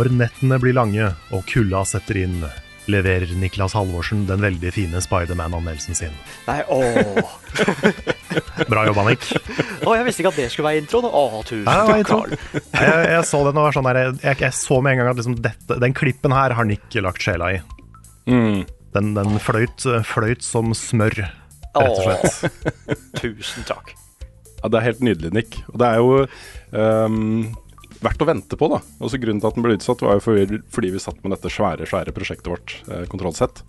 Når nettene blir lange og kulda setter inn, leverer Niklas Halvorsen den veldig fine Spiderman-anmeldelsen sin. Nei, åh. Bra jobba, Nick. Å, jeg visste ikke at det skulle være introen. Å, tusen takk, intro. Carl. Jeg, jeg så den og var sånn der, jeg, jeg så med en gang at liksom dette, den klippen her har Nick lagt sjela i. Den, den fløyt, fløyt som smør, rett og slett. Tusen takk. Ja, Det er helt nydelig, Nick. Og det er jo ehm, verdt å vente på, da. Også Grunnen til at den ble utsatt, var jo fordi, fordi vi satt med dette svære svære prosjektet vårt, eh, Kontrollsett.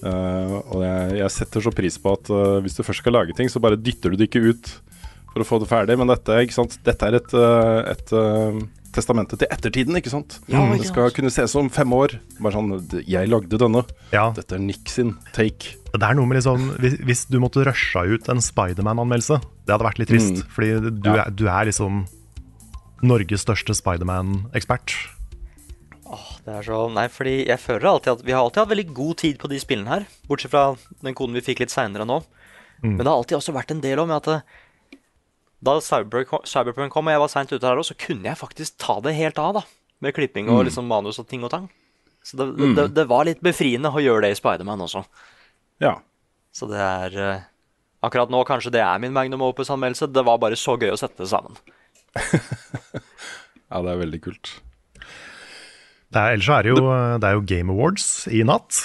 Uh, og jeg, jeg setter så pris på at uh, hvis du først skal lage ting, så bare dytter du det ikke ut for å få det ferdig. Men dette, ikke sant? dette er et, uh, et eh, testamente til ettertiden, ikke sant? Ja, det skal kunne ses om fem år. Bare sånn Jeg lagde denne. Ja, Dette er Nick sin take. det er noe med liksom Hvis, hvis du måtte rusha ut en Spiderman-anmeldelse, det hadde vært litt trist. Fordi du, Ja. er, du er liksom Norges største Spiderman-ekspert. Åh, Det er så, nei, fordi jeg føler alltid at Vi har alltid hatt veldig god tid på de spillene her. Bortsett fra den koden vi fikk litt seinere nå. Men det har alltid også vært en del om at da Cyberpunk, kom og jeg var seint ute her òg, så kunne jeg faktisk ta det helt av, da. Med klipping og liksom manus og ting og tang. Så det, det, det var litt befriende å gjøre det i Spiderman også. Ja. Så det er eh, Akkurat nå kanskje det er min Magnum Opus-anmeldelse. Det var bare så gøy å sette det sammen. Ja, det er veldig kult. Det er, ellers så er det jo, det er jo Game Awards i natt.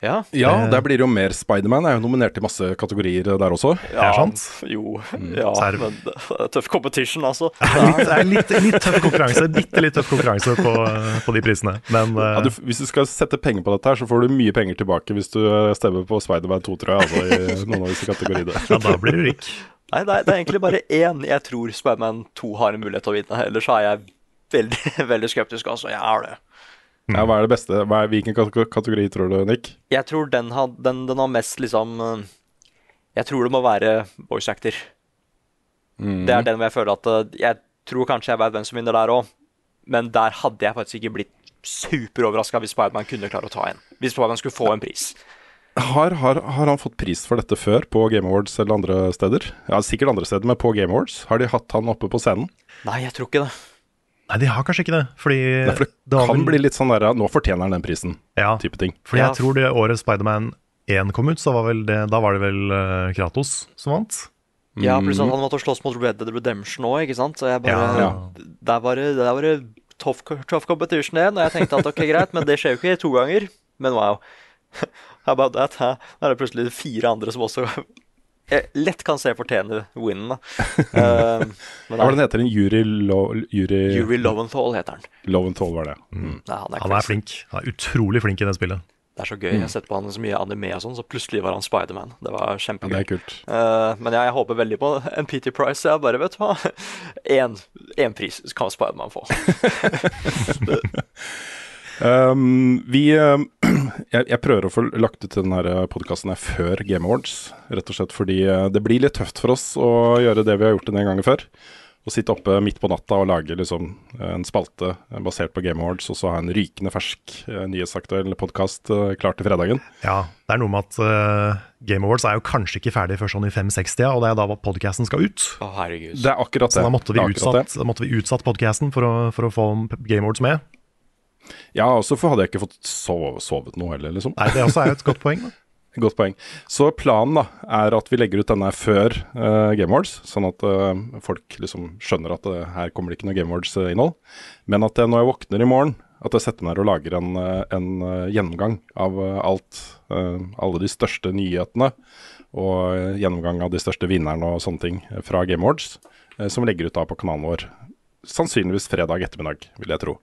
Ja. Ja, der blir det jo mer Spiderman. Er jo nominert i masse kategorier der også. Ja, er sant. Jo. Ja, Så er det- men det er tøff competition, altså. Det er litt, litt, tøff konkurranse, bitte litt tøff konkurranse på, på de prisene. Men Ja, eh, du, hvis du skal sette penger på dette, her så får du mye penger tilbake hvis du eh, stemmer på Spiderman 2, tror jeg. Altså, i noen av disse kategoriene. ja, da blir du rik. Nei, det er, det er egentlig bare én jeg tror Spiderman 2 har en mulighet til å vinne. Ellers så er jeg veldig, veldig skeptisk, altså. Jeg er det. Ja, hva er det beste? Hva er, hvilken kategori tror du, Nick? Jeg tror den har, den, den har mest liksom eh, Jeg tror det må være voice actor. Det er den hvor jeg føler at eh, Jeg tror kanskje jeg vet hvem som vinner der òg, men der hadde jeg faktisk ikke blitt superoverraska hvis Spiderman kunne klare å ta en. Hvis Spiderman skulle få en pris. Har, har, har han fått pris for dette før på Game Awards eller andre steder? Ja, Sikkert andre steder, men på Game Awards? Har de hatt han oppe på scenen? Nei, jeg tror ikke det. Nei, de har kanskje ikke det. Fordi Nei, for det, det kan vel- bli litt sånn der Nå fortjener han den prisen, ja, type ting. fordi Ja. jeg tror det året Spiderman 1 kom ut, så var vel det, da var det vel eh, Kratos som vant. Ja, pluss at han måtte slåss mot Red Dead Redemption òg, ikke sant. Så jeg bare Ja. Der var det, der var det tough, tough competition igjen, og jeg tenkte at ok, greit, men det skjer jo ikke to ganger. Men wow. How about that? Hæ? Da er det plutselig fire andre som også lett kan se fortjene winnen, da. uh, men Hva var det den heter? En Jury, Lo, jury, Yuri Loventhal heter han. Loventhal, var det. Mm. Nei, han er, Han er flink. Han er utrolig flink i det spillet. Det er så gøy. Jeg har sett på han så mye anime og sånn, så plutselig var han Spiderman. Det var Ja, det er kult. Uh, men jeg, jeg håper veldig på en PT Price. Jeg bare, vet du hva Én pris kan Spiderman få. Um, vi um, jeg, jeg prøver å få lagt ut denne podkasten før Game Awards. Rett og slett fordi uh, det blir litt tøft for oss å gjøre det vi har gjort en gang før. Å sitte oppe midt på natta og lage liksom, en spalte basert på Game Awards, og så ha en rykende fersk nyhetsaktuell podkast klar til fredagen. Ja, det er noe med at uh, Game Awards er jo kanskje ikke ferdig før sånn i 560, og det er da podcasten skal ut. Å, herregud. Det er akkurat det. Så da måtte vi utsatt, da måtte vi utsatt podcasten for, for å få Game Awards med. Ja, også for hadde jeg ikke fått sove, sovet noe heller, liksom. Nei, det også er jo et godt poeng. Da. Godt poeng. Så planen da er at vi legger ut denne før uh, Game Awards, sånn at uh, folk liksom skjønner at uh, her kommer det ikke noe Game Awards-innhold. Men at jeg, når jeg våkner i morgen, at jeg setter meg ned og lager en, en gjennomgang av alt, alle de største nyhetene og gjennomgang av de største vinnerne og sånne ting fra Game Awards, som legger ut da på kanalen vår. Sannsynligvis fredag ettermiddag, vil jeg tro.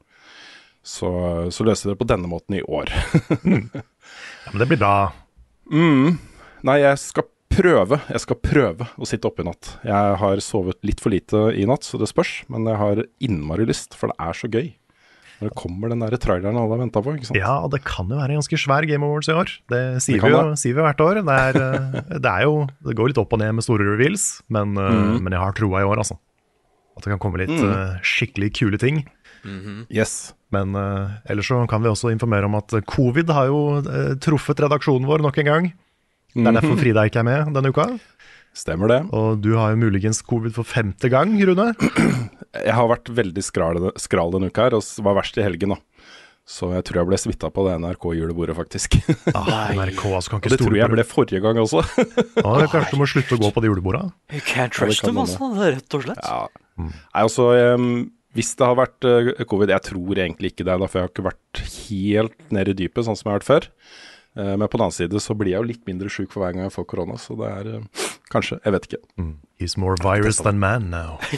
Så, så løser vi det på denne måten i år. Ja, men det blir bra. Nei, jeg skal prøve. Jeg skal prøve å sitte oppe i natt. Jeg har sovet litt for lite i natt, så det spørs. Men jeg har innmari lyst, for det er så gøy. Når det kommer den der traileren alle har venta på. ikke sant? Ja, og det kan jo være en ganske svær Game Awards i år. Det sier, Det vi, jo, det. sier vi hvert år. Det er, eh, det er jo Det går litt opp og ned med store reveals, men, eh, Mhm. men jeg har troa i år, altså. At det kan komme litt Mm. uh, skikkelig kule ting. Yes. Men uh, ellers så kan vi også informere om at covid har jo uh, truffet redaksjonen vår nok en gang. Det er derfor Frida ikke er med denne uka. Stemmer det. Og du har jo muligens covid for femte gang, Rune. Jeg har vært veldig skral, skral denne uka her, og var verst i helgen. da. Så jeg tror jeg ble smitta på det NRK-julebordet, faktisk. Ah, NRK altså, kan Og ikke det tror jeg ble forrige gang også. Ah, det er Kanskje du må slutte å gå på de juleborda? You can't trust ja, them, man, altså. Rett og slett. Ja. Nei, altså, em, hvis det har vært eh, covid Jeg tror egentlig ikke det, da, for jeg har ikke vært helt nede i dypet, sånn som jeg har vært før. Eh, men på den annen side så blir jeg jo litt mindre sjuk for hver gang jeg får korona, så det er eh, kanskje Jeg vet ikke. He's more virus than man now.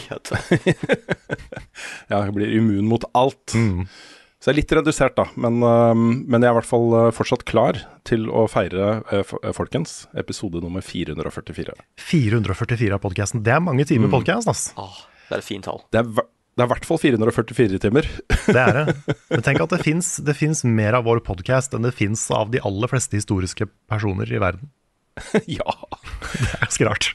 Ja, jeg blir immun mot alt. Så jeg er litt redusert, da. Men, men jeg er i hvert fall fortsatt klar til å feire, folkens, episode nummer 444. 444 av podkasten. Det er mange timer Mm. podcast, ass. ah, det er et fint tall. Det er, det er i hvert fall 444 timer. Det er det. Men tenk at det fins mer av vår podkast enn det fins av de aller fleste historiske personer i verden. ja. Det er ganske rart.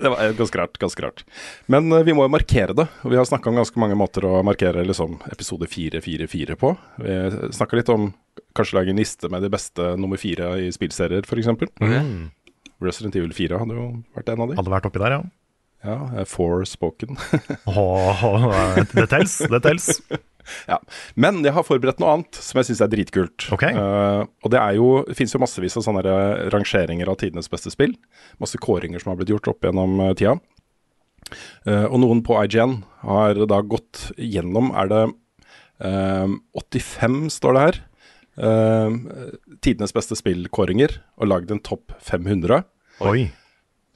Det var eh, ganske rart. ganske rart. Men eh, vi må jo markere det. Vi har snakka om ganske mange måter å markere liksom, episode 444 på. Vi snakka litt om kanskje lage en liste med de beste nummer fire i spillserier, f.eks. Mm. Resident Evil 4 hadde jo vært en av de. Hadde vært oppi der, ja. Ja, eh, Forspoken. Åh, det tels, det tels. ja. Men jeg har forberedt noe annet som jeg syns er dritkult. Ok. Uh, og det er jo, det fins jo massevis av sånne rangeringer av tidenes beste spill. Masse kåringer som har blitt gjort opp gjennom eh, tida. Uh, og noen på IGN har da gått gjennom Er det uh, 85, står det her. eh, tidenes beste spillkåringer, og lagd en topp 500. Oi.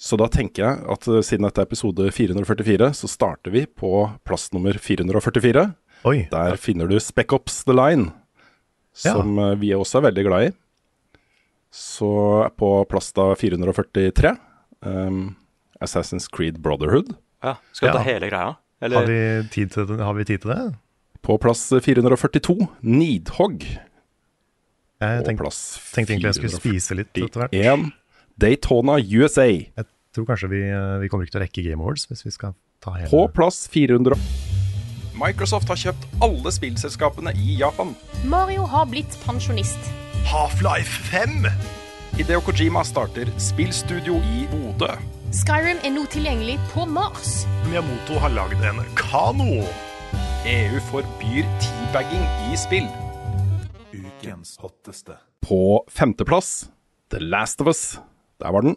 Så da tenker jeg at eh, siden dette er episode 444, så starter vi på plass nummer 444. Oi. Der finner du Spec Ops The Line, som ja. vi også er veldig glad i. Så på plass da 443, um, Assassin's Creed Brotherhood. Ja, Skal vi ta Ja. hele greia? Har vi, tid til, det- har vi tid til det? På plass 442, Nidhogg. Jeg tenk, tenkte, plass tenkte egentlig jeg skulle spise litt etter hvert. 441, Daytona USA. Jeg tror kanskje vi, eh, vi kommer ikke til å rekke Game Awards hvis vi skal ta hele På plass 400 Microsoft har kjøpt alle spillselskapene i Japan. Mario har blitt pensjonist. Half-Life 5! Hideo Kojima starter spillstudio i Bodø. Skyrim er nå tilgjengelig på Mars. Miyamoto har lagd en kano. EU forbyr teabagging i spill. Ukens hotteste. På femteplass The Last of Us. Der var den.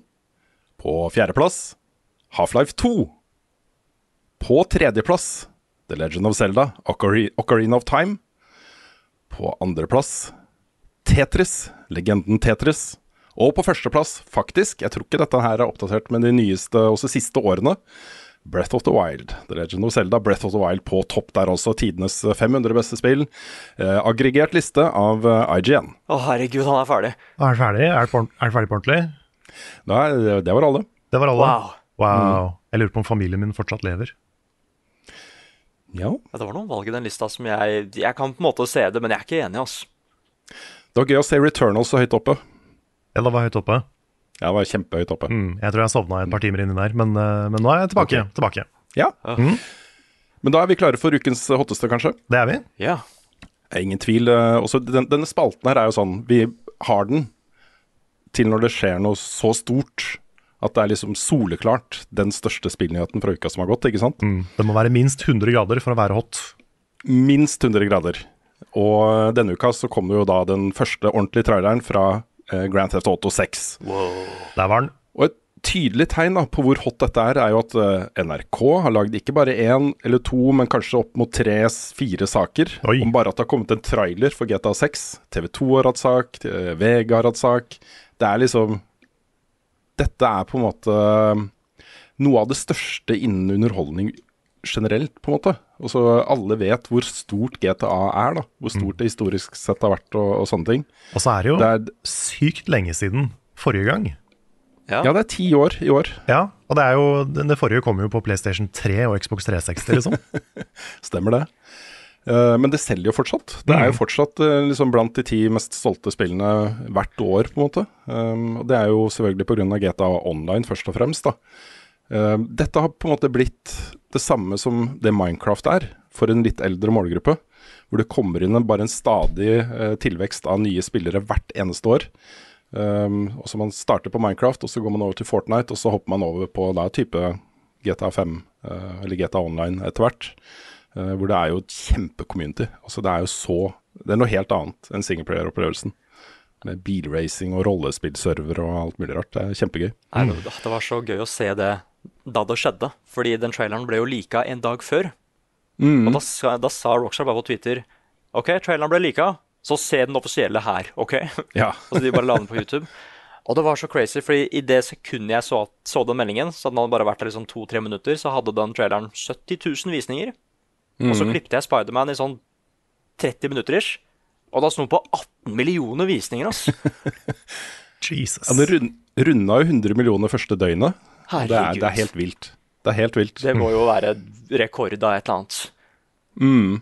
På fjerdeplass Half-Life 2. På tredjeplass The Legend of Zelda, Ocarina of Time. På andreplass Tetris, legenden Tetris. Og på førsteplass, faktisk, jeg tror ikke dette her er oppdatert med de nyeste, også siste årene, Breath of the Wild. The Legend of Zelda, Breath of the Wild på topp der også. Tidenes 500 beste spill. Eh, aggregert liste av eh, IGN. Å, herregud, han er ferdig. Er han ferdig? Er han er ferdig på ordentlig? Nei, det, det var alle. Det var alle. Wow. Wow. Jeg lurer på om familien min fortsatt lever. Ja. Ja, det var noen valg i den lista som jeg Jeg kan på en måte se det, men jeg er ikke enig, ass. Det var gøy å se Returnal så høyt oppe. Ja, det var høyt oppe. Ja, det var kjempehøyt oppe. Mm, jeg tror jeg sovna et par timer inni der, men, eh, men nå er jeg tilbake. Okay. tilbake. Ja. Men da er vi klare for ukens hotteste, kanskje. Det er vi. Ja. Ingen tvil. eh, Også den, denne spalten her er jo sånn Vi har den til når det skjer noe så stort at det er liksom soleklart den største spillnyheten fra uka som har gått, ikke sant? Mm. Det må være minst 100 grader for å være hot. Minst 100 grader. Og denne uka så kom det jo da den første ordentlige traileren fra eh, Grand Theft Auto 6. Der var den. Og et tydelig tegn da, på hvor hot dette er, er jo at eh, NRK har lagd ikke bare én eller to, men kanskje opp mot tre-fire saker. Oi. Om bare at det har kommet en trailer for GTA 6. TV 2 har hatt sak, VG har hatt sak. Det er liksom dette er på en måte noe av det største innen underholdning generelt, på en måte. Og så alle vet hvor stort GTA er, da. Hvor stort det historisk sett har vært, og, og sånne ting. Og så er det jo Det er, sykt lenge siden forrige gang. Ja. ja, det er ti år i år. Ja, og det er jo Det forrige kom jo på PlayStation 3 og Xbox 360, liksom. Stemmer det. Eh, men det selger jo fortsatt. Det er jo fortsatt eh, liksom blant de ti mest stolte spillene hvert år, på en måte. Um, og det er jo selvfølgelig pga. GTA Online, først og fremst. da. Eh, dette har på en måte blitt det samme som det Minecraft er, for en litt eldre målgruppe. Hvor det kommer inn en, bare en stadig eh, tilvekst av nye spillere hvert eneste år. Um, og så Man starter på Minecraft, og så går man over til Fortnite, og så hopper man over på da type GTA 5 eh, eller GTA Online etter hvert. Eh, hvor det er jo et kjempe-community. Altså Det er jo så Det er noe helt annet enn singleplayer-opplevelsen. Med bilracing og rollespillserver og alt mulig rart. Det er kjempegøy. Nei, det, var så gøy å se det da det skjedde. Fordi den traileren ble jo lika en dag før. Og da, da sa Rockstar bare på Twitter OK, traileren ble lika, så se den offisielle her, OK? Ja. Og så de bare la den på YouTube. Og det var så crazy, fordi i det sekundet jeg så, så den meldingen, så den hadde bare vært der liksom to-tre minutter, så hadde den traileren 70 000 visninger. Og så klippet jeg Spiderman i sånn 30 minutter ish. Og da sto den på 18 millioner visninger, altså. Jesus. Ja, det rund, runda jo 100 millioner første døgnet. Herregud. Det er, det er helt vilt. Det er helt vilt. Det må jo være rekord av et eller annet. Mm.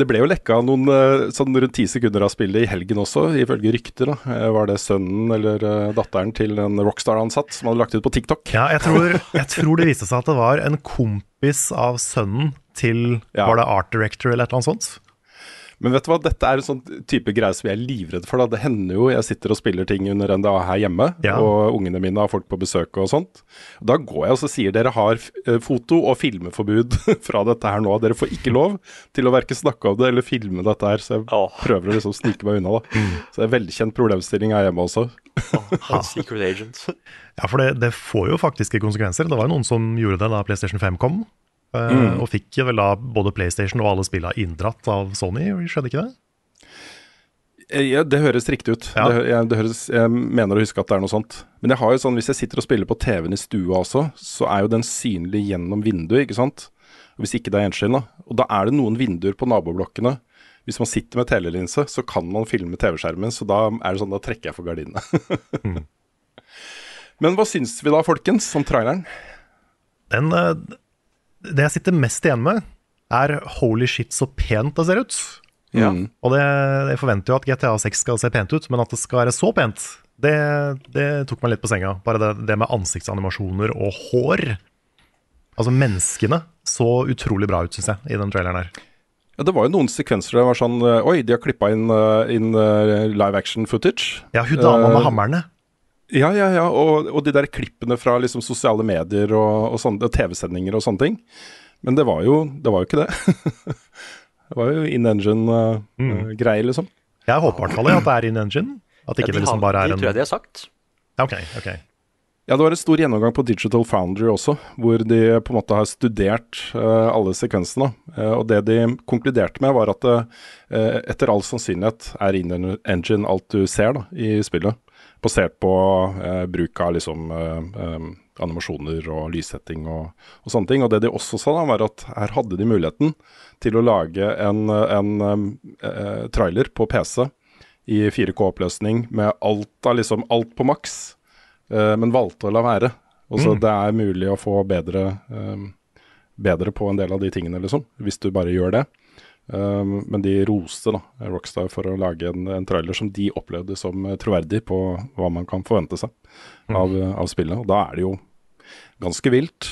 Det ble jo lekka noen eh, sånn rundt ti sekunder av spillet i helgen også, ifølge rykter. da. Eh, Var det sønnen eller eh, datteren til en Rockstar-ansatt som hadde lagt ut på TikTok? Ja, jeg tror, jeg tror det viste seg at det var en kompis av sønnen til Ja. Var det art director eller et eller annet sånt? Men vet du hva, dette er en sånn type greie som jeg er livredd for. da. Det hender jo jeg sitter og spiller ting under NDA her hjemme, Ja. og ungene mine har folk på besøk og sånt. Da går jeg og så sier dere har eh, foto- og filmeforbud fra dette her nå. Dere får ikke lov til å verke snakke om det eller filme dette her. Så jeg oh. prøver å liksom snike meg unna, da. Så det er velkjent problemstilling her hjemme også. Oh, Secret Agent. Ja, for det, det får jo faktiske konsekvenser. Det var jo noen som gjorde det da PlayStation 5 kom. Eh, Mm. Og fikk vel da både PlayStation og alle spillene inndratt av Sony, skjedde ikke det? Eh, Ja, det høres riktig ut. Ja. Det, jeg, det høres, jeg mener å huske at det er noe sånt. Men jeg har jo sånn, hvis jeg sitter og spiller på TV-en i stua også, så er jo den synlig gjennom vinduet, ikke sant. Og hvis ikke det er gjenskinn, da. Og da er det noen vinduer på naboblokkene. Hvis man sitter med telelinse, så kan man filme TV-skjermen, så da er det sånn, da trekker jeg for gardinene. Men hva syns vi da, folkens, om traileren? Den, eh, det jeg sitter mest igjen med, er holy shit så pent det ser ut. Ja. Mm. Og det, jeg forventer jo at GTA 6 skal se pent ut, men at det skal være så pent, det, det tok meg litt på senga. Bare det, det med ansiktsanimasjoner og hår. Altså, menneskene så utrolig bra ut, syns jeg, i den traileren her. Ja, det var jo noen sekvenser der det var sånn eh, Oi, de har klippa inn, eh, inn eh, live action footage. Ja, hun dama med hammerne. Ja, ja, ja, og, og de der klippene fra liksom sosiale medier og, og og TV-sendinger og sånne ting. Men det var jo, det var jo ikke det. det var jo in engine-greier, liksom. Jeg håper i hvert fall at det er in engine. At ikke Ja, de det liksom bare er de en tror jeg de har sagt. Ja, Ok, ok. Ja, det var en stor gjennomgang på Digital Foundry også, hvor de på en måte har studert uh, alle sekvensene. Uh, og det de konkluderte med, var at det eh, etter all sannsynlighet er in engine alt du ser da, i spillet. Basert på eh, bruk av liksom eh, eh, animasjoner og lyssetting og, og sånne ting. Og det de også sa, da, var at her hadde de muligheten til å lage en, en eh, trailer på PC i 4K-oppløsning med alt, av liksom, alt på maks, eh, men valgte å la være. Og så Det er mulig å få bedre, eh, bedre på en del av de tingene, liksom, hvis du bare gjør det. Um, men de roste da, Rockstar for å lage en, en trailer som de opplevde som eh, troverdig på hva man kan forvente seg av, av spillet. Og da er det jo ganske vilt.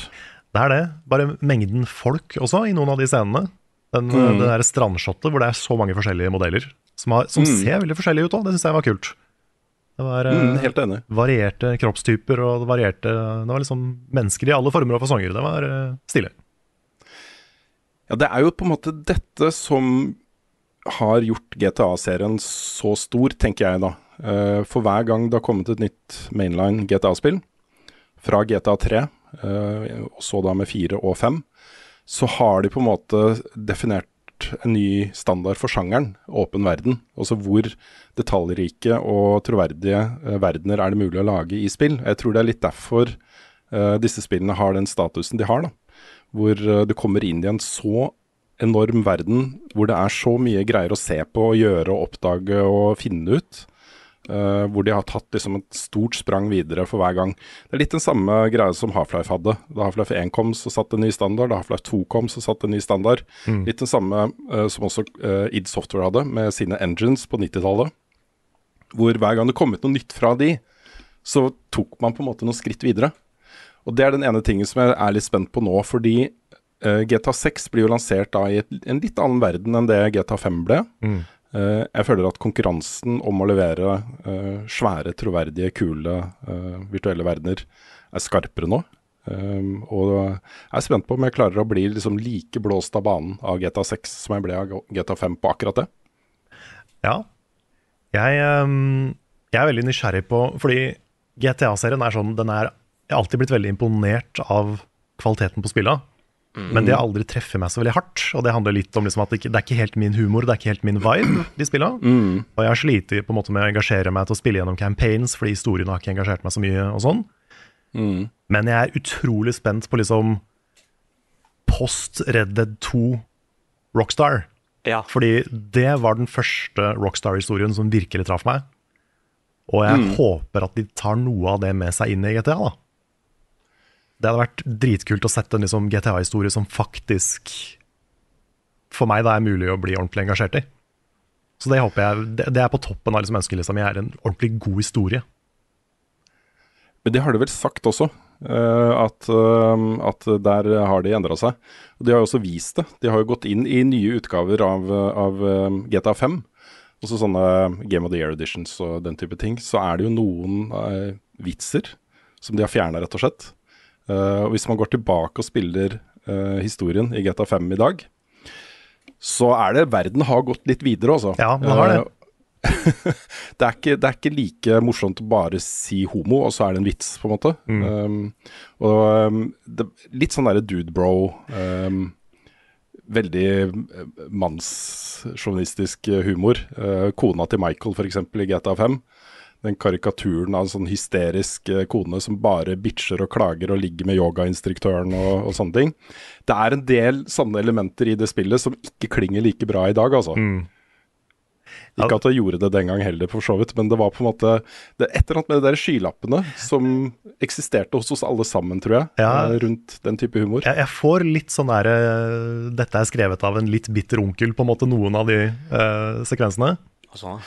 Det er det. Bare mengden folk også i noen av de scenene. Den, Mm. det der strandshottet hvor det er så mange forskjellige modeller som, har, som Mm. ser veldig forskjellige ut òg. Det syns jeg var kult. Det var eh, Mm, helt enig. varierte kroppstyper og varierte Det var liksom mennesker i alle former og fasonger. Det var eh, stilig. Ja, det er jo på en måte dette som har gjort GTA-serien så stor, tenker jeg da. Eh, For hver gang det har kommet et nytt mainline GTA-spill, fra GTA 3, eh, og så da med 4 og 5, så har de på en måte definert en ny standard for sjangeren, åpen verden. Altså hvor detaljrike og troverdige eh, verdener er det mulig å lage i spill. Jeg tror det er litt derfor disse spillene har den statusen de har. da. Hvor eh, du kommer inn i en så enorm verden hvor det er så mye greier å se på, gjøre og oppdage og finne ut. Uh, hvor de har tatt liksom et stort sprang videre for hver gang. Det er litt den samme greia som Half-Life hadde. Da Half-Life 1 kom, så satt en ny standard. Da Half-Life 2 kom, så satt en ny standard. Mm. Litt den samme uh, som også uh, id Software hadde, med sine engines på 90-tallet. Hvor hver gang det kom ut noe nytt fra de, så tok man på en måte noen skritt videre. Og det er den ene tingen som jeg er litt spent på nå, fordi GTA 6 blir jo lansert da i et, en litt annen verden enn det GTA 5 ble. Mm. Uh, jeg føler at konkurransen om å levere uh, svære, troverdige, kule uh, virtuelle verdener er skarpere nå. Um, og jeg er spent på om jeg klarer å bli liksom like blåst av banen av GTA 6 som jeg ble av GTA 5 på akkurat det. Ja. Jeg, um, jeg er veldig nysgjerrig på Fordi GTA-serien er sånn Den er Jeg har alltid blitt veldig imponert av kvaliteten på spillet. Men det har aldri treffet meg så veldig hardt. Og det handler litt om liksom at det, ikke, det er ikke helt min humor, det er ikke helt min vibe, de spillene. Mm. Og jeg har slitt på en måte med å engasjere meg til å spille gjennom campaigns, fordi historien har ikke engasjert meg så mye og sånn. Mm. Men jeg er utrolig spent på liksom post Red Dead 2 Rockstar. Ja. Fordi det var den første Rockstar-historien som virkelig traff meg. Og jeg Mm. håper at de tar noe av det med seg inn i GTA. da. Det hadde vært dritkult å sette en liksom GTA-historie som faktisk for meg da er mulig å bli ordentlig engasjert i. Så det håper jeg, det, det er på toppen av liksom ønskelista mi, er en ordentlig god historie. Men det har de vel sagt også, eh, at, eh, at der har de endra seg. Og de har jo også vist det. De har jo gått inn i nye utgaver av, av eh, GTA 5. Også sånne Game of the Year editions og den type ting. Så er det jo noen vitser som de har fjerna, rett og slett. Eh, og hvis man går tilbake og spiller eh, historien i GTA 5 i dag, så er det Verden har gått litt videre, altså. Ja, man har det. Eh, det, er ikke, det er ikke like morsomt å bare si homo, og så er det en vits, på en måte. Um, og um, det, litt sånn derre dude bro. Um, veldig mannsjournalistisk humor. Uh, kona til Michael, f.eks., i GTA 5. Den karikaturen av en sånn hysterisk eh, kone som bare bitcher og klager og ligger med yogainstruktøren og, og sånne ting. Det er en del sånne elementer i det spillet som ikke klinger like bra i dag, altså. Ikke at jeg gjorde det den gang heller, for så vidt, men det var på en måte det er et eller annet med de der skylappene som eksisterte hos oss alle sammen, tror jeg, Ja. eh, rundt den type humor. Jeg, jeg får litt sånn der eh, Dette er skrevet av en litt bitter onkel, på en måte, noen av de uh, sekvensene. Og sånn,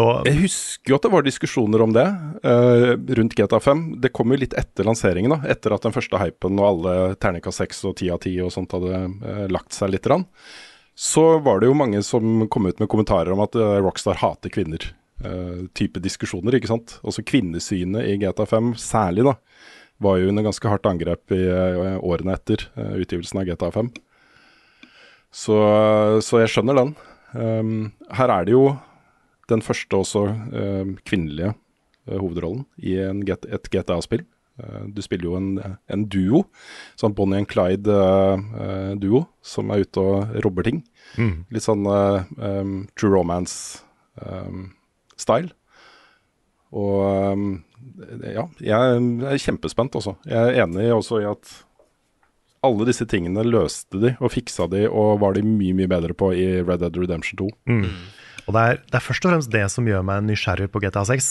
Og Jeg husker jo at det var diskusjoner om det uh, rundt GTA 5. Det kom jo litt etter lanseringen, da. Etter at den første hypen og alle terningkast 6 og 10 av 10 og sånt hadde uh, lagt seg litt. Rann. Så var det jo mange som kom ut med kommentarer om at uh, Rockstar hater kvinner. Type diskusjoner, ikke sant. Også kvinnesynet i GTA 5 særlig, da. Var jo under ganske hardt angrep i årene etter utgivelsen av GTA 5. Så, så jeg skjønner den. Um, her er det jo den første også eh, kvinnelige eh, hovedrollen i en G et GTA-spill. Eh, du spiller jo en, en duo, sånn Bonnie and Clyde-duo, som er ute og robber ting. Mm. Litt sånn um, True Romance-style. og um, ja, jeg er kjempespent også. Jeg er enig også i at alle disse tingene løste de og fiksa de, og var de mye, mye bedre på i Red Dead Redemption 2. Mm. Og det er, det er først og fremst det som gjør meg nysgjerrig på GTA 6.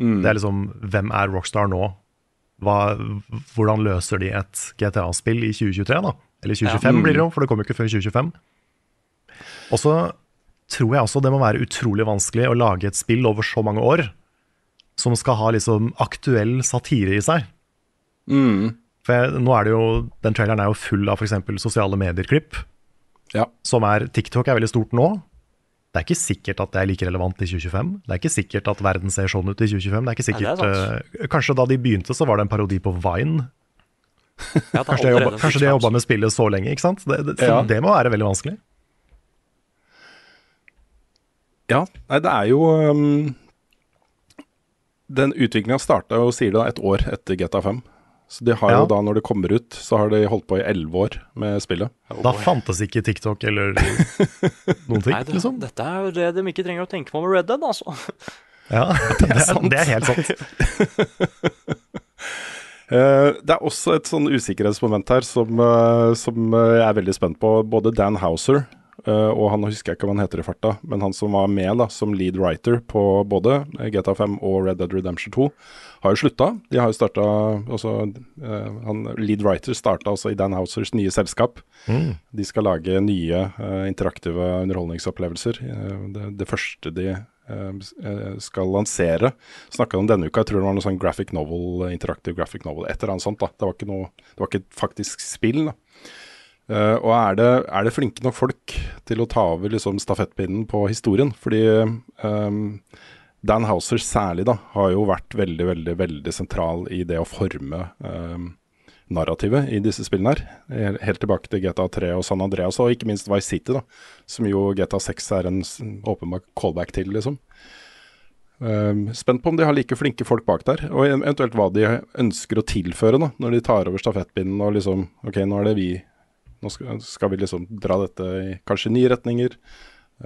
Mm. Det er liksom hvem er Rockstar nå? Hva, hvordan løser de et GTA-spill i 2023, da? Eller 2025 Ja. blir det jo, for det kommer jo ikke før 2025. Og så tror jeg også det må være utrolig vanskelig å lage et spill over så mange år som skal ha liksom aktuell satire i seg. Mm. For jeg, nå er det jo, Den traileren er jo full av f.eks. sosiale medier-klipp. Ja. Som er TikTok er veldig stort nå. Det er ikke sikkert at det er like relevant i 2025. Det er ikke sikkert at verden ser sånn ut i 2025. Det er ikke Nei, det er sikkert, eh, Kanskje da de begynte, så var det en parodi på Vine. Ja, Kanskje de har jobba- kanskje de har jobba med spillet så lenge. ikke sant? Det, det, Ja. det må være veldig vanskelig. Ja, nei, det er jo um, Den utviklinga starta jo, sier det, et år etter GTA 5. Så de har Ja. jo da, når det kommer ut, så har de holdt på i elleve år med spillet. Da fantes ikke TikTok eller noen ting, Nei, det, liksom. Dette er jo det de ikke trenger å tenke på med Red Dead, altså. Ja, det er, det er helt sant. Eh, det er også et sånn usikkerhetsmoment her som, eh, som eh, jeg er veldig spent på. Både Dan Houser eh, og han husker jeg ikke hva han heter i farta, men han som var med da, som lead writer på både GTA 5 og Red Dead Redemption 2, har jo slutta. De har jo starta også, eh, han, Lead writer starta også i Dan Housers nye selskap. De skal lage nye eh, interaktive underholdningsopplevelser. Eh, det, det første de eh, eh, skal lansere, snakka om denne uka. Jeg tror det var noe sånn graphic novel, interaktiv graphic novel, et eller annet sånt. da. Det var ikke, noe, det var ikke et faktisk spill. da. Uh, og er det, er det flinke nok folk til å ta over liksom, stafettpinnen på historien? Fordi eh, Dan Houser særlig da, har jo vært veldig, veldig, veldig sentral i det å forme eh, narrativet i disse spillene her. Helt- tilbake til GTA 3 og San Andreas, og ikke minst Vice City, da, som jo GTA 6 er en åpenbar callback til, liksom. Um, spent på om de har like flinke folk bak der, og eventuelt hva de ønsker å tilføre da, når de tar over stafettpinnen og liksom Ok, nå er det vi Nå skal, skal vi liksom dra dette i kanskje nye retninger.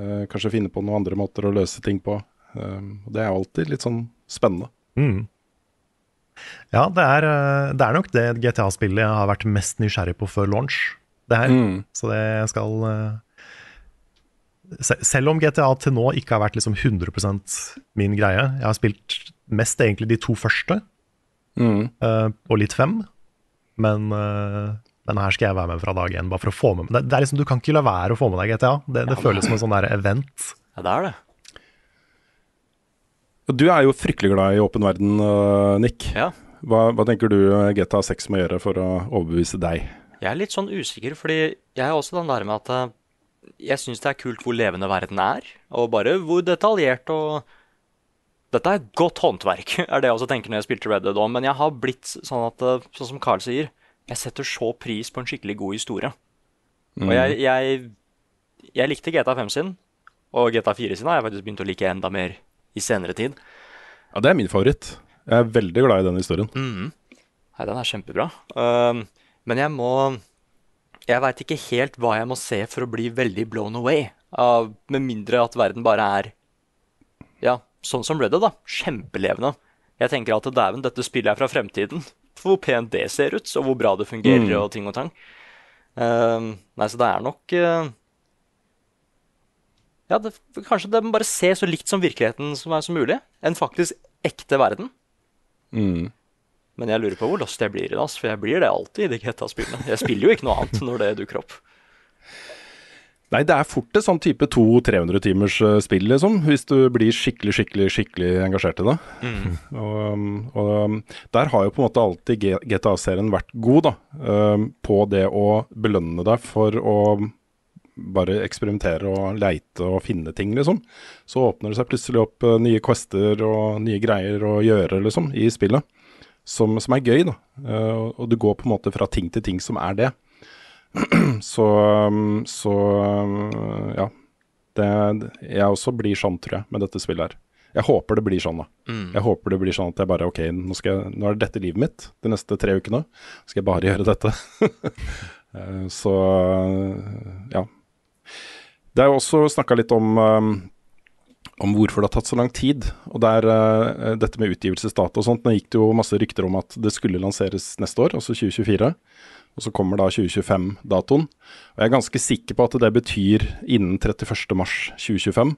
eh, kanskje finne på noen andre måter å løse ting på. Um, og det er alltid litt sånn spennende. Mm. Ja, det er, eh, det er nok det GTA-spillet jeg har vært mest nysgjerrig på før launch. Det her. Mm. Så det skal eh, Selv om GTA til nå ikke har vært liksom 100 min greie Jeg har spilt mest egentlig de to første, Mm. eh, og litt fem. Men, men her skal jeg være med fra dag én, bare for å få med meg det, det er liksom, Du kan ikke la være å få med deg GTA. Det, det føles som en sånn der event. Ja, det er det. Du er jo fryktelig glad i åpen verden, uh, Nick. Ja. Hva, hva tenker du eh, GTA 6 må gjøre for å overbevise deg? Jeg er litt sånn usikker, fordi jeg er også den der med at eh, jeg syns det er kult hvor levende verden er, og bare hvor detaljert og Dette er godt håndverk, er det jeg også tenker når jeg spilte Red Dead òg, men jeg har blitt sånn at, eh, sånn som Carl sier, jeg setter så pris på en skikkelig god historie. Og jeg, jeg, jeg likte GTA 5 sin, og GTA 4 sin har jeg faktisk begynt å like enda mer i senere tid. Ja, Det er min favoritt. Jeg er veldig glad i den historien. Nei, den er kjempebra. Uh, men jeg må Jeg veit ikke helt hva jeg må se for å bli veldig blown away. Uh, med mindre at verden bare er Ja, sånn som Reddit, da. Kjempelevende. Jeg tenker at dæven, dette spillet er fra fremtiden. For hvor pent det ser ut, og hvor bra det fungerer og ting og tang. Uh, nei, så det er nok uh, Ja, det, kanskje det må bare se så likt som virkeligheten som er som mulig. En faktisk ekte verden. Mm. Men jeg lurer på hvor lost jeg blir i det, altså, for jeg blir det alltid i de GTA-spillene. Jeg spiller jo ikke noe annet når det dukker opp. Nei, det er fort et sånn type 200-300 timers eh, spill, liksom. Hvis du blir skikkelig, skikkelig skikkelig engasjert i det. Og, um, og um, der har jo på en måte alltid GTA-serien vært god, da. um, På det å belønne deg for å bare eksperimentere og leite og finne ting, liksom. Så åpner det seg plutselig opp uh, nye quester og nye greier å gjøre, liksom, i spillet. Som, som er gøy, da. Uh, og- du går på en måte fra ting til ting som er det. Så, um, så um, ja. Det, jeg også blir sånn, tror jeg, med dette spillet her. Jeg håper det blir sånn, da. Jeg håper det blir sånn at jeg bare OK, nå, jeg, nå er det dette livet mitt de neste tre ukene. Skal jeg bare gjøre dette. Eh, så ja. Det er jo også snakka litt om um, om hvorfor det har tatt så lang tid. Og det er eh, dette med utgivelsesdato og sånt. Nå gikk det jo masse rykter om at det skulle lanseres neste år, altså 2024. Og så kommer da 2025-datoen. Og jeg er ganske sikker på at det betyr innen 31.3.2025.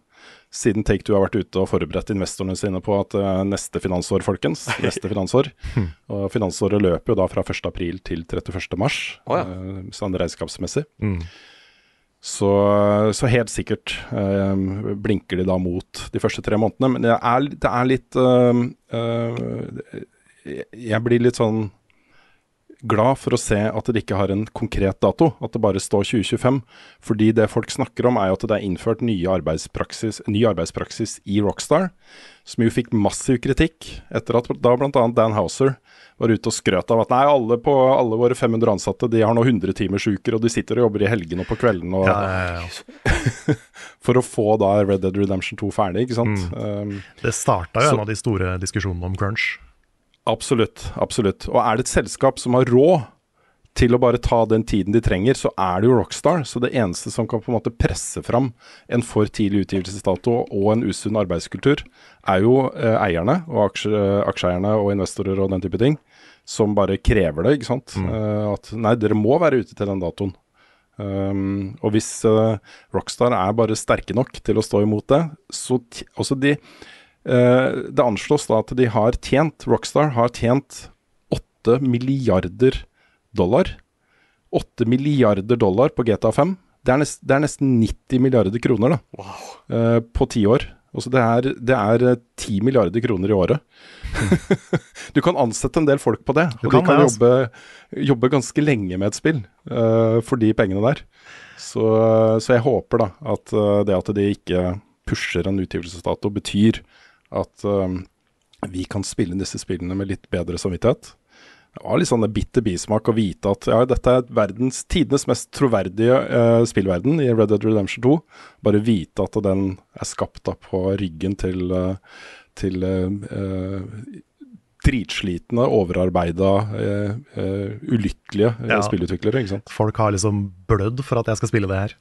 Siden Take Two har vært ute og forberedt investorene sine på at eh, neste finansår, folkens. Neste finansår. Og finansåret løper jo da fra 1.4 til 31.3, oh, ja. eh, sånn regnskapsmessig. Mm. Så, så helt sikkert eh, blinker de da mot de første tre månedene. Men det er, det er litt eh, eh, Jeg blir litt sånn glad for å se at det ikke har en konkret dato, at det bare står 2025. Fordi det folk snakker om, er jo at det er innført nye arbeidspraksis, ny arbeidspraksis i Rockstar, som jo fikk massiv kritikk etter at da bl.a. Dan Houser var ute og skrøt av at nei, alle, på, alle våre 500 ansatte de har nå 100 timers uker, og de sitter og jobber i helgene og på kvelden og, Ja, ja, ja. for å få da Red Dead Redemption 2 ferdig, ikke sant. Um, Det starta jo Så- en av de store diskusjonene om crunch. Absolutt. absolutt. Og er det et selskap som har råd til å bare ta den tiden de trenger, så er det jo Rockstar. Så det eneste som kan på en måte presse fram en for tidlig utgivelsesdato og en usunn arbeidskultur, er jo eh, eierne og aksje, aksjeeierne og investorer og den type ting, som bare krever det. ikke sant? Eh, at nei, dere må være ute til den datoen. Um, og hvis eh, Rockstar er bare sterke nok til å stå imot det, så også de eh, Det anslås da at de har tjent Rockstar har tjent 8 milliarder dollar. 8 milliarder dollar på GTA 5. Det er, nest, det er nesten 90 milliarder kroner da, eh, på ti år. Altså det, er, det er eh, 10 milliarder kroner i året. du kan ansette en del folk på det, Du kan, de kan det, altså. jobbe, jobbe ganske lenge med et spill uh, for de pengene der. Så, så jeg håper da at eh, det at de ikke pusher en utgivelsesdato, betyr at eh, vi kan spille disse spillene med litt bedre samvittighet. Det var litt sånn en bitter bismak å vite at ja, dette er verdens tidenes mest troverdige eh, spillverden i Red Dead Redemption 2. Bare vite at den er skapt da på ryggen til, eh, til eh, eh, dritslitne, overarbeida, eh, ulykkelige Ja. spillutviklere. ikke sant? Folk har liksom blødd for at jeg skal spille det her.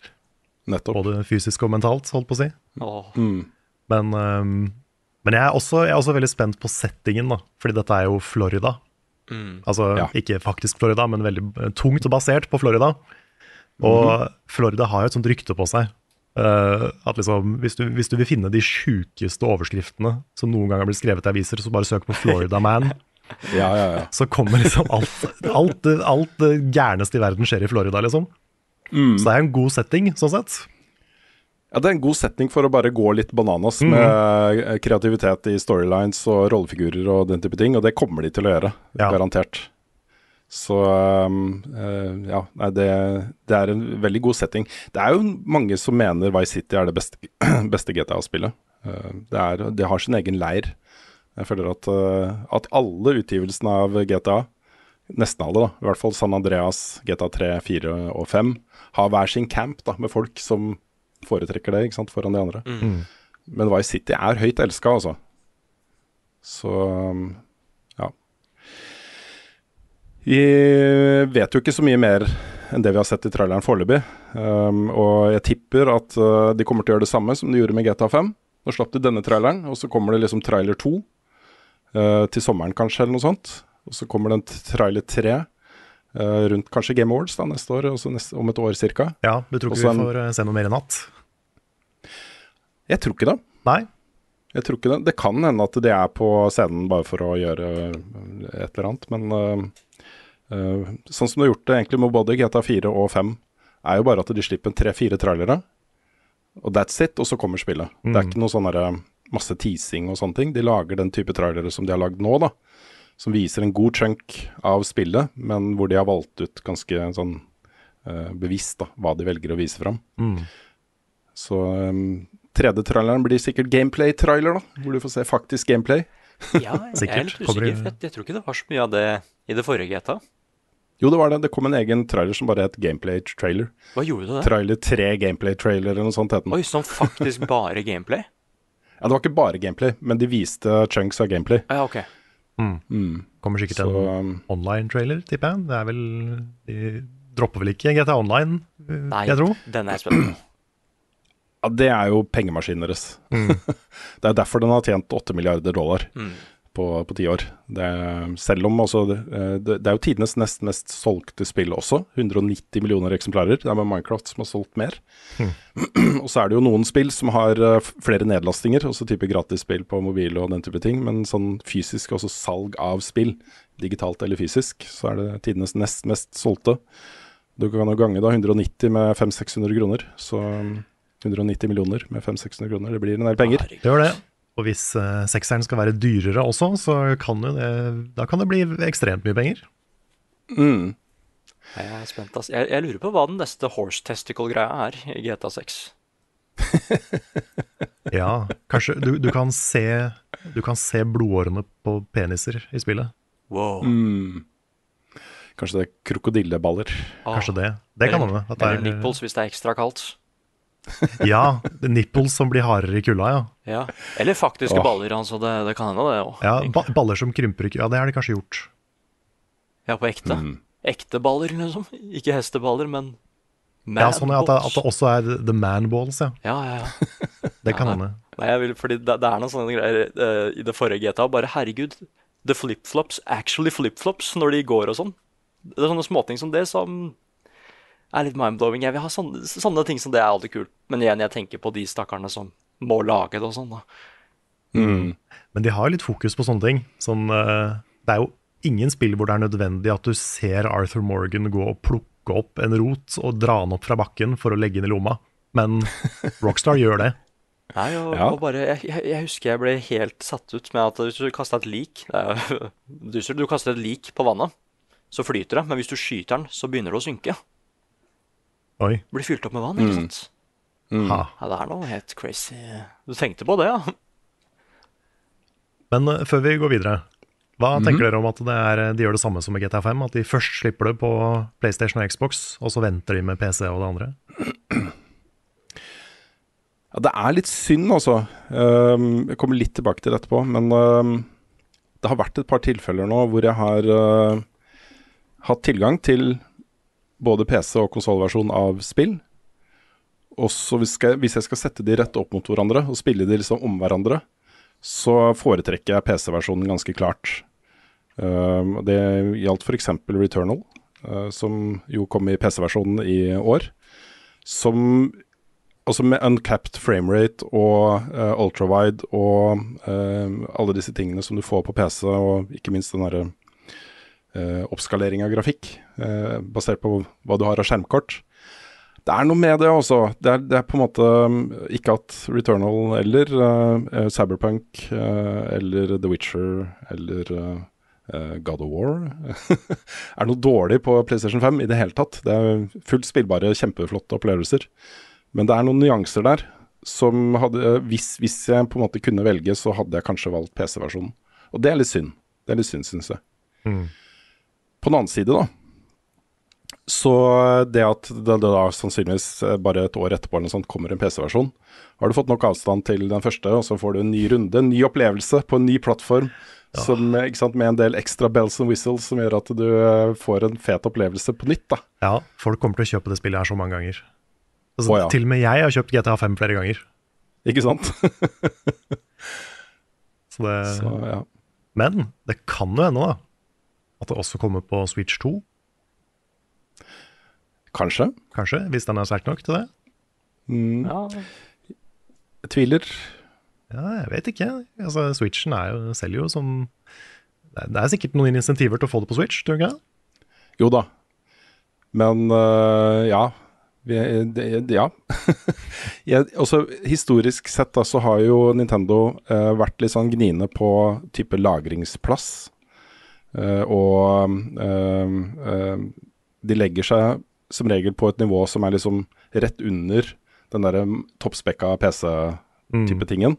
Nettopp. Både fysisk og mentalt, holdt på å si. Oh. Mm. Men, øhm, men jeg, er også, jeg er også veldig spent på settingen, da. Fordi dette er jo Florida. Altså Ja. ikke faktisk Florida, men veldig eh, tungt basert på Florida. Og Florida har jo et sånt rykte på seg. Uh, at liksom, hvis du, hvis du vil finne de sjukeste overskriftene som noen gang har blitt skrevet i aviser, så bare søk på Florida Man. Ja, ja, ja. Så kommer liksom alt, alt, alt det gærneste i verden skjer i Florida, liksom. Så det er en god setting, sånn sett. Ja, Det er en god setning for å bare gå litt bananas Mhm. med eh, kreativitet i storylines og rollefigurer og den type ting, og det kommer de til å gjøre. Ja. Garantert. Så um, uh, ja, nei, det, det er en veldig god setting. Det er jo mange som mener Vice City er det beste, beste GTA-spillet. Uh, det, er- det har sin egen leir. Jeg føler at, uh, at alle utgivelsene av GTA, nesten alle, da, i hvert fall San Andreas, GTA 3, 4 og 5, har hver sin camp da, med folk som foretrekker det ikke sant, foran de andre. Men Vice City er høyt elska, altså. Så ja. Vi vet jo ikke så mye mer enn det vi har sett i traileren foreløpig. Um, og jeg tipper at uh, de kommer til å gjøre det samme som de gjorde med GTA 5. Nå slapp de denne traileren, og så kommer det liksom trailer 2 uh, til sommeren kanskje, eller noe sånt. Og så kommer det en trailer 3 uh, rundt kanskje Game Awards da, neste år, neste, om et år cirka. Ja, du tror ikke Også vi får en, se noe mer i natt? Jeg tror ikke det. Nei? Jeg tror ikke det. Det kan hende at de er på scenen bare for å gjøre øh, et eller annet, men uh, uh, sånn som du har gjort det egentlig med både GTA 4 og 5, er jo bare at de slipper tre-fire trailere, og that's it, og så kommer spillet. Det er ikke noe sånn masse teasing og sånne ting. De lager den type trailere som de har lagd nå, da. Som viser en god chunk av spillet, men hvor de har valgt ut ganske sånn uh, bevisst da, hva de velger å vise fram. Så um, 3D-traileren blir sikkert gameplay-trailer, da. Hvor du får se faktisk gameplay. Ja, jeg er Sikkert. litt usikker. for Jeg, jeg tror ikke det var så mye av det i det forrige GTA. Jo, det var det. Det kom en egen trailer som bare het gameplay-trailer. Hva gjorde du der? Trailer 3 gameplay-trailer eller noe sånt het den. Oi, som faktisk bare gameplay? Ja, det var ikke bare gameplay, men de viste chunks av gameplay. Ja, ok. Kommer sikkert Så en um, online-trailer, tipper jeg. Det er vel De dropper vel ikke GTA Online, eh, Nei, jeg tro. den er spennende. ja, det er jo pengemaskinen deres. det er derfor den har tjent 8 milliarder dollar på, på ti år. Det, selv om også det, det, det er jo tidenes nest mest solgte spill også. 190 millioner eksemplarer. Det er med Minecraft som har solgt mer. og så er det jo noen spill som har eh, flere nedlastinger, også type gratisspill på mobil og den type ting. Men sånn fysisk, også salg av spill, digitalt eller fysisk, så er det tidenes nest mest solgte. Du kan jo gange da 190 med 500-600 kroner. Så um, 190 millioner med 500-600 kroner, det blir en del penger. Det var det. Og hvis uh, sekseren skal være dyrere også, så kan jo det, da kan det bli ekstremt mye penger. Mm. Jeg er spent, ass. Jeg, jeg lurer på hva den neste horse testicle-greia er i GTA 6. Ja, kanskje du, du, kan se, du kan se blodårene på peniser i spillet. Wow. Mm. Kanskje det er krokodilleballer. Ah. Kanskje det. Det kan hende. Eller er- nipples hvis det er ekstra kaldt. Ja, nipples som blir hardere i kulda, ja. Ja. Eller faktiske Åh. baller, altså. Det, det kan hende, det òg. ja ba baller som krymper i kulda. Ja, det har de kanskje gjort. Ja, på ekte. Ekte baller, liksom. Ikke hesteballer, men Ja, sånn at, det, at det også er the man balls, ja. Ja, ja, ja. Det kan Ja, hende. Nei, jeg vil, fordi det, det er noen sånne greier uh, i det forrige GTA. Bare herregud, the flip-flops actually flip-flops når de går og sånn. Det er sånne småting som det som er litt mind-blowing. Jeg vil ha sånne, sånne ting som det er alltid kult. Men igjen, jeg tenker på de stakkarene som må lage det og sånn, da. Men de har litt fokus på sånne ting. Sånn, det er jo ingen spill hvor det er nødvendig at du ser Arthur Morgan gå og plukke opp en rot og dra den opp fra bakken for å legge den i lomma. Men Rockstar gjør det. Nei, og, Ja. og bare, jeg, jeg, husker jeg ble helt satt ut med at hvis du kasta et lik du kaster et lik på vannet, så flyter det. Men hvis du skyter den, så begynner det å synke. Oi. Blir fylt opp med vann, ikke sant? Ha. Ja, det er noe helt crazy. Du tenkte på det, ja? Men uh, før vi går videre, hva tenker dere om at det er, de gjør det samme som med GTA5? At de først slipper det på PlayStation og Xbox, og så venter de med PC og det andre? Ja, det er litt synd, altså. Um, jeg kommer litt tilbake til det etterpå. Men um, det har vært et par tilfeller nå hvor jeg har uh, hatt tilgang til både PC- og konsollversjon av spill. Og så hvis, hvis jeg skal sette de rett opp mot hverandre og spille de liksom om hverandre, så foretrekker jeg PC-versjonen ganske klart. Uh, det gjaldt f.eks. Returnal, uh, som jo kom i PC-versjonen i år. Som Altså med uncapped framerate og uh, ultrawide og uh, alle disse tingene som du får på PC, og ikke minst den derre oppskalering av grafikk, uh, basert på hva du har av skjermkort. Det er noe med det også. Det er, det er på en måte um, ikke at Returnal eller uh, Cyberpunk uh, eller The Witcher eller uh, God of War er noe dårlig på PlayStation 5 i det hele tatt. Det er fullt spillbare, kjempeflotte opplevelser. Men det er noen nyanser der som hadde hvis, hvis jeg på en måte kunne velge, så hadde jeg kanskje valgt PC-versjonen. Og det er litt synd. Det er litt synd, syns jeg. På den annen side, da. Så det at det, da sannsynligvis eh, bare et år etterpå eller noe sånt kommer en PC-versjon, har du fått nok avstand til den første, og så får du en ny runde, en ny opplevelse på en ny plattform. Som, eh, sant, med en del ekstra bells and whistles som gjør at du eh, får en fet opplevelse på nytt. da. Ja, folk kommer til å kjøpe det spillet her så mange ganger. Altså, oh, ja. Til og med jeg har kjøpt GTA5 flere ganger. Ikke sant? Så det, Så, ja. Men det kan jo hende da, at det også kommer på Switch 2, Kanskje. kanskje, hvis den er sterk nok til det. ja. Jeg tviler. Ja, jeg vet ikke. Altså, Switchen er jo, selger jo som det er, er sikkert noen insentiver til å få det på Switch, tror du ikke det? Jo da. Men øh, ja. Vi, det, ja. jeg, også, historisk sett da, så har jo Nintendo øh, vært litt sånn gniende på type lagringsplass. Øh, og øh, øh, de legger seg som regel på et nivå som er liksom rett under den derre toppspekka PC-type tingen.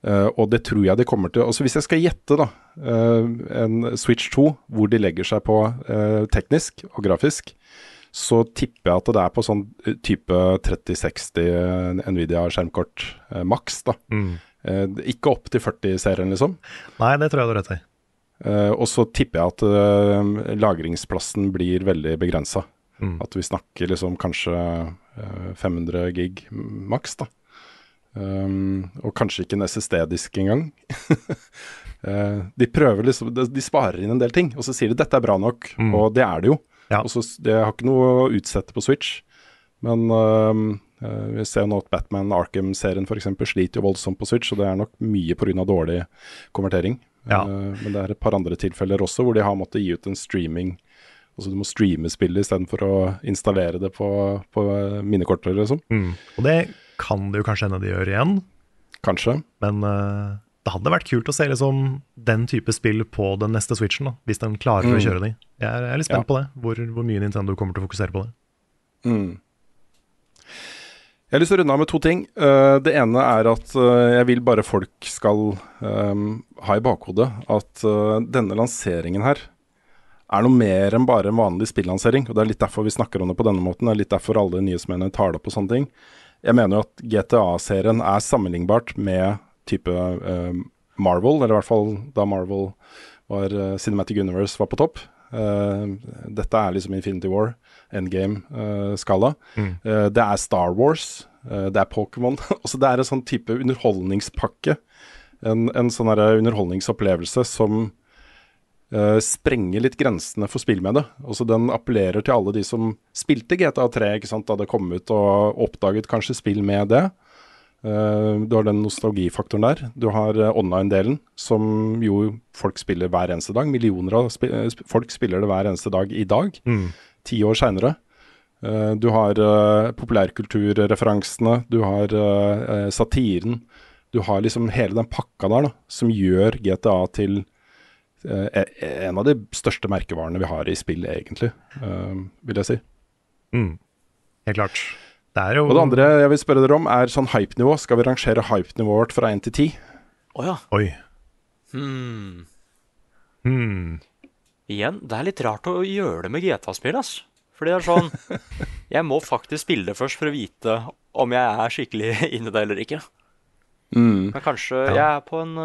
Uh, og det tror jeg de kommer til Altså Hvis jeg skal gjette, da, uh, en Switch 2 hvor de legger seg på uh, teknisk og grafisk, så tipper jeg at det er på sånn eh, type 3060 Nvidia skjermkort eh, maks. da. Eh, ikke opp til 40-serien, liksom. Nei, det tror jeg du har rett i. Eh, og så tipper jeg at eh, lagringsplassen blir veldig begrensa. At vi snakker liksom kanskje eh, 500 gig maks, da. Um, og kanskje ikke en SSD-disk engang. uh, de prøver liksom de, de sparer inn en del ting, og så sier de dette er bra nok, og det er det jo. Ja. Og så Det har ikke noe å utsette på Switch. Men uh, uh, vi ser jo nå at Batman Arkham-serien f.eks. sliter jo voldsomt på Switch, og det er nok mye pga. dårlig konvertering. Ja. Eh, men det er et par andre tilfeller også hvor de har måttet gi ut en streaming Altså du må streame spillet istedenfor å installere det på, på minnekortet, liksom. Mm. Og det kan det jo kanskje hende de gjør igjen, Kanskje. men uh, det hadde vært kult å se liksom den type spill på den neste Switchen, da, hvis den klarer å kjøre de. Jeg er, jeg er litt spent Ja. på det, hvor, hvor mye Nintendo kommer til å fokusere på det. Mm. Jeg har lyst til å runde av med to ting. Eh, det ene er at eh, jeg vil bare folk skal eh, ha i bakhodet at eh, denne lanseringen her er noe mer enn bare en vanlig spillansering. Og Det er litt derfor vi snakker om det på denne måten. Det er litt derfor alle nyhetsmennene tar det opp og sånne ting. jeg mener jo at GTA-serien er sammenlignbart med type eh, Marvel, eller i hvert fall da Marvel var Cinematic Universe var på topp. Eh, dette er liksom Infinity War, endgame-skala. Mm. Eh, det er Star Wars, eh, det er Pokémon. det er en sånn type underholdningspakke. En, en sånn underholdningsopplevelse som Uh, sprenger litt grensene for spill med det. Altså den appellerer til alle de som spilte GTA3 ikke sant, da det kom ut, og oppdaget kanskje spill med det. Uh, du har den nostalgifaktoren der. Du har uh, online-delen, som jo folk spiller hver eneste dag. Millioner av eh, sp folk spiller det hver eneste dag i dag, Mm. Ti år seinere. du har uh, populærkulturreferansene, du har eh, eh, satiren. Du har liksom hele den pakka der da, som gjør GTA til eh, e- en av de største merkevarene vi har i spill, egentlig, eh, vil jeg si. Mm. Helt klart. Det er jo Og det andre jeg vil spørre dere om, er sånn hype-nivå. Skal vi rangere hype-nivået vårt fra 1 til 10? Å ja. Oi. Hmm. Hmm. Igjen, det er litt rart å gjøre det med GTA-spill, ass. Fordi det er sånn Jeg må faktisk spille det først for å vite om jeg er skikkelig inne i det eller ikke. Mm. Men kanskje Ja. Jeg er på en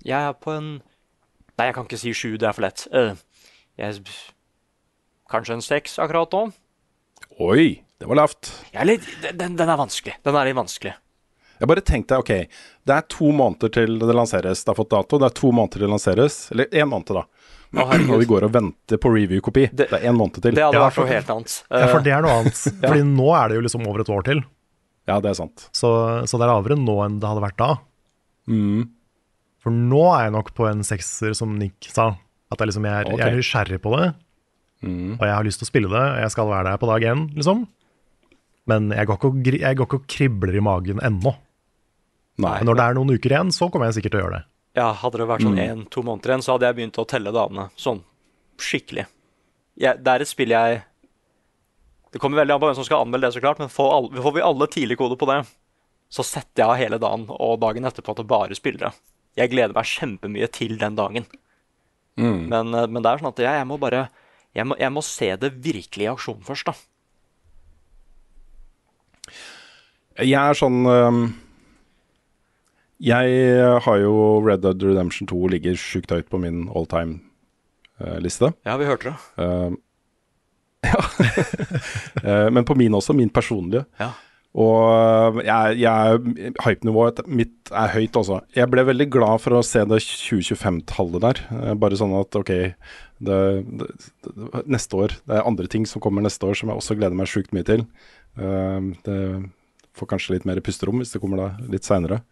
Jeg er på en Nei, jeg kan ikke si sju, det er for lett. Uh, jeg, kanskje en seks akkurat nå. Oi, det var lavt. Jeg er litt, den, den er vanskelig. Den er litt vanskelig. Jeg bare tenkte, ok, det er to måneder til det lanseres. Det har fått dato. Det er to måneder til det lanseres. Eller én måned, da. Og vi går og venter på review-kopi. Det, Det- er én måned til. Det hadde Ja, vært noe helt annet. Ja, for det er noe annet. Fordi nå er det jo liksom over et år til. Ja, det er sant. Så, så det er lavere nå enn det hadde vært da. Mm. For nå er jeg nok på en sekser, som Nick sa. At jeg, liksom, jeg, er, jeg er nysgjerrig på det, Mm. og jeg har lyst til å spille det. og Jeg skal være der på dag én, liksom. Men jeg går ikke og, jeg går ikke og kribler i magen ennå. Nei. Men når det er noen uker igjen, så kommer jeg sikkert til å gjøre det. Ja, Hadde det vært sånn én-to måneder igjen, så hadde jeg begynt å telle dagene sånn skikkelig. Jeg, det er et spill jeg Det kommer veldig an på hvem som skal anmelde det, så klart, men får, alle, får vi alle tidlig kode på det, så setter jeg av hele dagen og dagen etterpå til bare spillere. det. Jeg gleder meg kjempemye til den dagen. Mm. Men, eh, men det er sånn at jeg, jeg må bare jeg må, jeg må se det virkelig i aksjon først, da. Jeg er sånn Jeg har jo Red Dead Redemption 2 ligger sjukt høyt på min all time-liste. Ja, vi hørte det. Uh, ja. uh, men på min også, min personlige. Ja. Og jeg, jeg, hypenivået mitt er høyt også. Jeg ble veldig glad for å se det 2025-tallet der. Eh, Bare sånn at ok, det, det, det, neste år Det er andre ting som kommer neste år som jeg også gleder meg sjukt mye til. Uh, Det får kanskje litt mer pusterom hvis det kommer da litt seinere.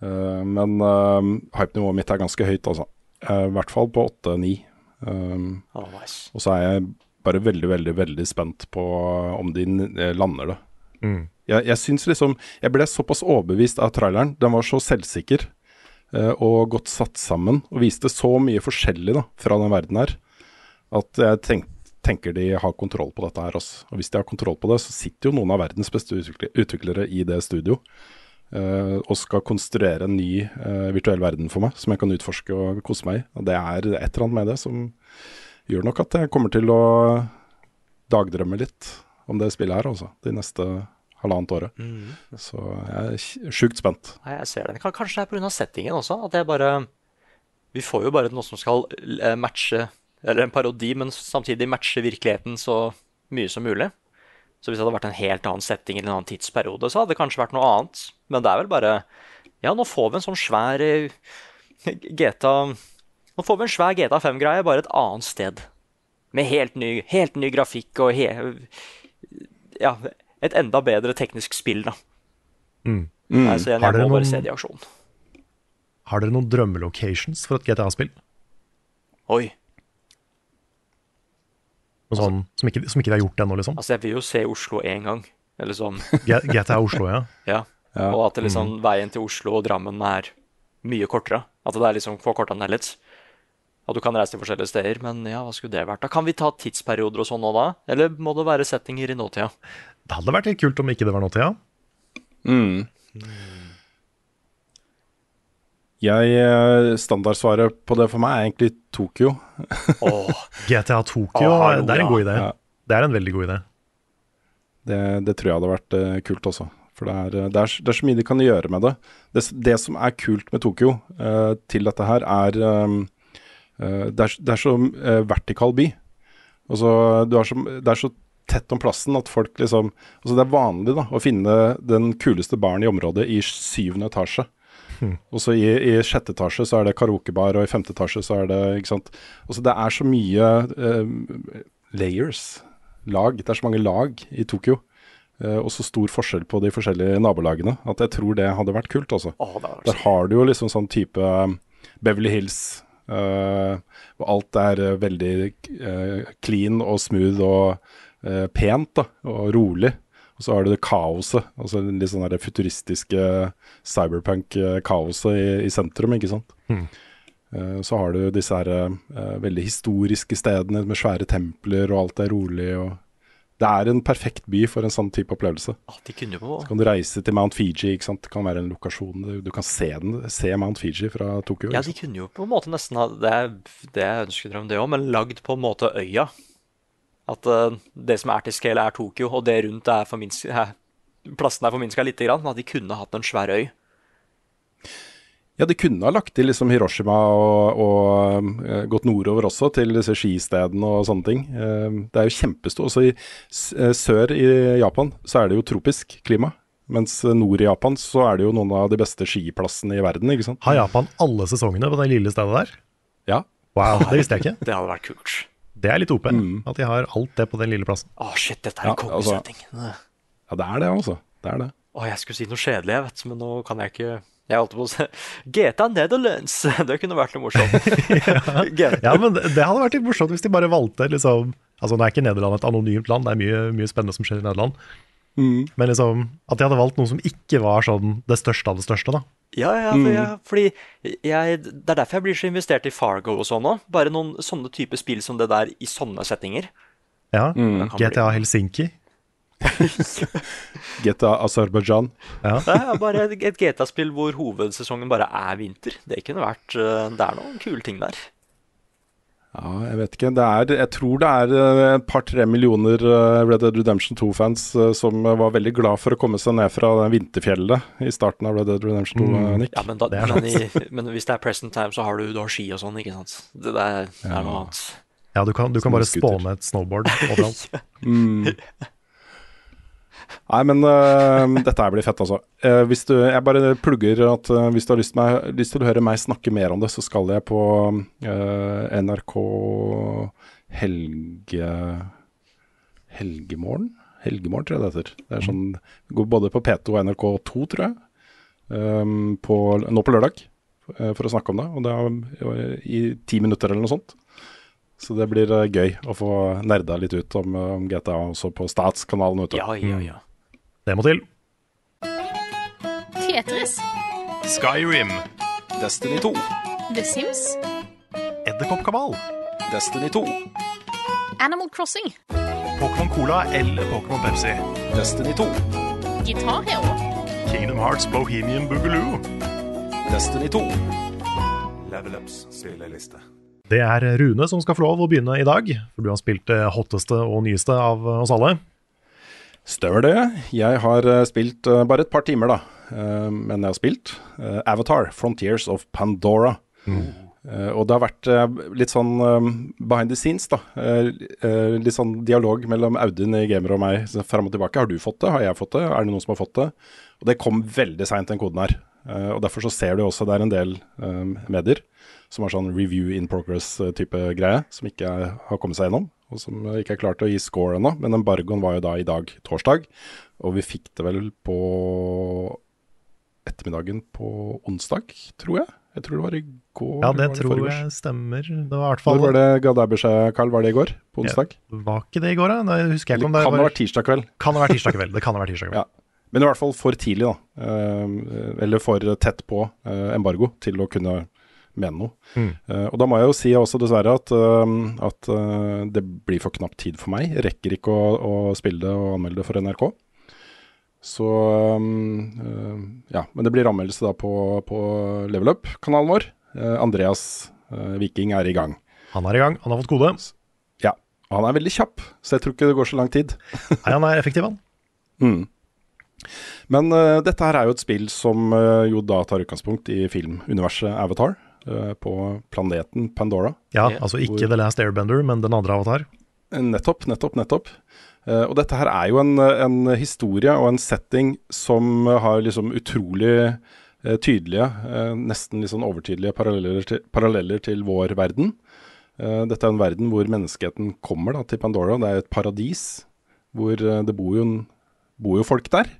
Men uh, hypenivået mitt er ganske høyt, altså. Eh, I hvert fall på 8-9. Um, Oh, nice. og så er jeg bare veldig, veldig veldig spent på om de eh, lander det. Mm. Jeg, jeg syns liksom Jeg ble såpass overbevist av traileren. Den var så selvsikker uh, og godt satt sammen og viste så mye forskjellig da, fra den verden her, at jeg tenk, tenker de har kontroll på dette her. Også. Og hvis de har kontroll på det, så sitter jo noen av verdens beste utviklere i det studio. Eh, og skal konstruere en ny eh, virtuell verden for meg, som jeg kan utforske og kose meg i. Og det er et eller annet med det som gjør nok at jeg kommer til å dagdrømme litt om det spillet her, altså. De neste halvannet året. Mm. Så jeg er sj- sjukt spent. Nei, jeg ser det. Kanskje det er pga. settingen også. At jeg bare Vi får jo bare noe som skal eh, matche Eller en parodi, men samtidig matche virkeligheten så mye som mulig. Så hvis det hadde vært en helt annen setting eller en annen tidsperiode, så hadde det kanskje vært noe annet. Men det er vel bare Ja, nå får vi en sånn svær eh, GTA Nå får vi en svær GTA 5-greie, bare et annet sted. Med helt ny, helt ny grafikk og he, Ja, et enda bedre teknisk spill, da. Mm. Nei, så jeg, jeg må må bare se det i aksjon. Har dere noen drømmelocations for et GTA-spill? Oi. Noe sånn som ikke, som ikke de har gjort ennå, liksom? Altså, jeg vil jo se Oslo én gang. Eller sånn. GTA Oslo, ja. Ja. Ja. Og at liksom, liksom, veien til Oslo og Drammen er mye kortere. At det er liksom forkorta ned litt. At du kan reise til forskjellige steder. Men ja, hva skulle det vært? Da Kan vi ta tidsperioder og sånn nå, da? Eller må det være settinger i nåtida? Det hadde vært litt kult om ikke det var nåtida. Mm. Jeg, eh, standardsvaret på det for meg er egentlig Tokyo. Åh, GTA Tokyo, hallo, det er en god idé. Ja. Det er en veldig god idé. Det, det tror jeg hadde vært uh, kult også. For det er, det, er, det er, så mye de kan gjøre med det. Det, det som er kult med Tokyo uh, til dette her, er um, uh, det, er det er så uh, vertikal by. Altså, så, det er så tett om plassen at folk liksom Altså, det er vanlig da, å finne den kuleste baren i området i syvende etasje. Mm. Og så i, i, sjette etasje så er det karaokebar, og i femte etasje så er det ikke sant. Også det er så mye layers, lag. Det er så mange lag i Tokyo. Eh, og så stor forskjell på de forskjellige nabolagene at jeg tror det hadde vært kult. Altså. Oh, Der har du jo liksom sånn type um, Beverly Hills, uh, hvor alt er uh, veldig clean og smooth og pent da, og rolig. Og så har du det kaoset, altså litt sånn det futuristiske cyberpunk-kaoset i, i, sentrum, ikke sant. Mm. Så har du disse her veldig historiske stedene med svære templer, og alt er rolig. og det er en perfekt by for en sånn type opplevelse. Ah, de kunne jo... Så kan du reise til Mount Fiji, ikke sant? det kan være en lokasjon. Du, kan se, den, se, Mount Fiji fra Tokyo. Ja, de kunne jo på en måte nesten ha Det er, det er ønskedrøm, det òg, men lagd på en måte øya. At uh, det som er til scale, er Tokyo, og det rundt er forminska Plassen er forminska lite grann. At de kunne hatt en svær øy. Ja, de kunne ha lagt til liksom Hiroshima og, og uh, gått nordover også, til disse skistedene og sånne ting. Uh, det er jo kjempestort. Også i uh, sør i Japan så er det jo tropisk klima. Mens nord i Japan så er det jo noen av de beste skiplassene i verden. ikke sant? Har Japan alle sesongene på det lille stedet der? Ja. Wow, det visste jeg ikke. det hadde vært kult. Det er litt OP, mm. at de har alt det på den lille plassen. Å, oh, shit, dette er en ja, kongesetting. Altså, ja, det er det, altså. Det er det. Å, jeg skulle si noe kjedelig, jeg vet, men nå kan jeg ikke jeg holdt på å si GTA Netherlands! Det kunne vært noe morsomt. ja. ja, men det, det hadde vært litt morsomt hvis de bare valgte liksom Altså, nå er ikke Nederland et anonymt land, det er mye, mye spennende som skjer i Nederland. Mm. Men liksom, at de hadde valgt noe som ikke var sånn det største av det største, da. Ja, ja, for jeg, mm. fordi jeg, Det er derfor jeg blir så investert i Fargo og sånn òg. Bare noen sånne type spill som det der i sånne settinger. Ja. Mm. GTA Helsinki. GTA Aserbajdsjan. Ja. Det er bare et GTA-spill hvor hovedsesongen bare er vinter. Det kunne vært eh, Det er noen kule ting der. Ja, jeg vet ikke. Det er, jeg tror det er eh, et par-tre millioner eh, Red Dead Redemption 2-fans som var veldig glad for å komme seg ned fra den Vinterfjellet i starten av Red Dead Redemption 2, mm. Nick. Ja, men, da, men, i, men, hvis det er present time, så har du, du har ski og sånn, ikke sant. Det, det er, ja. er noe annet. Ja, du kan, du kan bare spåne et snowboard overalt. mm. Nei, men uh, dette her blir fett, altså. Uh, hvis du, jeg bare plugger at uh, hvis du har lyst, meg, lyst, til å høre meg snakke mer om det, så skal jeg på NRK helge... Helgemorgen? Helgemorgen, tror jeg det heter. Det er sånn, går både på P2 og NRK2, tror jeg. Um, på, nå på lørdag, for å snakke om det. Og det er i ti minutter eller noe sånt. Så det blir gøy å få nerda litt ut om, om GTA også på Statskanalen. Ja, ja, ja. Det må til. Tetris. Skyrim. Destiny 2. The Sims. Edderkoppkabal. Destiny 2. Animal Crossing. Pokémon Cola eller Pokémon Pepsi. Destiny 2. Guitar Hero. Kingdom Hearts Bohemian Boogaloo. Destiny 2. Level Ups spilleliste. Det er Rune som skal få lov å begynne i dag, for du har spilt det hotteste og nyeste av oss alle. Stemmer det. Jeg har eh, spilt uh, bare et par timer, da. Uh, men jeg har spilt Avatar, Frontiers of Pandora. Mm. og det har vært litt sånn behind the scenes, da. litt sånn dialog mellom Audun i gamer og meg fram og tilbake. Har du fått det? Har jeg fått det? Er det noen som har fått det? Og det kom veldig seint, den koden her. og derfor så ser du også det er en del medier som har sånn review in progress-type greie, som ikke har kommet seg gjennom og som ikke er klart å gi score ennå. Men embargoen var jo da i dag, torsdag, og vi fikk det vel på ettermiddagen på onsdag, tror jeg. Jeg tror det var i går. Ja, det, det tror jeg stemmer. Det var i hvert fall Når var det ga deg beskjed, Carl? Var det i går? På onsdag? Ja, var ikke det i går, da? Nei, husker jeg ikke om det, det kan ha vært tirsdag kveld. Kan det være tirsdag kveld. Det kan ha vært tirsdag kveld. Ja. Men i hvert fall for tidlig, da. Uh, eller for tett på embargo til å kunne mene noe. Mm. Uh, og da må jeg jo si også dessverre at, uh, at uh, det blir for knapp tid for meg. Jeg rekker ikke å, å, spille det og anmelde det for NRK. Så um, ja, men det blir anmeldelse da på, på Level Up-kanalen vår. Andreas Viking er i gang. Han er i gang, han har fått kode. Ja, han er veldig kjapp, så jeg tror ikke det går så lang tid. Nei, han er effektiv, han. Mm. Men uh, dette her er jo et spill som uh, jo da tar utgangspunkt i filmuniverset Avatar. Eh, på planeten Pandora. Ja, altså ikke The Last Airbender, men den andre Avatar. Eh, Nettopp, nettopp, nettopp. Eh, og dette her er jo en, en historie og en setting som har liksom utrolig tydelige, nesten litt sånn overtydelige paralleller til, paralleller til vår verden. Eh, dette er en verden hvor menneskeheten kommer da, til Pandora. Det er et paradis hvor det bor jo, en, bor jo folk der.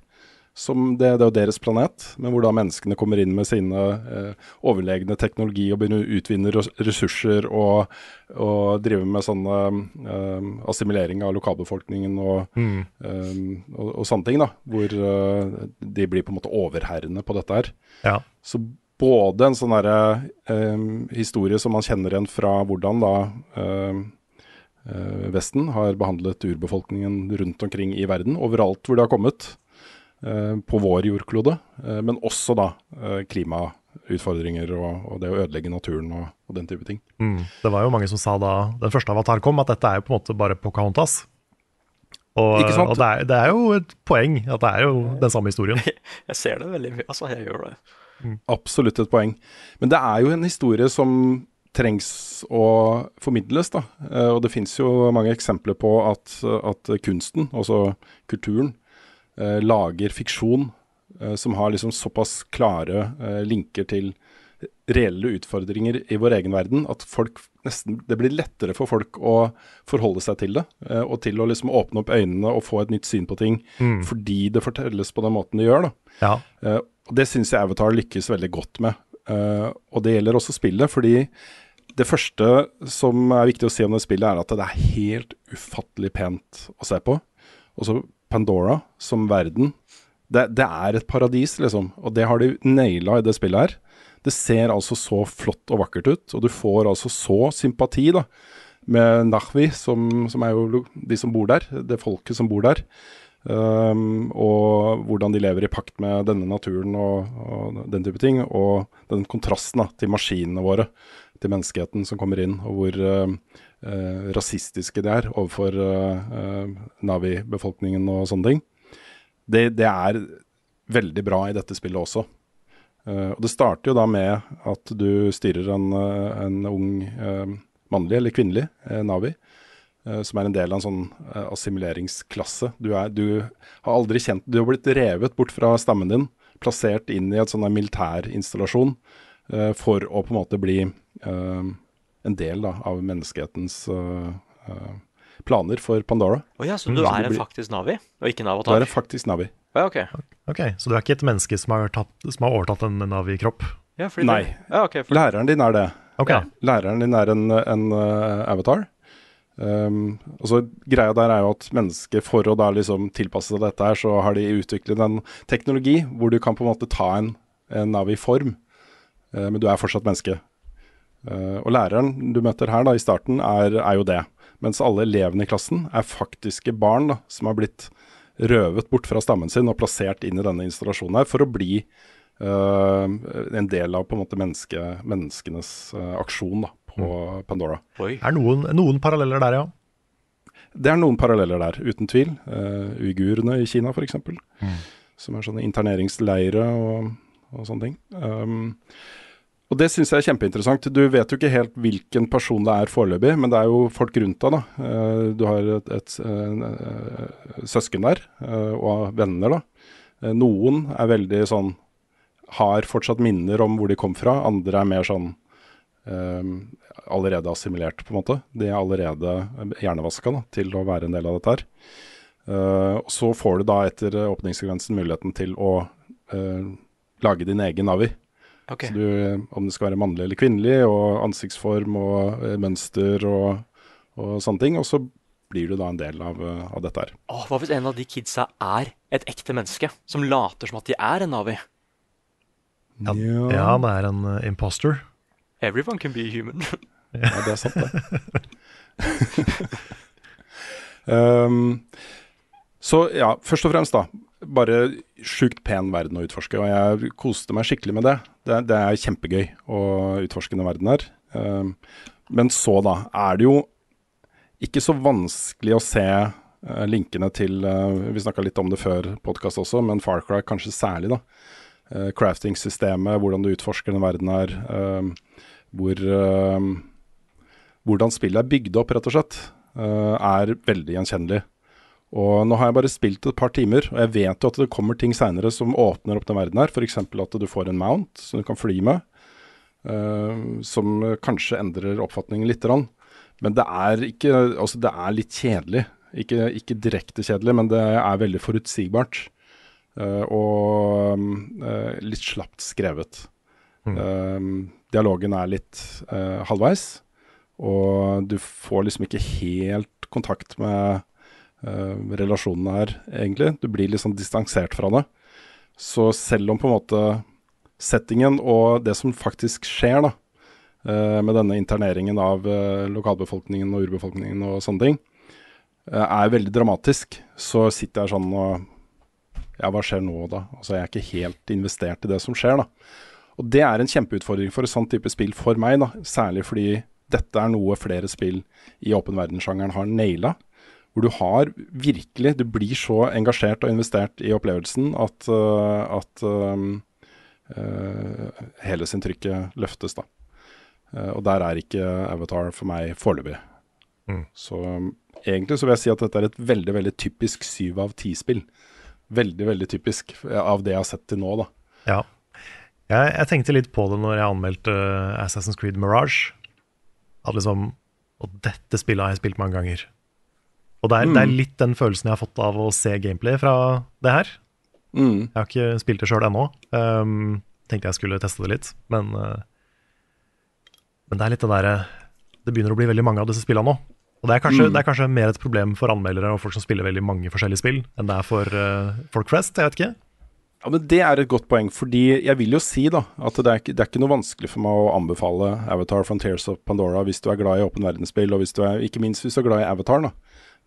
Som det, det er jo deres planet, men hvor da menneskene kommer inn med sine eh, overlegne teknologi og begynner å utvinne ressurser og, og drive med sånne eh, assimilering av lokalbefolkningen og, eh, og, og sånne ting. da, Hvor eh, de blir på en måte overherrene på dette her. Ja. Så både en sånn derre eh, historie som man kjenner igjen fra hvordan da eh, Vesten har behandlet urbefolkningen rundt omkring i verden, overalt hvor det har kommet på vår jordklode, eh, men også da eh, klimautfordringer og, og det å ødelegge naturen og, og den type ting. Mm. Det var jo mange som sa da den første Avatar kom, at dette er jo på en måte bare Pocahontas. Og, Ikke sant? og det, er, det er jo et poeng at det er jo den samme historien. Jeg ser det veldig mye. Altså, jeg gjør det. Absolutt et poeng. Men det er jo en historie som trengs å formidles, da. Eh, og det fins jo mange eksempler på at, at kunsten, altså kulturen, eh, lager fiksjon eh, som har liksom såpass klare eh, linker til reelle utfordringer i vår egen verden at folk nesten, det blir lettere for folk å forholde seg til det. eh, og til å liksom åpne opp øynene og få et nytt syn på ting fordi det fortelles på den måten det gjør. da. Ja. Eh, og Det syns jeg Avatar lykkes veldig godt med. Eh, og det gjelder også spillet, fordi det første som er viktig å si om det spillet, er at det er helt ufattelig pent å se på. Og så Pandora som verden. Det, det er et paradis, liksom. Og det har de naila i det spillet her. Det ser altså så flott og vakkert ut, og du får altså så sympati da, med Nahvi, som, som er jo de som bor der, det folket som bor der. Um, og hvordan de lever i pakt med denne naturen og, og den type ting. Og den kontrasten da, til maskinene våre, til menneskeheten som kommer inn, og hvor uh, uh, rasistiske de er overfor uh, uh, Navi-befolkningen og sånne ting. Det, det er veldig bra i dette spillet også. Uh, og Det starter jo da med at du styrer en, uh, en ung mannlig eller kvinnelig Navi eh, som er en del av en sånn eh, assimileringsklasse. Du, er, du har aldri kjent Du har blitt revet bort fra stammen din, plassert inn i et sånn militærinstallasjon uh, for å på en måte bli eh, en del da, av menneskehetens eh, eh, planer for Pandora. Oh ja, så du er en faktisk Navi, og ikke en Du avatar? er en faktisk Navi. Ja, okay. Ok, Så du er ikke et menneske som har, tatt, som har overtatt en Navi-kropp? Ja, fordi Nei. Ja, okay, For, Læreren din er det. Okay. Ja. Læreren din er en, en uh, avatar. Um, og så Greia der er jo at mennesker, for å da liksom tilpasse seg dette her, så har de utviklet en teknologi hvor du kan på en måte ta en, en Navi-form, uh, men du er fortsatt menneske. Eh, og læreren du møter her da i starten, er, er jo det. Mens alle elevene i klassen er faktiske barn da, som har blitt røvet bort fra stammen sin og plassert inn i denne installasjonen her for å bli uh, en del av på en måte menneske, menneskenes uh, aksjon da, på Pandora. oi. er noen, noen paralleller der, ja. Det er noen paralleller der, uten tvil. Uh, uigurene i Kina f.eks., som er sånne interneringsleire og, og sånne ting. Um, og det syns jeg er kjempeinteressant. Du vet jo ikke helt hvilken person det er foreløpig, men det er jo folk rundt deg. da. Eh, du har et, et et, søsken der, eh, og venner, da. Eh, noen er veldig sånn Har fortsatt minner om hvor de kom fra. Andre er mer sånn eh, allerede assimilert, på en måte. De er allerede hjernevaska til å være en del av dette her. Eh, så får du da etter åpningssekvensen muligheten til å eh, lage din egen Navi. Ok. Så du, om det skal være mannlig eller kvinnelig, og ansiktsform og eh, mønster og, og sånne ting. Og så blir du da en del av, eh, av dette her. Åh, hva hvis en av de kidsa er et ekte menneske, som later som at de er en Navi? Ja, ja, han er en uh, imposter. Everyone can be human. Ja, det er sant, det. um, så ja, først og fremst, da. Bare sjukt pen verden å utforske. Og jeg koste meg skikkelig med det. Det, det er kjempegøy å utforske den verden her. Um, men så, da, er det jo ikke så vanskelig å se eh, linkene til eh, Vi snakka litt om det før podkast også, men Far Cry kanskje særlig. da. Eh, Crafting-systemet, hvordan du utforsker den verden her. eh, hvor eh, Hvordan spillet er bygd opp, rett og slett, er veldig gjenkjennelig. Og nå har jeg bare spilt et par timer, og jeg vet jo at det kommer ting seinere som åpner opp den verden her. F.eks. at du får en mount som du kan fly med, uh, som kanskje endrer oppfatningen litt. grann. Men det er ikke Altså, det er litt kjedelig. Ikke, ikke direkte kjedelig, men det er veldig forutsigbart. Uh, og uh, litt slapt skrevet. Eh, dialogen er litt halvveis, og du får liksom ikke helt kontakt med relasjonene her, egentlig. Du blir litt sånn distansert fra det. Så selv om på en måte settingen og det som faktisk skjer, da, eh, med denne interneringen av eh, lokalbefolkningen og urbefolkningen og sånne ting, eh, er veldig dramatisk, så sitter jeg sånn og Ja, hva skjer nå, da? Altså, jeg er ikke helt investert i det som skjer, da. Og det er en kjempeutfordring for et sånn type spill for meg, da. Særlig fordi dette er noe flere spill i åpen verden-sjangeren har naila. Hvor du har virkelig Du blir så engasjert og investert i opplevelsen at, øh, at øh, uh, helhetsinntrykket løftes, da. Uh, og der er ikke Avatar for meg foreløpig. Mm. Så um, egentlig så vil jeg si at dette er et veldig, veldig typisk syv av ti-spill. Veldig, veldig typisk eh, av det jeg har sett til nå, da. Ja. Jeg, jeg tenkte litt på det når jeg anmeldte eh, Assassin's Creed Mirage. At liksom Og dette spillet har jeg spilt mange ganger. Og det er, det er Mm. litt den følelsen jeg har fått av å se gameplay fra det her. Mm. Jeg har ikke spilt det sjøl ennå. Um, tenkte jeg skulle teste det litt, men uh, Men det er litt det derre Det begynner å bli veldig mange av disse spillene nå. Og det er, kanskje, Mm. det er kanskje mer et problem for anmeldere og folk som spiller veldig mange forskjellige spill, enn det er for uh, folk flest. Jeg vet ikke. Ja, men Det er et godt poeng, fordi jeg vil jo si da at det er, ikke, det er ikke noe vanskelig for meg å anbefale Avatar Frontiers of Pandora hvis du er glad i åpen verdensspill, og hvis du er, ikke minst hvis du er glad i Avatar. da.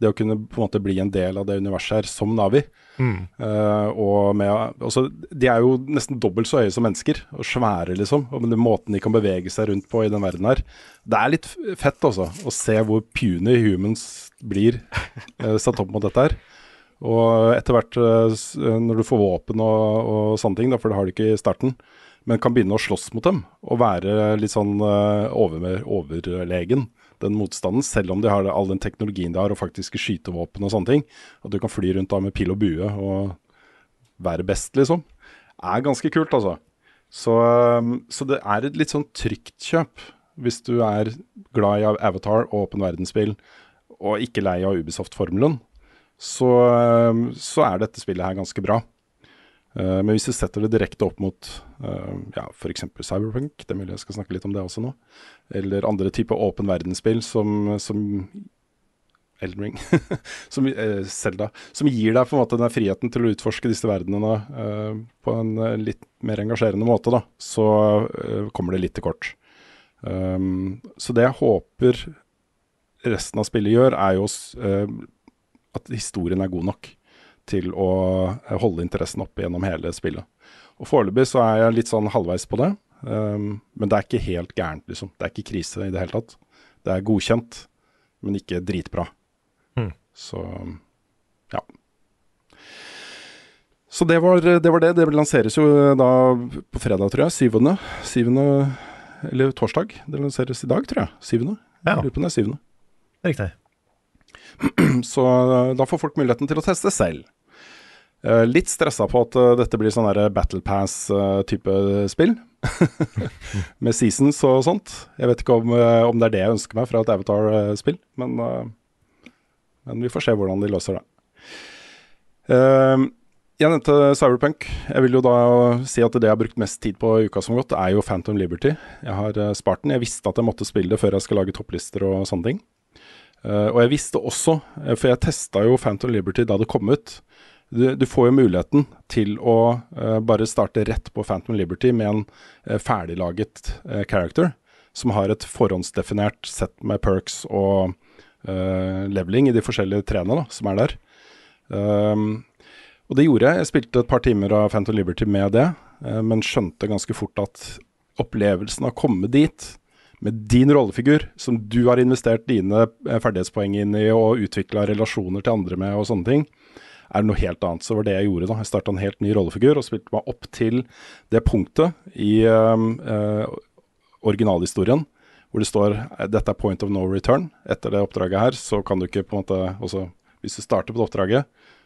Det å kunne på en måte bli en del av det universet her som Navi. Mm. Uh, og med, også, de er jo nesten dobbelt så høye som mennesker, og svære, liksom. Og den måten de kan bevege seg rundt på i den verden her. Det er litt fett, altså, å se hvor puny humans blir uh, satt opp mot dette her. Og etter hvert, uh, når du får våpen og, og sånne ting, da, for det har du ikke i starten, men kan begynne å slåss mot dem og være litt sånn over, overlegen, den motstanden, selv om de har all den teknologien de har og faktiske skytevåpen og sånne ting. At du kan fly rundt da med pil og bue og være best, liksom. Er ganske kult, altså. Så, um, så det er et litt sånn trygt kjøp hvis du er glad i Avatar og åpen verdensspill og ikke lei av Ubisoft-formelen. Så, um, så er dette spillet her ganske bra. Uh, men hvis du setter det direkte opp mot uh, ja, f.eks. Cyberpunk, det er mulig jeg skal snakke litt om det også nå, eller andre typer åpen verdensspill som, som Elden Ring, som, eh, Zelda, som gir deg på en måte den friheten til å utforske disse verdenene uh, på en eh, litt mer engasjerende måte, da, så uh, kommer det litt til kort. Um, så det jeg håper resten av spillet gjør, er jo eh, at historien er god nok til å eh, holde interessen oppe gjennom hele spillet. Og Foreløpig så er jeg litt sånn halvveis på det, um, men det er ikke helt gærent, liksom. Det er ikke krise i det hele tatt. Det er godkjent, men ikke dritbra. Mm. Så ja. Så det var, det var det. Det lanseres jo da på fredag, tror jeg. Syvende. Syvende Eller torsdag. Det lanseres i dag, tror jeg. Syvende. Ja. Jeg lurer på om det er syvende. Riktig. Så eh, da får folk muligheten til å teste selv. Eh, litt stressa på at eh, dette blir sånn Battle Pass-type spill. Med seasons og sånt. Jeg vet ikke om, om det er det jeg ønsker meg fra et Avatar-spill, men, men vi får se hvordan de løser det. Jeg nevnte Cyberpunk. Jeg vil jo da si at det jeg har brukt mest tid på i uka som gått, er jo Phantom Liberty. Jeg har spart den. Jeg visste at jeg måtte spille det før jeg skal lage topplister og sånne ting. Eh, og jeg visste også, eh, for jeg testa jo Phantom Liberty da det kom ut. Du, du får jo muligheten til å eh, bare starte rett på Phantom Liberty med en ferdiglaget character som har et forhåndsdefinert sett med perks og leveling i de forskjellige trærne som er der. Um, og det gjorde jeg. Jeg spilte et par timer av Phantom Liberty med det, men skjønte ganske fort at opplevelsen av å komme dit med din rollefigur, som du har investert dine eh, ferdighetspoeng inn i og utvikla relasjoner til andre med og sånne ting, er noe helt annet. Så var det jeg gjorde da. Jeg starta en helt ny rollefigur og spilte meg opp til det punktet i uh, originalhistorien hvor det står dette er point of no return. Etter det oppdraget her, så kan du ikke på en måte også, Hvis du starter på det oppdraget,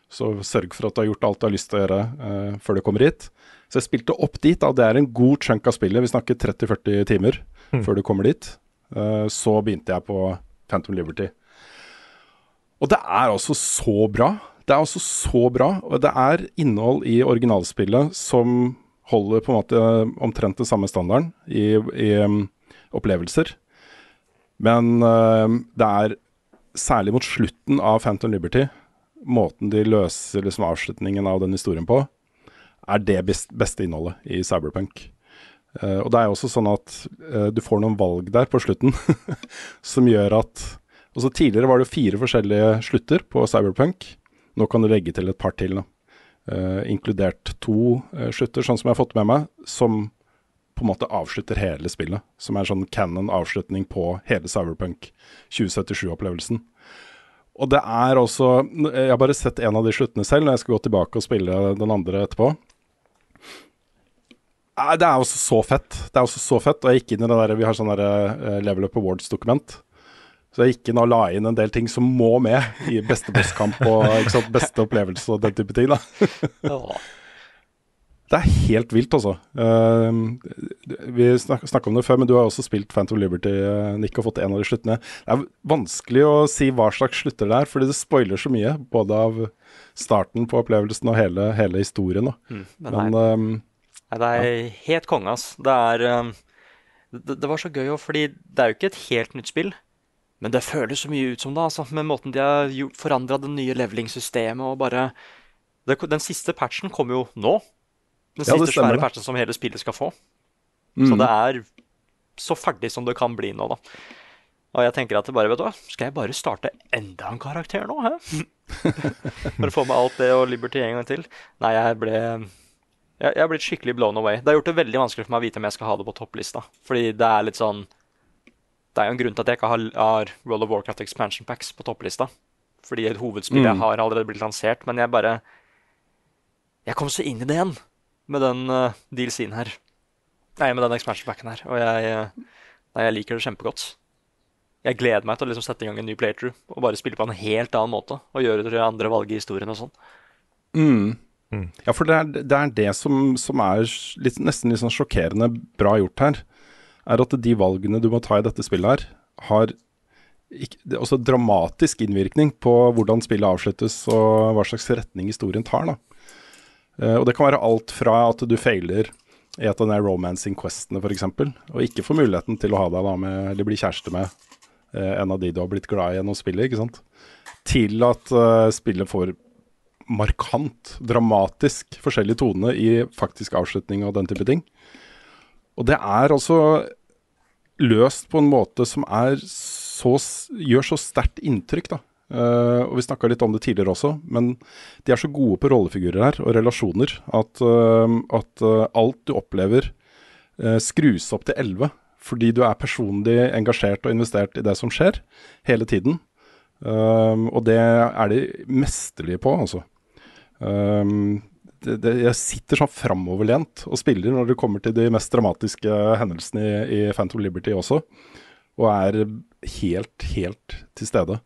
så sørg for at du har gjort alt du har lyst til å gjøre uh, før du kommer hit. Så jeg spilte opp dit. og Det er en god chunk av spillet. Vi snakker 30-40 timer mm. før du kommer dit. Uh, så begynte jeg på Phantom Liberty. Og det er altså så bra. Det er altså så bra. Og det er innhold i originalspillet som holder på en måte omtrent den samme standarden i, i um, opplevelser. Men uh, det er særlig mot slutten av Phantom Liberty, måten de løser liksom avslutningen av den historien på, er det best, beste innholdet i Cyberpunk. Uh, og det er jo også sånn at uh, du får noen valg der på slutten som gjør at Altså Tidligere var det fire forskjellige slutter på Cyberpunk. Nå kan du legge til et par til, uh, inkludert to slutter, sånn som jeg har fått med meg, som på en måte avslutter hele spillet. Som er sånn canon-avslutning på hele Cyberpunk 2077-opplevelsen. Og det er også Jeg har bare sett en av de sluttene selv, når jeg skal gå tilbake og spille den andre etterpå. Det er også så fett. Det er også så fett. Og jeg gikk inn i det der, vi har sånn der Level Up Awards-dokument. Så jeg gikk inn og la inn en del ting som må med i beste bosskamp og sant, beste opplevelse og den type ting. da. det er helt vilt, altså. Uh, vi snakka om det før, men du har også spilt Phantom Liberty, uh, Nick, og fått en av de sluttene. Det er vanskelig å si hva slags slutter det er, fordi det spoiler så mye. Både av starten på opplevelsen og hele, hele historien. Mm, men um, Nei, det er ja. helt konge, ass. Det er um, det, det, var så gøy òg, fordi det er jo ikke et helt nytt spill. Men det føles så mye ut som det, altså, med måten de har forandra det nye leveling-systemet og bare det, Den siste patchen kommer jo nå. Den ja, siste svære patchen som hele spillet skal få. Mm. Så det er så ferdig som det kan bli nå, da. Og jeg tenker at det bare, vet du hva, skal jeg bare starte enda en karakter nå, hæ? For å få med alt det og Liberty en gang til. Nei, jeg ble jeg, jeg har blitt skikkelig blown away. Det har gjort det veldig vanskelig for meg å vite om jeg skal ha det på topplista. Fordi det er litt sånn Det er jo en grunn til at jeg ikke har, har World of Warcraft Expansion Packs på topplista. Fordi et hovedspill mm. jeg har allerede blitt lansert. Men jeg bare Jeg kom så inn i det igjen med den uh, deal-scene her. Nei, med den expansion packen her. Og jeg, uh, nei, jeg liker det kjempegodt. Jeg gleder meg til å liksom sette i gang en ny playthrough og bare spille på en helt annen måte. Og gjøre det andre valg i historien og sånn. Mm. Mm. Ja, for det er det, er det som, som, er litt, nesten litt sånn sjokkerende bra gjort her. Er at de valgene du må ta i dette spillet her, har ikke, også dramatisk innvirkning på hvordan spillet avsluttes og hva slags retning historien tar. da. Uh, og det kan være alt fra at du feiler i et av de romancing-questene f.eks., og ikke får muligheten til å ha deg da med, eller bli kjæreste med uh, en av de du har blitt glad i gjennom spillet, ikke sant? til at uh, spillet får markant, dramatisk forskjellig tone i faktisk avslutning og den type ting. Og det er altså løst på en måte som så, gjør så sterkt inntrykk, da. Uh, og Vi snakka litt om det tidligere også, men de er så gode på rollefigurer her og relasjoner at, uh, at uh, alt du opplever skrus opp til 11. Fordi du er personlig engasjert og investert i det som skjer, hele tiden. og det er de mesterlige på, altså. Um, det, det, jeg sitter sånn framoverlent og spiller når det kommer til de mest dramatiske hendelsene i, i Phantom Liberty også, og er helt, helt til stede.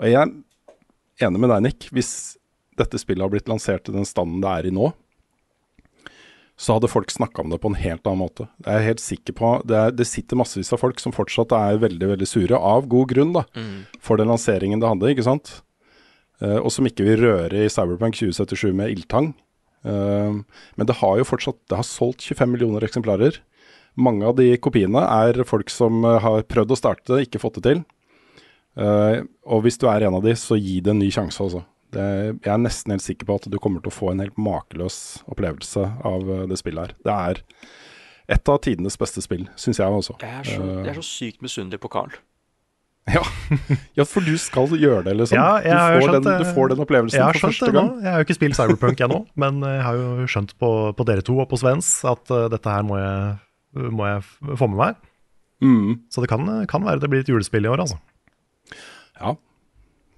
Og jeg er enig med deg, Nick. Hvis dette spillet har blitt lansert i den standen det er i nå, så hadde folk snakka om det på en helt annen måte. Jeg er helt sikker på, Det, er, det sitter massevis av folk som fortsatt er veldig veldig sure, av god grunn, da, mm. for den lanseringen det hadde. ikke sant? Uh, og som ikke vil røre i Cyberpunk 2077 med ildtang. Uh, men det har jo fortsatt Det har solgt 25 millioner eksemplarer. Mange av de kopiene er folk som uh, har prøvd å starte, ikke fått det til. og hvis du er en av de, så gi det en ny sjanse, altså. Det, jeg er nesten helt sikker på at du kommer til å få en helt makeløs opplevelse av det spillet her. Det er et av tidenes beste spill, syns jeg også. Jeg er så, jeg er så sykt misunnelig på Carl. Ja. ja. for du skal gjøre det, liksom. Ja, du, får den, du, får den, opplevelsen for første gang. Jeg har jo ikke spilt Cyberpunk ennå, men jeg har jo skjønt på, på, dere to og på Svens at uh, dette her må jeg, må jeg, få med meg. Mm. Så det kan, kan være det blir et julespill i år, altså. Ja,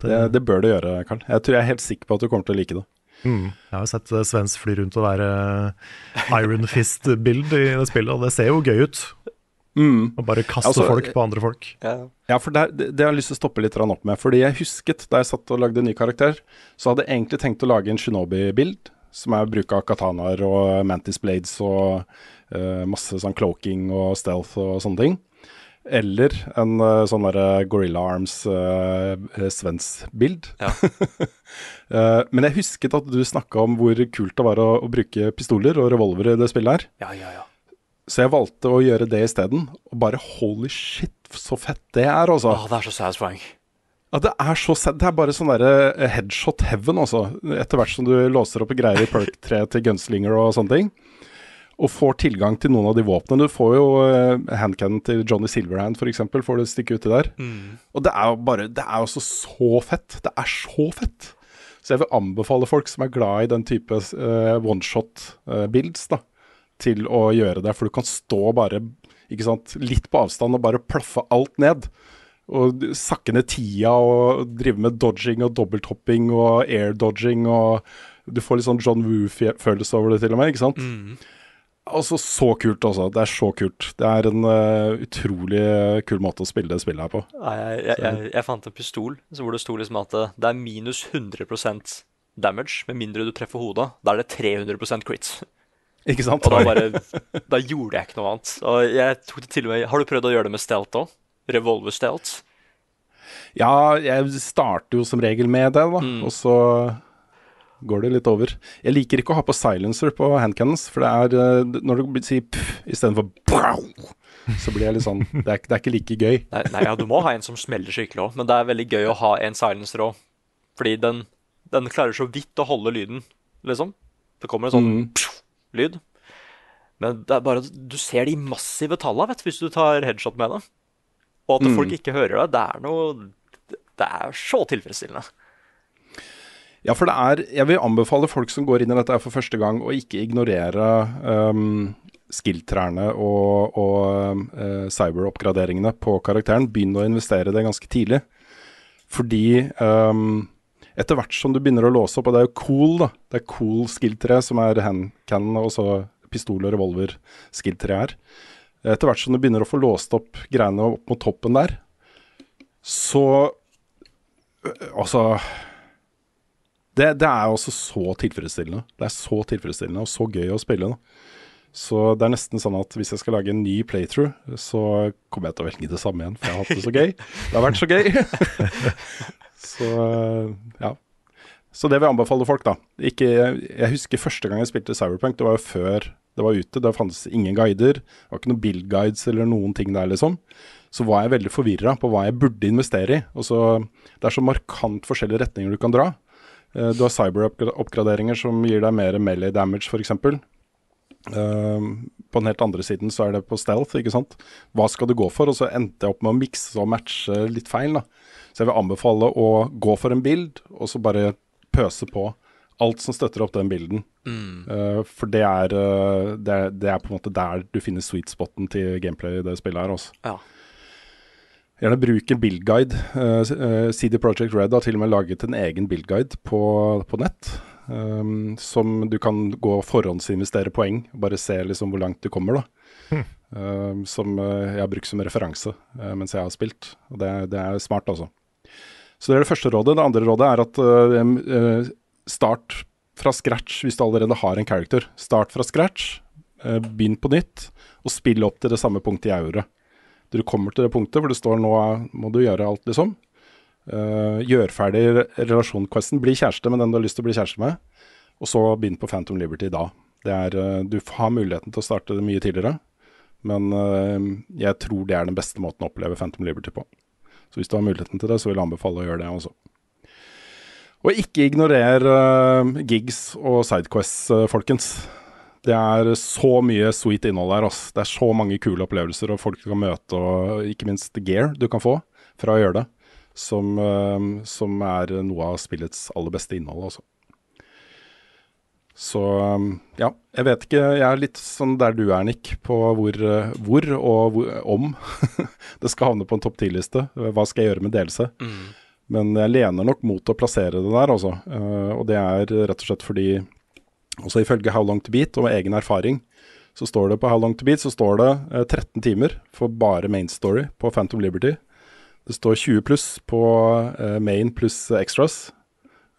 det, det bør det gjøre, Karl. Jeg tror jeg er helt sikker på at du kommer til å like det. Mm. Jeg har jo sett eh, Svens fly rundt og være eh, Iron Fist-bild i det spillet, og det ser jo gøy ut. Mm. Og bare kaste Altså, folk på andre folk. Ja, for det, det, det har jeg lyst til å stoppe litt opp med. Fordi jeg husket da jeg satt og lagde en ny karakter, så hadde jeg egentlig tenkt å lage en Shinobi-bild, som er bruk av katanaer og mantis blades og uh, masse sånn cloaking og stealth og sånne ting. Eller en uh, sånn derre Gorilla Arms uh, Svens-bild. Eh, men jeg husket at du snakka om hvor kult det var å, å bruke pistoler og revolver i det spillet her. Ja, ja, ja. Så jeg valgte å gjøre det isteden. Og bare holy shit, så fett det er, altså. Åh, det er så satisfying. Ja, det er så sad. Det er bare sånn derre headshot heaven, altså. Etter hvert som du låser opp greier i perk 3 til gunslinger og sånne ting. Og får tilgang til noen av de våpnene. Du får jo uh, handcannon til Johnny Silverhand, f.eks. Får du stikke uti der. Og det er jo bare Det er også så fett. Det er så fett. Så jeg vil anbefale folk som er glad i den type uh, oneshot-builds, da, til å gjøre det. For du kan stå bare ikke sant, litt på avstand og bare plaffe alt ned og sakke ned tida og drive med dodging og dobbelthopping og air-dodging og Du får litt sånn John Woo-følelse over det, til og med. ikke sant? Altså, så kult, altså. Det er så kult. Det er en uh, utrolig kul måte å spille det spillet her på. Jeg, jeg, jeg, jeg fant en pistol så hvor det sto liksom at det er minus 100% damage med mindre du treffer hodet. Da er det 300% crits. Ikke sant? Og da bare Da gjorde jeg ikke noe annet. Og jeg tok det til og med Har du prøvd å gjøre det med stealth òg? Revolver stealth? Ja, jeg starter jo som regel med det, da. Og så går det litt over. Jeg liker ikke å ha på silencer på handcannons, for det er uh, Når du sier pff istedenfor pow, så blir jeg litt sånn Det er, det er ikke like gøy. Nei, nei, ja, du må ha en som smeller skikkelig òg, men det er veldig gøy å ha en silencer òg. Fordi den, den klarer så vidt å holde lyden, liksom. Det kommer en sånn Mm. Lyd. Men det er bare at du ser de massive tallene vet, du, hvis du tar headshot med det. Og at Mm. folk ikke hører det, det er noe Det er så tilfredsstillende. Ja, for det er Jeg vil anbefale folk som går inn i dette for første gang, å ikke ignorere um, skill-trærne og, og uh, cyber-oppgraderingene på karakteren. Begynn å investere det ganske tidlig. Fordi um, etter hvert som du begynner å låse opp, og det er jo cool, da. Det er cool skill-tre som er handcannon og så pistol og revolver skill-tre her. Etter hvert som du begynner å få låst opp greiene opp mot toppen der, så øh, Altså det, det er også så tilfredsstillende. Det er så tilfredsstillende og så gøy å spille. Da. Så det er nesten sånn at hvis jeg skal lage en ny playthrough, så kommer jeg til å velge det samme igjen, for jeg har hatt det så gøy. Det har vært så gøy. så ja. Så det vil jeg anbefale folk, da. Ikke, jeg husker første gang jeg spilte Cyberpunk, det var jo før det var ute. Det fantes ingen guider. Det var ikke noen build guides eller noen ting der, liksom. Så var jeg veldig forvirra på hva jeg burde investere i. Og så, det er så markant forskjellige retninger du kan dra. Eh, Du har cyber-oppgraderinger som gir deg mer melee damage, f.eks. Uh, på den helt andre siden så er det på stealth, ikke sant. Hva skal du gå for? Og så endte jeg opp med å mikse og matche litt feil, da. Så jeg vil anbefale å gå for en bild, og så bare pøse på alt som støtter opp den bilden. Eh, for det er, uh, det, er, det er på en måte der du finner sweet spoten til gameplay i det spillet her, også. Ja. Gjerne bruk en bildguide. Uh, CD Project Red har til og med laget en egen bildguide på, på nett. um, som du kan gå og forhåndsinvestere poeng, bare se liksom hvor langt du kommer. da. Um, som uh, jeg har brukt som referanse uh, mens jeg har spilt. Og det, det er smart, altså. Så det er det første rådet. Det andre rådet er at um, uh, start fra scratch hvis du allerede har en character. Start fra scratch, uh, begynn på nytt, og spill opp til det samme punktet i auret. Du kommer til det punktet hvor det står nå må du gjøre alt, liksom. Uh, gjør ferdig re- relasjonquesten. Bli kjæreste med den du har lyst til å bli kjæreste med. Og så begynn på Phantom Liberty da. Er, uh, du har muligheten til å starte det mye tidligere, men uh, jeg tror det er den beste måten å oppleve Phantom Liberty på. Så hvis du har muligheten til det, så vil jeg anbefale å gjøre det også. Og ikke ignorer uh, gigs og sidequests, uh, folkens. Det er så mye sweet innhold her. Altså. Det er så mange kule opplevelser og folk du kan møte, og ikke minst gear du kan få fra å gjøre det, som, uh, som er noe av spillets aller beste innhold. Altså. Så um, ja, jeg vet ikke. Jeg er litt sånn der du er, Nick, på hvor, uh, hvor og hvor, om det skal havne på en topp ti-liste. Hva skal jeg gjøre med delelse? Men jeg lener nok mot å plassere det der, altså. Uh, og det er rett og slett fordi også ifølge How Long To Beat og egen erfaring, så står det på How Long To Beat så står det eh, 13 timer for bare main story på Phantom Liberty. Det står 20 pluss på main pluss extras.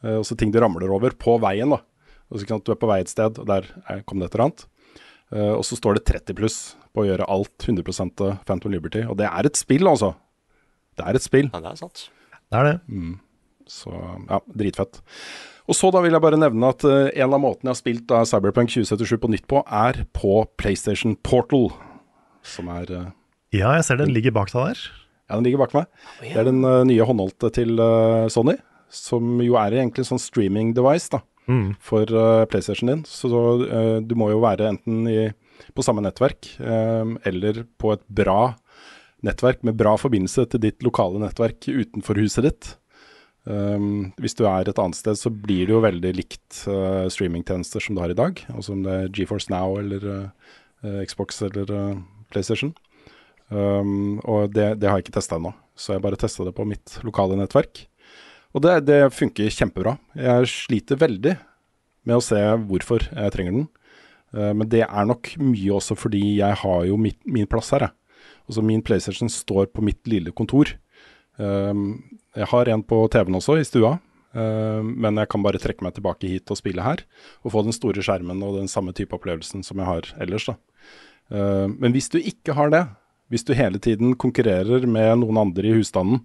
og også ting du ramler over på veien, da. Og så ikke Du er på vei et sted, og der er, kom det et eller annet. Uh, og så står det 30 pluss på å gjøre alt 100 til Phantom Liberty. Og det er et spill, altså. Det er et spill. Ja, det er sant. Det er det. Så ja, dritfett. Og så da vil jeg bare nevne at uh, en av måtene jeg har spilt da Cyberpunk 2077 på nytt på, er på PlayStation Portal. Som er uh, Ja, jeg ser den ligger bak deg der. Ja, den ligger bak meg. Det er den nye håndholdte til Sony. Som jo er egentlig en sånn streaming device da, for uh, PlayStation din. Så uh, du må jo være enten i, på samme nettverk eh, eller på et bra nettverk med bra forbindelse til ditt lokale nettverk utenfor huset ditt. Um, hvis du er et annet sted, så blir det jo veldig likt uh, streamingtjenester som du har i dag. Altså om det er GeForce Now eller uh, Xbox eller uh, PlayStation. Um, og det, det har jeg ikke testa ennå, så jeg bare testa det på mitt lokale nettverk. Og det, det funker kjempebra. Jeg sliter veldig med å se hvorfor jeg trenger den. Uh, men det er nok mye også fordi jeg har jo mitt, min plass her, jeg. Altså min PlayStation står på mitt lille kontor. Um, jeg har en på TV-en også, i stua. Uh, men jeg kan bare trekke meg tilbake hit og spille her. Og få den store skjermen og den samme type opplevelsen som jeg har ellers. Da. Men hvis du ikke har det, hvis du hele tiden konkurrerer med noen andre i husstanden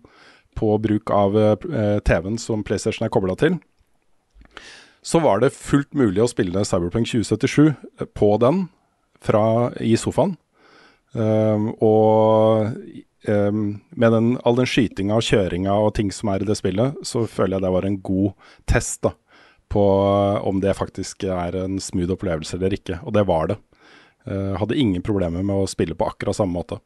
på bruk av uh, TV-en som PlayStation er kobla til, så var det fullt mulig å spille Cyberpunk 2077 på den fra, i sofaen. Um, og um, med den, all den skytinga og kjøringa og ting som er i det spillet, så føler jeg det var en god test da, på om det faktisk er en smooth opplevelse eller ikke. Og det var det. Uh, hadde ingen problemer med å spille på akkurat samme måte.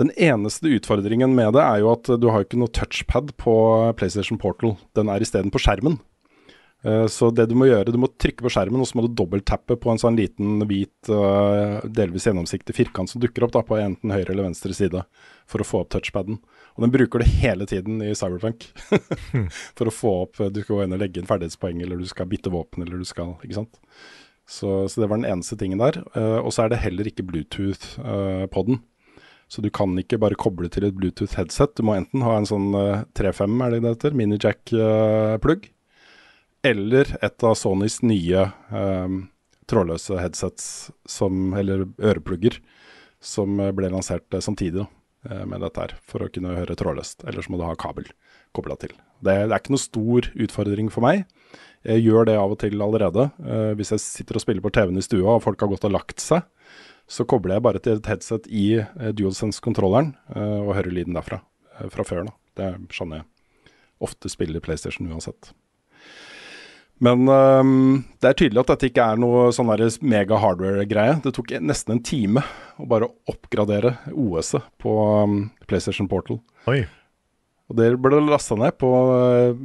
Den eneste utfordringen med det er jo at du har ikke noe touchpad på PlayStation Portal. Den er isteden på skjermen. Eh, Så det du må gjøre, du må trykke på skjermen, og så må du dobbelttappe på en sånn liten hvit, eh, delvis gjennomsiktig firkant som dukker opp da på enten høyre eller venstre side, for å få opp touchpaden. Og den bruker du hele tiden i Cyberpunk. for å få opp Du skal gå inn og legge inn ferdighetspoeng, eller du skal bytte våpen, eller du skal Ikke sant. Så, så det var den eneste tingen der. Eh, og så er det heller ikke Bluetooth eh, på den. Så du kan ikke bare koble til et Bluetooth-headset. Du må enten ha en sånn eh, 3.5, er det det heter, mini-jack-plugg eller et av Sonys nye um, trådløse headsets, som, eller øreplugger, som eh, ble lansert eh, samtidig da, eh, med dette her, for å kunne høre trådløst. Ellers må du ha kabel kobla til. Det, det, er ikke noe stor utfordring for meg. Jeg gjør det av og til allerede. Hvis jeg sitter og spiller på TV-en i stua og folk har gått og lagt seg, så kobler jeg bare til et headset i uh, DualSense-kontrolleren uh, og hører lyden derfra. fra før, da. Det er sånn jeg ofte spiller PlayStation uansett. Men um, det er tydelig at dette ikke er noe sånn mega hardware-greie. Det tok nesten en time å bare oppgradere OS-et på um, PlayStation Portal. Oi. Og det ble lasta ned på uh,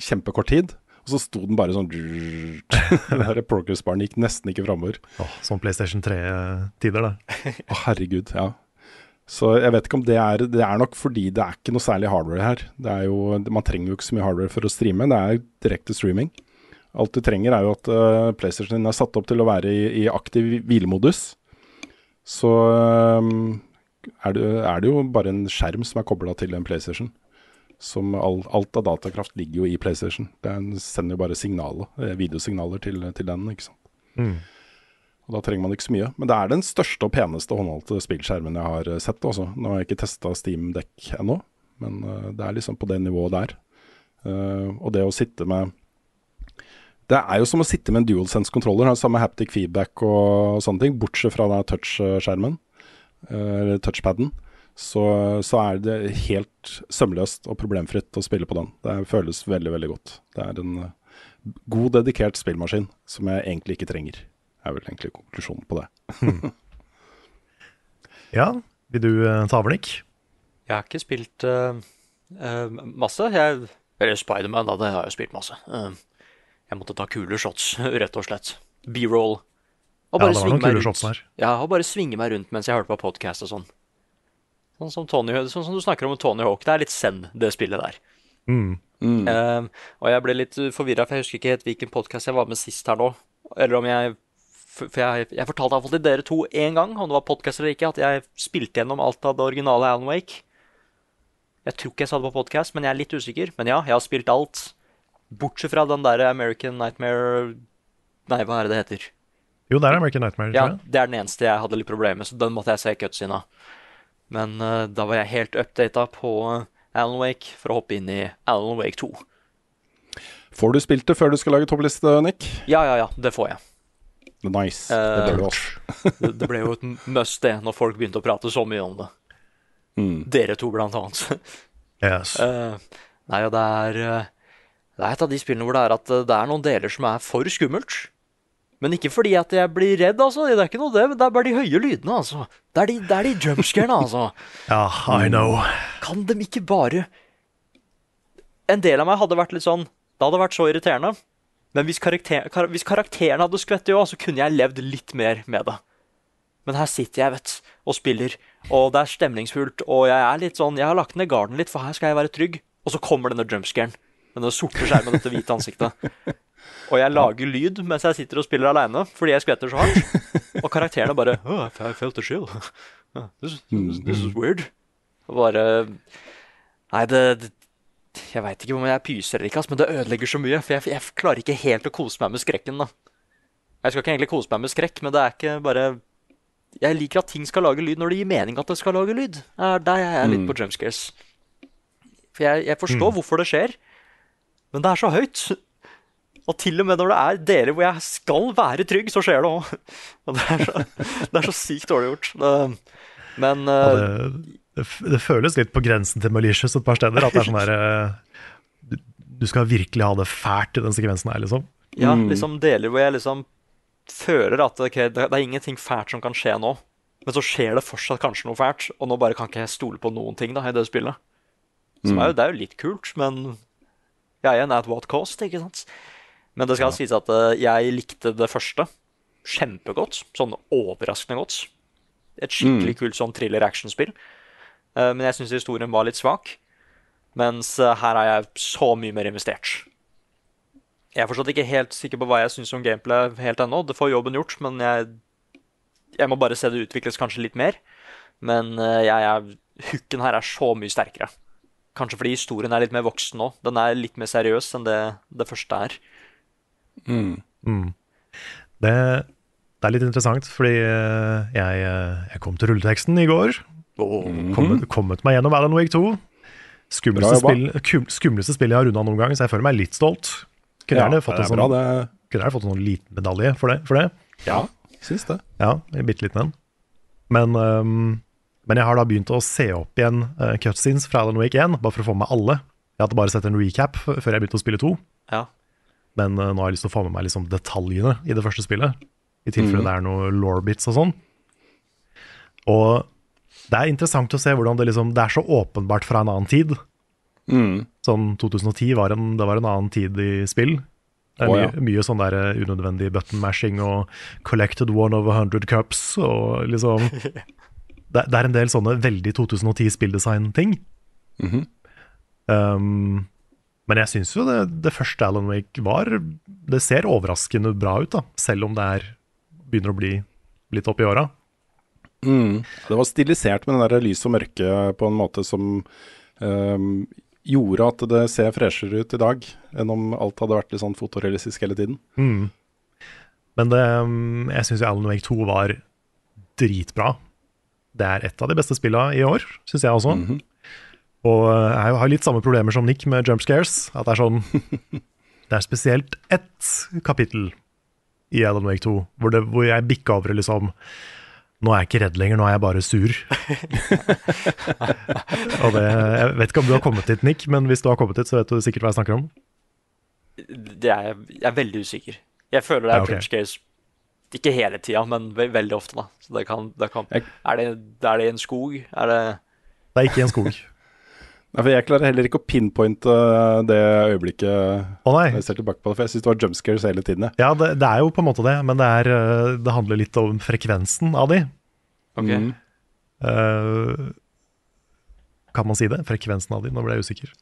kjempekort tid. Og så sto den bare sånn Den progress-baren gikk nesten ikke framover. Oh, sånn PlayStation 3-tider, da. Å, herregud, ja. Så jeg vet ikke om det er Det er nok fordi det er ikke noe særlig hardware her. Det er jo, man trenger jo ikke så mye hardware for å streame. Det er direkte streaming. Alt du trenger er jo at uh, PlayStation din er satt opp til å være i, i aktiv hvilemodus. Så um, er, det, er, det, jo bare en skjerm som er kobla til en PlayStation. Som all, alt av datakraft ligger jo i PlayStation. Den sender jo bare signaler, videosignaler til, til den. ikke sant. Mm. Og Da trenger man ikke så mye. Men det er den største og peneste håndholdte spillskjermen jeg har sett. Også. Nå har jeg ikke testa Steam Deck ennå, men uh, det er liksom på det nivået der. Uh, og det å sitte med det er jo som å sitte med en DualSense-kontroller, har samme haptic feedback og sånne ting, bortsett fra den touch-skjermen, eller touchpaden. Så, så, er det helt sømløst og problemfritt å spille på den. Det føles veldig, veldig godt. Det er en god, dedikert spillmaskin som jeg egentlig ikke trenger. er vel egentlig konklusjonen på det. ja, vil du ta over, Nick? Jeg har ikke spilt uh, uh, masse. Jeg, eller Spiderman, da. Det har jeg spilt masse. Uh, Jeg måtte ta kule shots, rett og slett. B-roll. Og Ja, bare det var svinge noen meg kule rundt. shots der. Ja, og bare svinge meg rundt mens jeg hørte på podkast og sånn. Sånn som, Tony, sånn som du snakker om Tony Hawk. Det er litt send, det spillet der. Mm. Eh, og jeg ble litt forvirra, for jeg husker ikke helt hvilken podkast jeg var med sist her nå. Eller om jeg For jeg, jeg fortalte iallfall til dere to én gang, om det var podkast eller ikke, at jeg spilte gjennom alt av det originale Alan Wake. Jeg tror ikke jeg sa det på podkast, men jeg er litt usikker. Men ja, jeg har spilt alt. Bortsett fra den der American Nightmare Nei, hva er det det heter? Jo, det er American Nightmare. Ja, det er den eneste jeg hadde litt problemer med, så den måtte jeg se cutscene av. Men uh, da var jeg helt updata på eh, Alan Wake for å hoppe inn i Alan Wake 2. Får du spilt det før du skal lage toppliste, Nick? Ja, ja, ja, det får jeg. Nice. Uh, det bør du også. Det, ble jo et must, det, når folk begynte å prate så mye om det. Mm. Dere to, blant annet. Yes. Uh, nei, og det er Det er et av de spillene hvor det er at det er noen deler som er for skummelt. Men ikke fordi at jeg blir redd, altså. Det er ikke noe det. men Det er bare de høye lydene, altså. Det er de, det er de jumpscarene, altså. Ja, I know. Kan de ikke bare En del av meg hadde vært litt sånn Det hadde vært så irriterende. Men hvis, karakter, kar, hvis karakteren hadde skvettet òg, så kunne jeg levd litt mer med det. Men her sitter jeg, vet og spiller, og det er stemningsfullt, og jeg er litt sånn Jeg har lagt ned garden litt, for her skal jeg være trygg. Og så kommer denne jumpscaren. Denne sorte skjermen, dette hvite ansiktet. Og jeg lager lyd mens jeg sitter og spiller aleine fordi jeg skvetter så hardt. Og karakterene bare oh, I felt a chill. This, this, this is weird. Og bare Nei, det, det Jeg veit ikke om jeg pyser eller ikke, men det ødelegger så mye. For jeg, jeg klarer ikke helt å kose meg med skrekken, da. Jeg skal ikke egentlig kose meg med skrekk, men det er ikke bare Jeg liker at ting skal lage lyd når det gir mening at det skal lage lyd. Der er jeg litt på jumpscares. For jeg, jeg forstår hvorfor det skjer, men det er så høyt. Og til og med når det er deler hvor jeg skal være trygg, så skjer det òg. Og det er, så, det er så sykt dårlig gjort. Det, men Ja, eh, det, det, det føles litt på grensen til malicious et par steder. At det er sånn der eh, du, du skal virkelig ha det fælt i den sekvensen her, liksom. Ja, liksom deler hvor jeg liksom føler at okay, det, det er ingenting fælt som kan skje nå. Men så skjer det fortsatt kanskje noe fælt, og nå bare kan ikke jeg stole på noen ting da, i det spillet. Som er jo, det er jo litt kult, men ja, igjen, at what cost, ikke sant? Men det skal sies at eh, jeg likte det første kjempegodt. Sånn overraskende godt. Et skikkelig kult sånn thriller-actionspill. Eh, men jeg syns historien var litt svak. Mens eh, her er jeg så mye mer investert. Jeg er fortsatt ikke helt sikker på hva jeg syns om gameplay helt ennå. Det får jobben gjort, men jeg, jeg må bare se det utvikles kanskje litt mer. Men jeg er, hooken her er så mye sterkere. Kanskje fordi historien er litt mer voksen nå. Den er litt mer seriøs enn det det første er. Det, det er litt interessant, fordi eh, jeg, eh, jeg kom til rulleteksten i går. Kommet, kommet meg gjennom Alan Wake 2. Skumleste, spill, kum, skumleste spillet jeg har runda noen gang, så jeg føler meg litt stolt. Kunne gjerne fått det en er sånn, det. fått en sånn liten medalje for det. For det. Ja, syns det. Ja, en bitte liten en. Men, um, men jeg har da begynt å se opp igjen uh, cutscenes fra Alan Wake 1, bare for å få med alle. Jeg hadde bare sett en recap før jeg begynte å spille 2, Ja. Men øh, nå har jeg lyst til å få med meg liksom detaljene i det første spillet. I tilfelle det er noe law-bits og sånn. Og det er interessant å se hvordan det liksom Det er så åpenbart fra en annen tid. Mm. Sånn 2010 var en, det var en annen tid i spill. Det er mye, ja. mye sånn der eh, unødvendig button mashing og collected one of a hundred cups og liksom det, det er en del sånne veldig 2010 spilldesign-ting. Mhm. um, men jeg syns jo det, det første Alan Wake var Det ser overraskende bra ut, da selv om det er, begynner å bli litt opp i åra. Mm. Det var stilisert med den der lys og mørke på en måte som um, gjorde at det ser freshere ut i dag enn om alt hadde vært litt sånn fotorealistisk hele tiden. Mm. Men det, um, jeg syns Alan Wake 2 var dritbra. Det er et av de beste spillene i år, syns jeg også. Og uh, jeg har litt samme problemer som Nick med jump scares. At det er sånn Det er spesielt ett kapittel i Alan Wake 2 hvor, det, hvor jeg bikka over liksom Nå er jeg ikke redd lenger, nå er jeg bare sur. Og det, jeg vet ikke om du har kommet dit, Nick, men hvis du har kommet dit, så vet du sikkert hva jeg snakker om. Det er, jeg er veldig usikker. Jeg føler det er Ja, okay. case ikke hele tida, men ve veldig ofte. da Så det kan, det kan er, det, er det i en skog? Er det Det er ikke i en skog. Nei, for jeg klarer heller ikke å pinpointe eh, det øyeblikket oh, nei. jeg ser tilbake på det, for jeg syns det var jumpscares hele tiden. jeg. Ja, det, det er jo på en måte det, men det, er, eh, det handler litt om frekvensen av de. Okay. Mm. Uh, kan man si det? Frekvensen av de? Nå ble jeg usikker.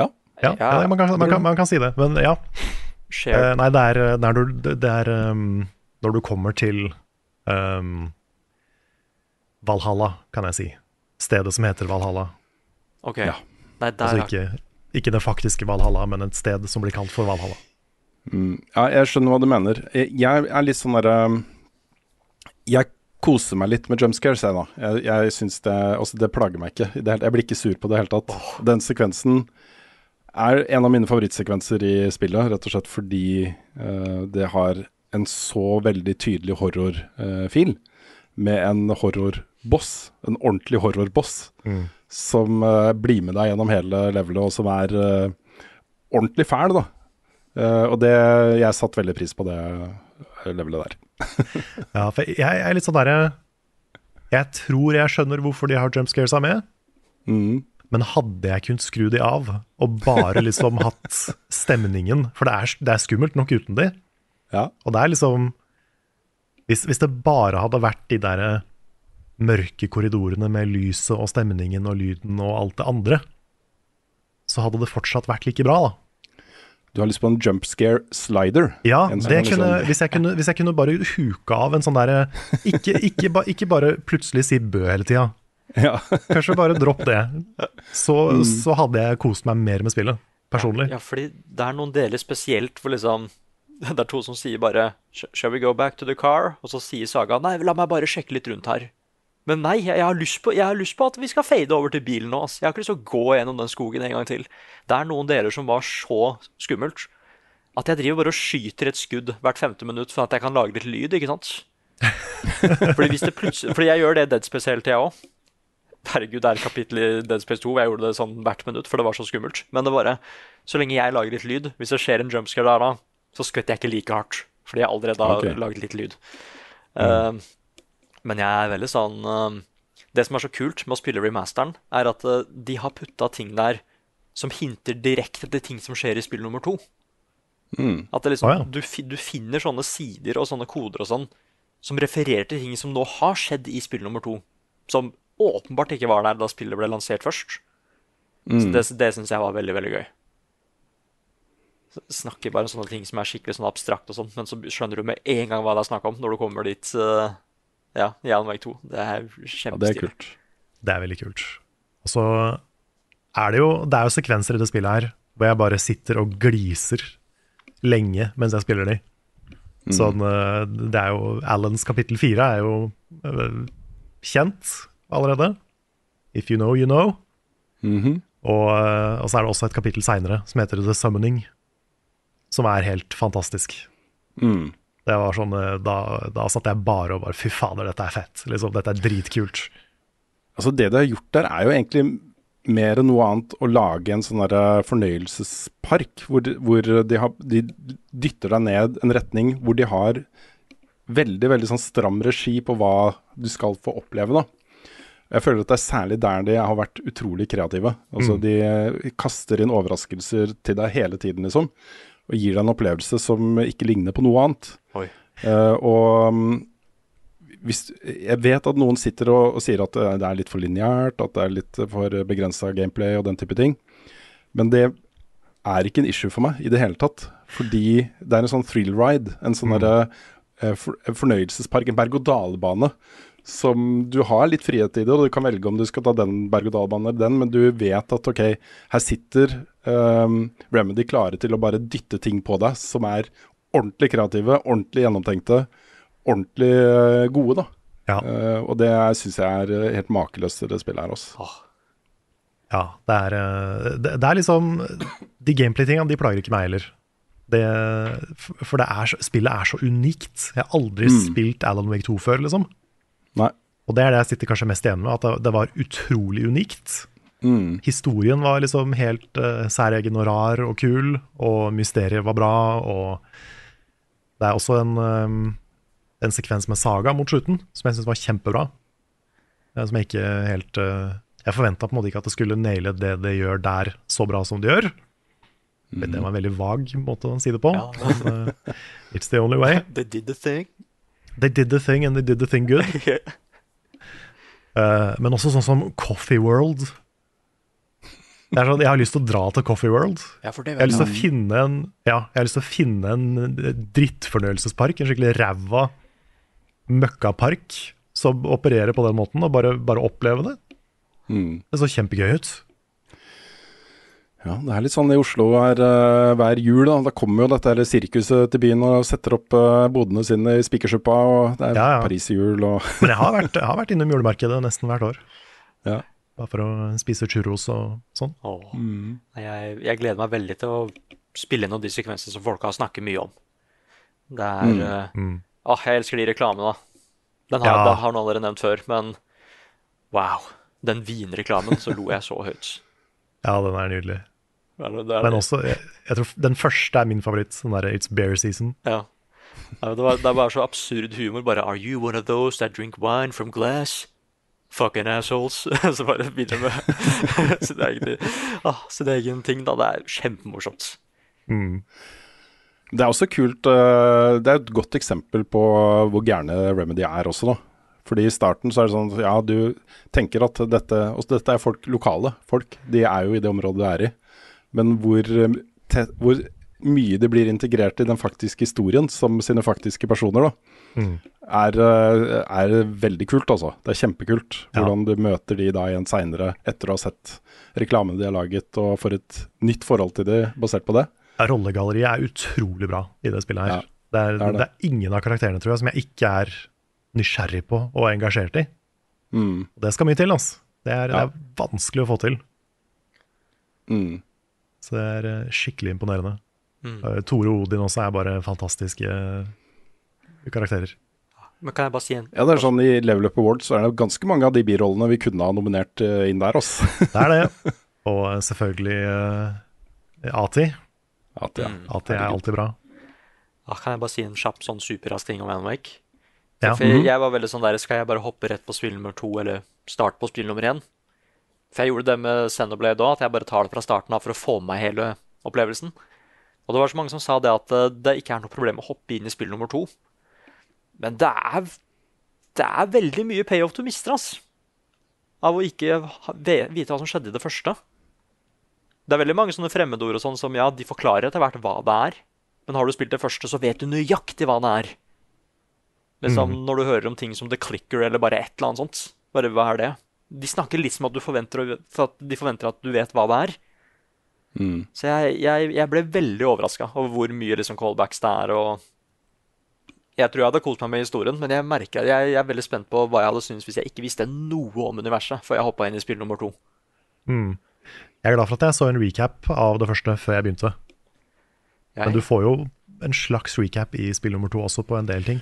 Ja. Ja, Ja. ja man, kan, man, kan, man kan si det, men ja. Eh, nei, det er, det er, når, du- det er um, når du kommer til um, Valhalla, kan jeg si. Stedet som heter Valhalla. Ok. ja. Nei, der Altså ikke, ikke det faktiske Valhalla, men et sted som blir kalt for Valhalla. Mm. ja, jeg skjønner hva du mener. Jeg, jeg er litt sånn derre Jeg koser meg litt med jump scares, jeg, da. Jeg, jeg synes det Altså, det plager meg ikke. Det, jeg blir ikke sur på det i det hele tatt. Den sekvensen er en av mine favorittsekvenser i spillet, rett og slett fordi uh, det har en så veldig tydelig horrorfil, med en horrorboss, en ordentlig horrorboss, som uh, blir med deg gjennom hele levelet, og som er uh, ordentlig fæl, da. Uh, og det, jeg satte veldig pris på det levelet der. Ja, for jeg, jeg er litt sånn derre Jeg tror jeg skjønner hvorfor de har jump scaresa med, Mm. men hadde jeg kunnet skru de av, og bare liksom hatt stemningen For det er, det er skummelt nok uten de. Ja. Og det er liksom Hvis, hvis det bare hadde vært de der mørke korridorene med lyset og stemningen og lyden og alt det andre, så hadde det fortsatt vært like bra, da. Du har lyst på en jump scare slider? Ja, sånn det kunne, hvis, jeg kunne, hvis jeg kunne bare huka av en sånn derre ikke, ikke, ba, ikke bare plutselig si bø hele tida. Ja. Kanskje bare dropp det. Så, så hadde jeg kost meg mer med spillet, personlig. Ja, fordi det er noen deler spesielt hvor liksom Det er to som sier bare Shall we go back to the car? Og så sier Saga Nei, la meg bare sjekke litt rundt her. Men nei, jeg, har lyst på, jeg har lyst på at vi skal fade over til bilen nå. ass. Jeg har ikke lyst til å gå gjennom den skogen en gang til. Det er noen deler som var så skummelt at jeg driver bare og skyter et skudd hvert femte minutt for at jeg kan lage litt lyd, ikke sant? Fordi hvis det Fordi jeg gjør det Dead Space hele tida òg. Herregud, det er et kapittel i Dead Space 2 hvor jeg gjorde det sånn hvert minutt, for det var så skummelt. Men det bare Så lenge jeg lager litt lyd, hvis det skjer en jumpscare der da, så skvetter jeg ikke like hardt. Fordi jeg allerede har okay. laget litt lyd. Eh, men jeg er veldig sånn eh, Det som er så kult med å spille remasteren, er at eh, de har putta ting der som hinter direkte til ting som skjer i spill nummer to. Mm. At det liksom, Å, ja. du, du finner sånne sider og sånne koder og sånn som refererer til ting som nå har skjedd i spill nummer to. Som åpenbart ikke var der da spillet ble lansert først. Så Mm. det, det syns jeg var veldig, veldig gøy. Snakker bare om sånne ting som er skikkelig sånn abstrakt, og sånt, men så skjønner du med en gang hva det er snakk om når du kommer dit. eh, ja, i Alan 2. Det er ja, det er kult. Det er veldig kult. Og så er det jo Det er jo sekvenser i det spillet her hvor jeg bare sitter og gliser lenge mens jeg spiller de. Sånn, eh, det er jo Alans kapittel fire er jo eh, kjent allerede. If you know, you know. Mhm. Og, eh, og så er det også et kapittel seinere som heter The Summoning, som er helt fantastisk. Mm. Det var sånn, eh, Da, da satt jeg bare og bare Fy fader, dette er fett. Liksom, dette er dritkult. Altså Det de har gjort der, er jo egentlig mer enn noe annet å lage en sånn fornøyelsespark, hvor, de, hvor de, har, de dytter deg ned en retning hvor de har veldig veldig sånn stram regi på hva du skal få oppleve. da. Jeg føler at det er særlig der de har vært utrolig kreative. Altså Mm. De eh, kaster inn overraskelser til deg hele tiden, liksom. Og gir deg en opplevelse som ikke ligner på noe annet. Eh, og mm, hvis, jeg vet at noen sitter og, og sier at eh, det er litt for lineært, at det er litt for begrensa gameplay og den type ting. Men det er ikke en issue for meg i det hele tatt. Fordi det er en sånn thrill ride. En sånn derre, eh, for, fornøyelsespark, en berg-og-dal-bane. Som du har litt frihet i det, og du kan velge om du skal ta den berg-og-dal-banen eller den, men du vet at ok, her sitter ehm, Remedy klare til å bare dytte ting på deg som er ordentlig kreative, ordentlig gjennomtenkte, ordentlig uh, gode, da. Ja. Uh, og det syns jeg er eh, helt makeløst det spillet her også. Ja, det er, det, det er liksom De gameplay-tingene de plager ikke meg heller. Det, for det er, så- spillet er så unikt. Jeg har aldri spilt Alan Wake 2 før, liksom. Nei. Og det er det jeg sitter kanskje mest igjen med, at det var utrolig unikt. Mm. Historien var liksom helt uh, særegen og rar og kul, og mysteriet var bra, og det er også en, um, en sekvens med Saga mot slutten som jeg syns var kjempebra. Som jeg ikke helt uh, Jeg forventa på en måte ikke at det skulle naile det det gjør der, så bra som det gjør. Men Det var en veldig vag måte å si det på. Ja. Men, it's the only way. They did the thing. They did the thing, and they did the thing good. Eh, men også sånn som Coffee World. Det er sånn, jeg har lyst til å dra til Coffee World. Ja, Jeg har lyst til å finne en Ja, jeg har lyst til å finne en drittfornøyelsespark. En skikkelig ræva møkkapark som opererer på den måten, og bare, bare oppleve det. Mm. Det så kjempegøy ut. Ja, det er litt sånn i Oslo hver, eh, hver jul. Da Da kommer jo dette her sirkuset til byen og setter opp eh, bodene sine i Spikersuppa, og det er Ja, ja. Paris-jul og Men jeg har vært, jeg har vært innom julemarkedet nesten hvert år. Ja. Bare for å spise churros og sånn. Oh. Mm. Jeg, jeg gleder meg veldig til å spille inn noen de sekvensene som folk har snakket mye om. Det er Mm. Uh, Mm. Åh, jeg elsker de reklamene, da. Den har, Ja. den har noen allerede nevnt før, men wow. Den vinreklamen, så lo jeg så høyt. Ja, den er nydelig. Det er- det er- Men også, jeg, jeg tror den første er min favoritt. Den derre It's Bear Season. Ja. Ja, det, var, det er bare så absurd humor. Bare Are you one of those that drink wine from glass? Fucking assholes. så bare begynner med sin egen, ah, sin egen ting, da. Det er kjempemorsomt. Mm. Det er også kult eh, Det er et godt eksempel på hvor gærne Remedy er også, da. Fordi i starten så er det sånn ja, du tenker at dette Og dette er folk, lokale folk. De er jo i det området du er i. Men hvor, eh, te, hvor mye det blir integrert i den faktiske historien som sine faktiske personer, da, Mm. er, eh, er veldig kult, altså. Det er kjempekult. Ja. Hvordan du møter de da igjen seinere, etter å ha sett reklamene de har laget, og får et nytt forhold til de basert på det. Rollegalleriet er utrolig bra i det spillet her. Ja, det, er, det er det. det. er ingen av karakterene tror jeg, som jeg ikke er nysgjerrig på og engasjert i. Mm. Og det skal mye til. altså. Det er, Ja. det er vanskelig å få til. Mm. Så det er eh, skikkelig imponerende. Mm. Eh, Tore og Odin også er bare fantastiske eh, karakterer. Men kan jeg bare si en Ja, det er sånn I Level Up Awards så er det ganske mange av de birollene vi kunne ha nominert eh, inn der. Også. Det er det. Og eh, selvfølgelig uh, Ati. Ati, ja. Mm. Ati er alltid bra. Ja, Kan jeg bare si en kjapp sånn superrask ting om Anwake? Wake? Ja. For jeg, jeg var veldig sånn der Skal jeg bare hoppe rett på spill nummer to, eller starte på spill nummer én? For jeg gjorde det med Xenoblade òg, at jeg bare tar det fra starten av for å få med meg hele opplevelsen. Og det var så mange som sa det at eh, det ikke er noe problem å hoppe inn i spill nummer to. Men det er Det er veldig mye payoff du mister, ass. Av å ikke vite hva som skjedde i det første. Det er veldig mange sånne fremmedord og sånn som ja, de forklarer etter hvert hva det er. Men har du spilt det første, så vet du nøyaktig hva det er. Liksom Når du hører om ting som The Clicker eller bare et eller annet sånt. Bare hva er det? De snakker litt som at, du forventer, at de forventer at du vet hva det er. Mm. Så jeg, jeg, jeg ble veldig overraska over hvor mye liksom callbacks det er. og Jeg tror jeg hadde kost meg med historien, men jeg merker, jeg, jeg er veldig spent på hva jeg hadde syntes hvis jeg ikke visste noe om universet før jeg hoppa inn i spill nummer to. Mm. Jeg er glad for at jeg så en recap av det første før jeg begynte. Men du får jo en slags recap i spill nummer to også på en del ting.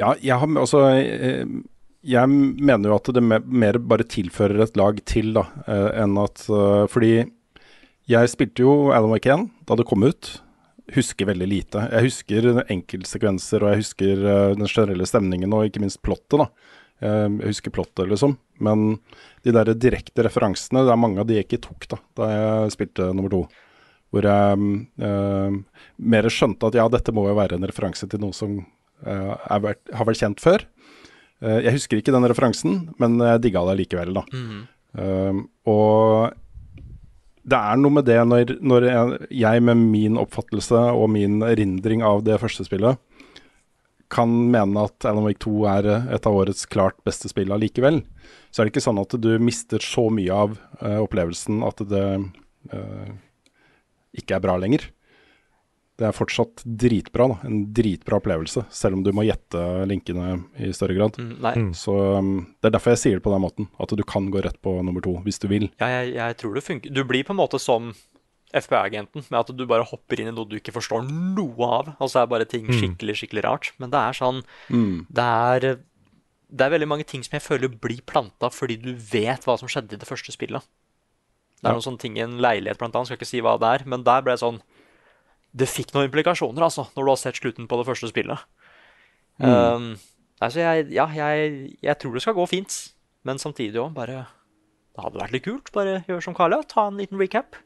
Ja, jeg har altså eh, Jeg mener jo at det mer bare tilfører et lag til, da, eh, enn at eh, Fordi jeg spilte jo Alan Wake 1 da det kom ut. Husker veldig lite. Jeg husker enkeltsekvenser, og jeg husker eh, den generelle stemningen, og ikke minst plottet, da. Eh, Jeg husker plottet, liksom. Men de der direkte referansene, det er mange av de jeg ikke tok da Da jeg spilte nummer to. Hvor jeg eh, mer skjønte at ja, dette må jo være en referanse til noe som eh, vært, har vært kjent før. Eh, jeg husker ikke den referansen, men jeg digga det likevel, da. Mm. Um, og det er noe med det når, når jeg, med min oppfattelse og min erindring av det første spillet kan mene at Alan Wake 2 er et av årets klart beste spill allikevel, så er det ikke sånn at du mister så mye av uh, opplevelsen at det uh, ikke er bra lenger. Det er fortsatt dritbra, da. En dritbra opplevelse, selv om du må gjette linkene i større grad. Mm, nei, Mm. Så um, Det er derfor jeg sier det på den måten. At du kan gå rett på nummer to hvis du vil. ja, jeg, jeg tror det funker. Du blir på en måte som FBI-agenten, med at du bare hopper inn i noe du ikke forstår noe av. Og så er bare ting skikkelig, skikkelig rart. Men det er sånn Mm. Det er Det er veldig mange ting som jeg føler blir planta fordi du vet hva som skjedde i det første spillet. Det er Ja. noen sånne ting i en leilighet, blant annet, skal ikke si hva det er, men der ble det sånn Det fikk noen implikasjoner, altså, når du har sett slutten på det første spillet. Um, altså, jeg, ja, jeg, jeg tror det skal gå fint, men samtidig òg bare Det hadde vært litt kult. Bare gjør som Carla, ta en liten recap.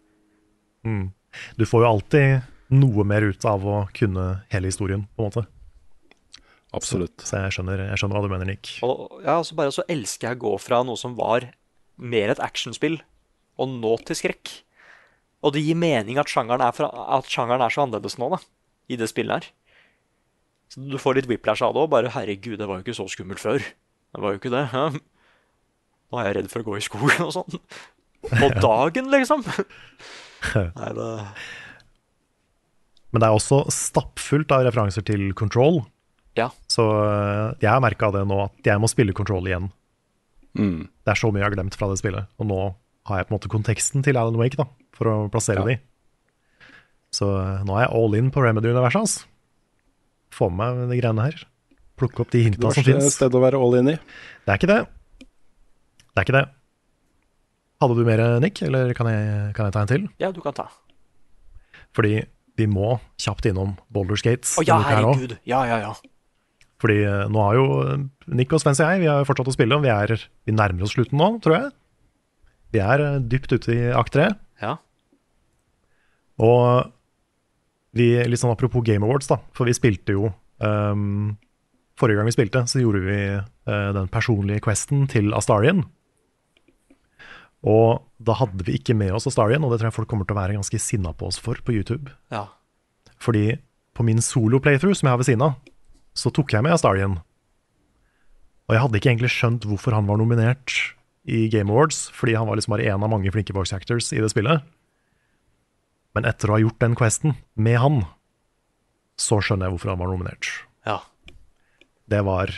Du får jo alltid noe mer ut av å kunne hele historien, på en måte. Absolutt. Så jeg skjønner, jeg skjønner hva du mener, Nick. Og ja, altså bare så elsker jeg å gå fra noe som var mer et actionspill, og nå til skrekk. Og det gir mening at sjangeren er, fra, at sjangeren er så annerledes nå, da, i det spillet her. Så du får litt whiplash av det òg. Bare herregud, det var jo ikke så skummelt før. Det var jo ikke det. Nå er jeg redd for å gå i skogen og sånn. På dagen, liksom. Nei, det Men det er også stappfullt av referanser til Control. Ja. Så øh, jeg har merka det nå, at jeg må spille Control igjen. Mm. Det er så mye jeg har glemt fra det spillet. Og nå har jeg på en måte konteksten til Alan Wake da, for å plassere Ja. de. Så øh, nå er jeg all in på Remedy-universet. Altså. Få med meg de greiene her. Plukke opp de Det er ikke et sted å være all in i. Det er ikke det. Det er ikke det. Hadde du mer, Nick, eller kan jeg, kan jeg ta en til? Ja, du kan ta. Fordi vi må kjapt innom Boulder Skates. Å ja, her også. herregud. Ja, ja, ja. Fordi eh, nå har jo eh, Nick og Svens og jeg Vi har jo fortsatt å spille, og vi, er, vi nærmer oss slutten nå, tror jeg. Vi er eh, dypt ute i akt tre. Ja. Og vi, litt sånn apropos Game Awards, da, for vi spilte jo um, Forrige gang vi spilte, så gjorde vi uh, den personlige questen til Astarian. Og da hadde vi ikke med oss Astarian, og det tror jeg folk kommer til å være ganske sinna på oss for på YouTube. ja. Fordi på min solo-playthrough som jeg har ved siden av, så tok jeg med Astarian. Og jeg hadde ikke egentlig skjønt hvorfor han var nominert i Game Awards, fordi han var liksom bare en av mange flinke voice actors i det spillet. Men etter å ha gjort den questen med han, så skjønner jeg hvorfor han var nominert. ja. Det var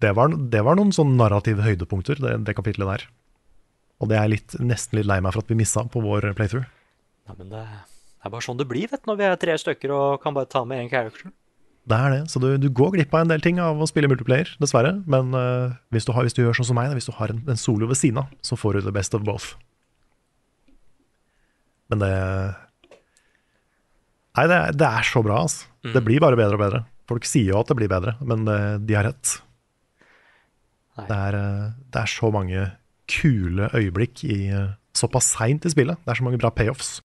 Det var, det var noen sånn narrative høydepunkter, det, det kapitlet der. Og det er litt, nesten litt lei meg for at vi missa på vår playthrough. Nei, men det, det er bare sånn det blir, vet når vi er tre stykker og kan bare ta med én character. Det er det. Så du, du går glipp av en del ting av å spille multiplayer, dessverre. Men uh, hvis, du har, hvis du gjør sånn som meg, da, hvis du har en, en solo ved siden av, så får du the best of both. Men det Nei, det, det er så bra, altså. Det blir bare bedre og bedre. Folk sier jo at det blir bedre, men eh, de har rett. Det er, eh, det er så mange kule øyeblikk i såpass seint i spillet. Det er så mange bra payoffs.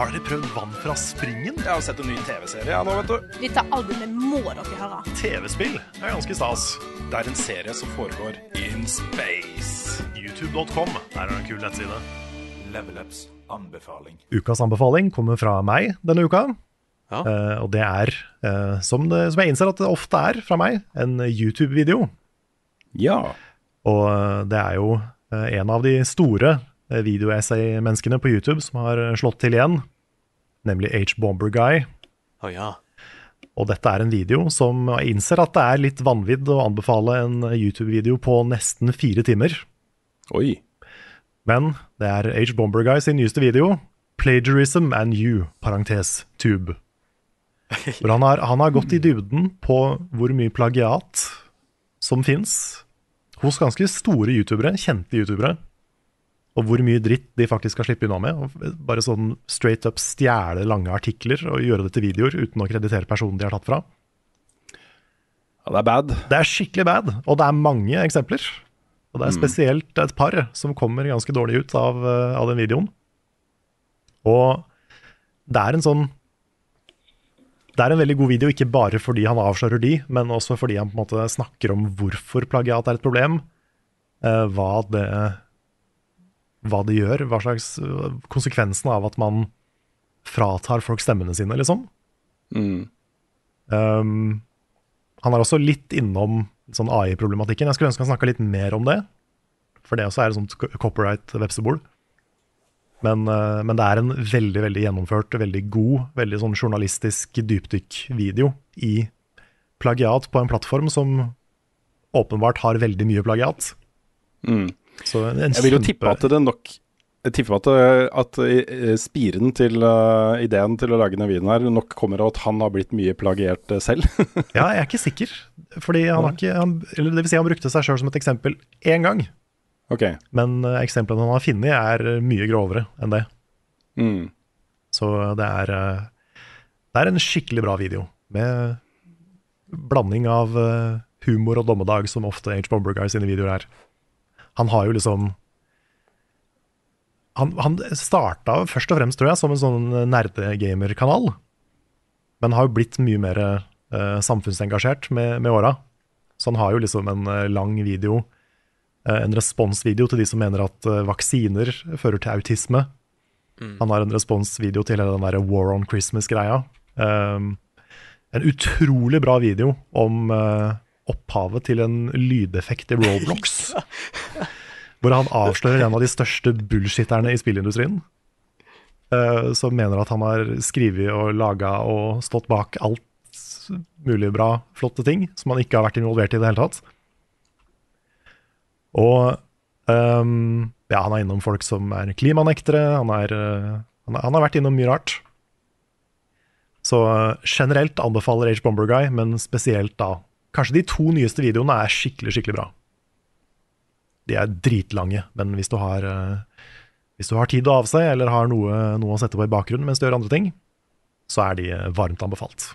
Har dere prøvd vann fra springen? Jeg har sett en ny TV-serie ja, nå, vet du. Dette albumet må dere høre. TV-spill er ganske stas. Det er en serie som foregår in space. YouTube.com der er det en kul nettside. Level Ups anbefaling. Ukas anbefaling kommer fra meg denne uka. Ja. Uh, og det er, uh, som, det, som jeg innser at det ofte er fra meg, en YouTube-video. Ja. Og uh, det er jo en av de store videoessay-menneskene på YouTube som har eh, slått til igjen, nemlig H. Bomber Guy. Oh, ja. Og dette er en video som innser at det er litt vanvidd å anbefale en YouTube-video på nesten fire timer. Oi. Men det er H. Bomber Guy sin nyeste video, 'Plagiarism and You', parentes tube. For han har, han har gått i dybden på hvor mye plagiat som fins hos ganske store youtubere, kjente youtubere, og hvor mye dritt de faktisk skal slippe unna med. Og bare sånn straight up stjele lange artikler og gjøre det til videoer uten å kreditere personen de har tatt fra. Ja, det er bad. Det er skikkelig bad, og det er mange eksempler. Og det er spesielt et par som kommer ganske dårlig ut av, eh, av den videoen. Og det er en sånn Det er en veldig god video, ikke bare fordi han avslører de, men også fordi han på en måte snakker om hvorfor plagiat er et problem. eh, hva det hva det gjør, hva slags eh, konsekvensen av at man fratar folk stemmene sine, liksom. Mm. Um, han er også litt innom sånn AI-problematikken. Jeg skulle ønske han snakka litt mer om det. For det også er et sånt copyright-vepsebol. Men, uh, men det er en veldig veldig gjennomført, veldig god, veldig sånn journalistisk dypdykk-video i plagiat på en plattform som åpenbart har veldig mye plagiat. Mm. Jeg vil jo tippe at det nok Jeg tipper at, eh, at eh, spiren til uh, ideen til å lage denne videoen her nok kommer av at han har blitt mye plagiert eh, selv. Ja, jeg er ikke sikker. Fordi han har ikke han, Eller det vil si, han brukte seg sjøl som et eksempel én gang. Okay. Men uh, eksemplene han har funnet, er eh, mye grovere enn det. Mm. Så det er, uh, det er en skikkelig bra video, med blanding av eh, humor og dommedag, som ofte H. Bomber Guy sine videoer er. Han har jo liksom Han, han starta først og fremst, tror jeg, som en sånn nerdegamerkanal. Men har jo blitt mye mer uh, samfunnsengasjert med, med åra. Så han har jo liksom en uh, lang video, uh, en responsvideo til de som mener at vaksiner fører til autisme. Han har en responsvideo til hele den der War on Christmas-greia. Um, en utrolig bra video om eh, opphavet til en lydeffekt i Roblox. hvor han avslører en av de største bullshitterne i spillindustrien. Uh, som mener at han har skrevet og laga og stått bak alt mulig bra, flotte ting som han ikke har vært involvert i i det hele tatt. Og um, ja, han er innom folk som er klimanektere. Han, er, uh, han, er, han har vært innom mye rart. Så eh, generelt anbefaler Age Bomber Guy, men spesielt da Kanskje de to nyeste videoene er skikkelig, skikkelig bra. De er dritlange, men hvis du har eh, Hvis du har tid å av seg, eller har noe, noe å sette på i bakgrunnen mens du gjør andre ting, så er de varmt anbefalt.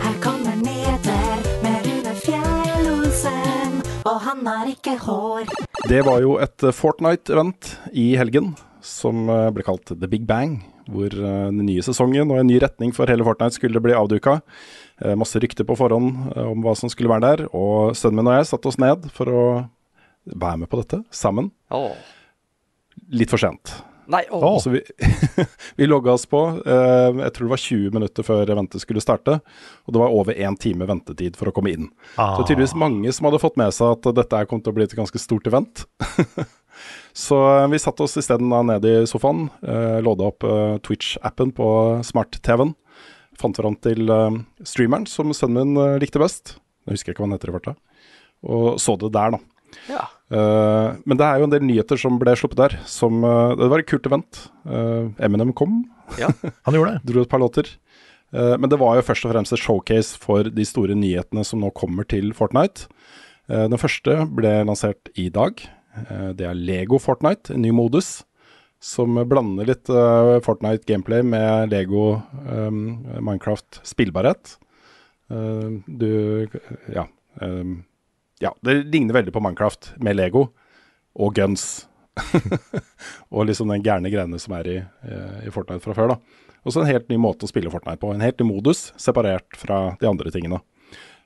Her kommer nyheter med Rune Fjell-Olsen, og han har ikke hår. Det var jo et eh, Fortnite-event i helgen som eh, ble kalt The Big Bang. Hvor den nye sesongen og en ny retning for hele Fortnite skulle bli avduka. Eh, Masse rykter på forhånd eh, om hva som skulle være der. Og sønnen min og jeg satte oss ned for å være med på dette sammen. Oh. Litt for sent. Nei, oh. Så vi, vi logga oss på. eh, jeg tror det var 20 minutter før eventet skulle starte. Og det var over én time ventetid for å komme inn. Ah. Så tydeligvis mange som hadde fått med seg at dette her kom til å bli et ganske stort event. Så eh, vi satte oss isteden ned i sofaen, eh, låda opp eh, Twitch-appen på smart-TV-en. Fant fram til eh, streameren som sønnen min eh, likte best. Jeg husker ikke hva han heter i farta. Og så det der, da. Ja. Uh, men det er jo en del nyheter som ble sluppet der. Som, uh, det var et kult event. Uh, Eminem kom, Ja. Han gjorde det. dro et par låter. Eh, men det var jo først og fremst et showcase for de store nyhetene som nå kommer til Fortnite. Eh, den første ble lansert i dag. Det er Lego Fortnite, en ny modus. Som blander litt uh, Fortnite gameplay med Lego um, Minecraft spillbarhet. Uh, du Ja. Um, ja, det ligner veldig på Minecraft med Lego og guns. og liksom den gærne greiene som er i, eh, i Fortnite fra før. da. Og så en helt ny måte å spille Fortnite på. En helt ny modus, separert fra de andre tingene.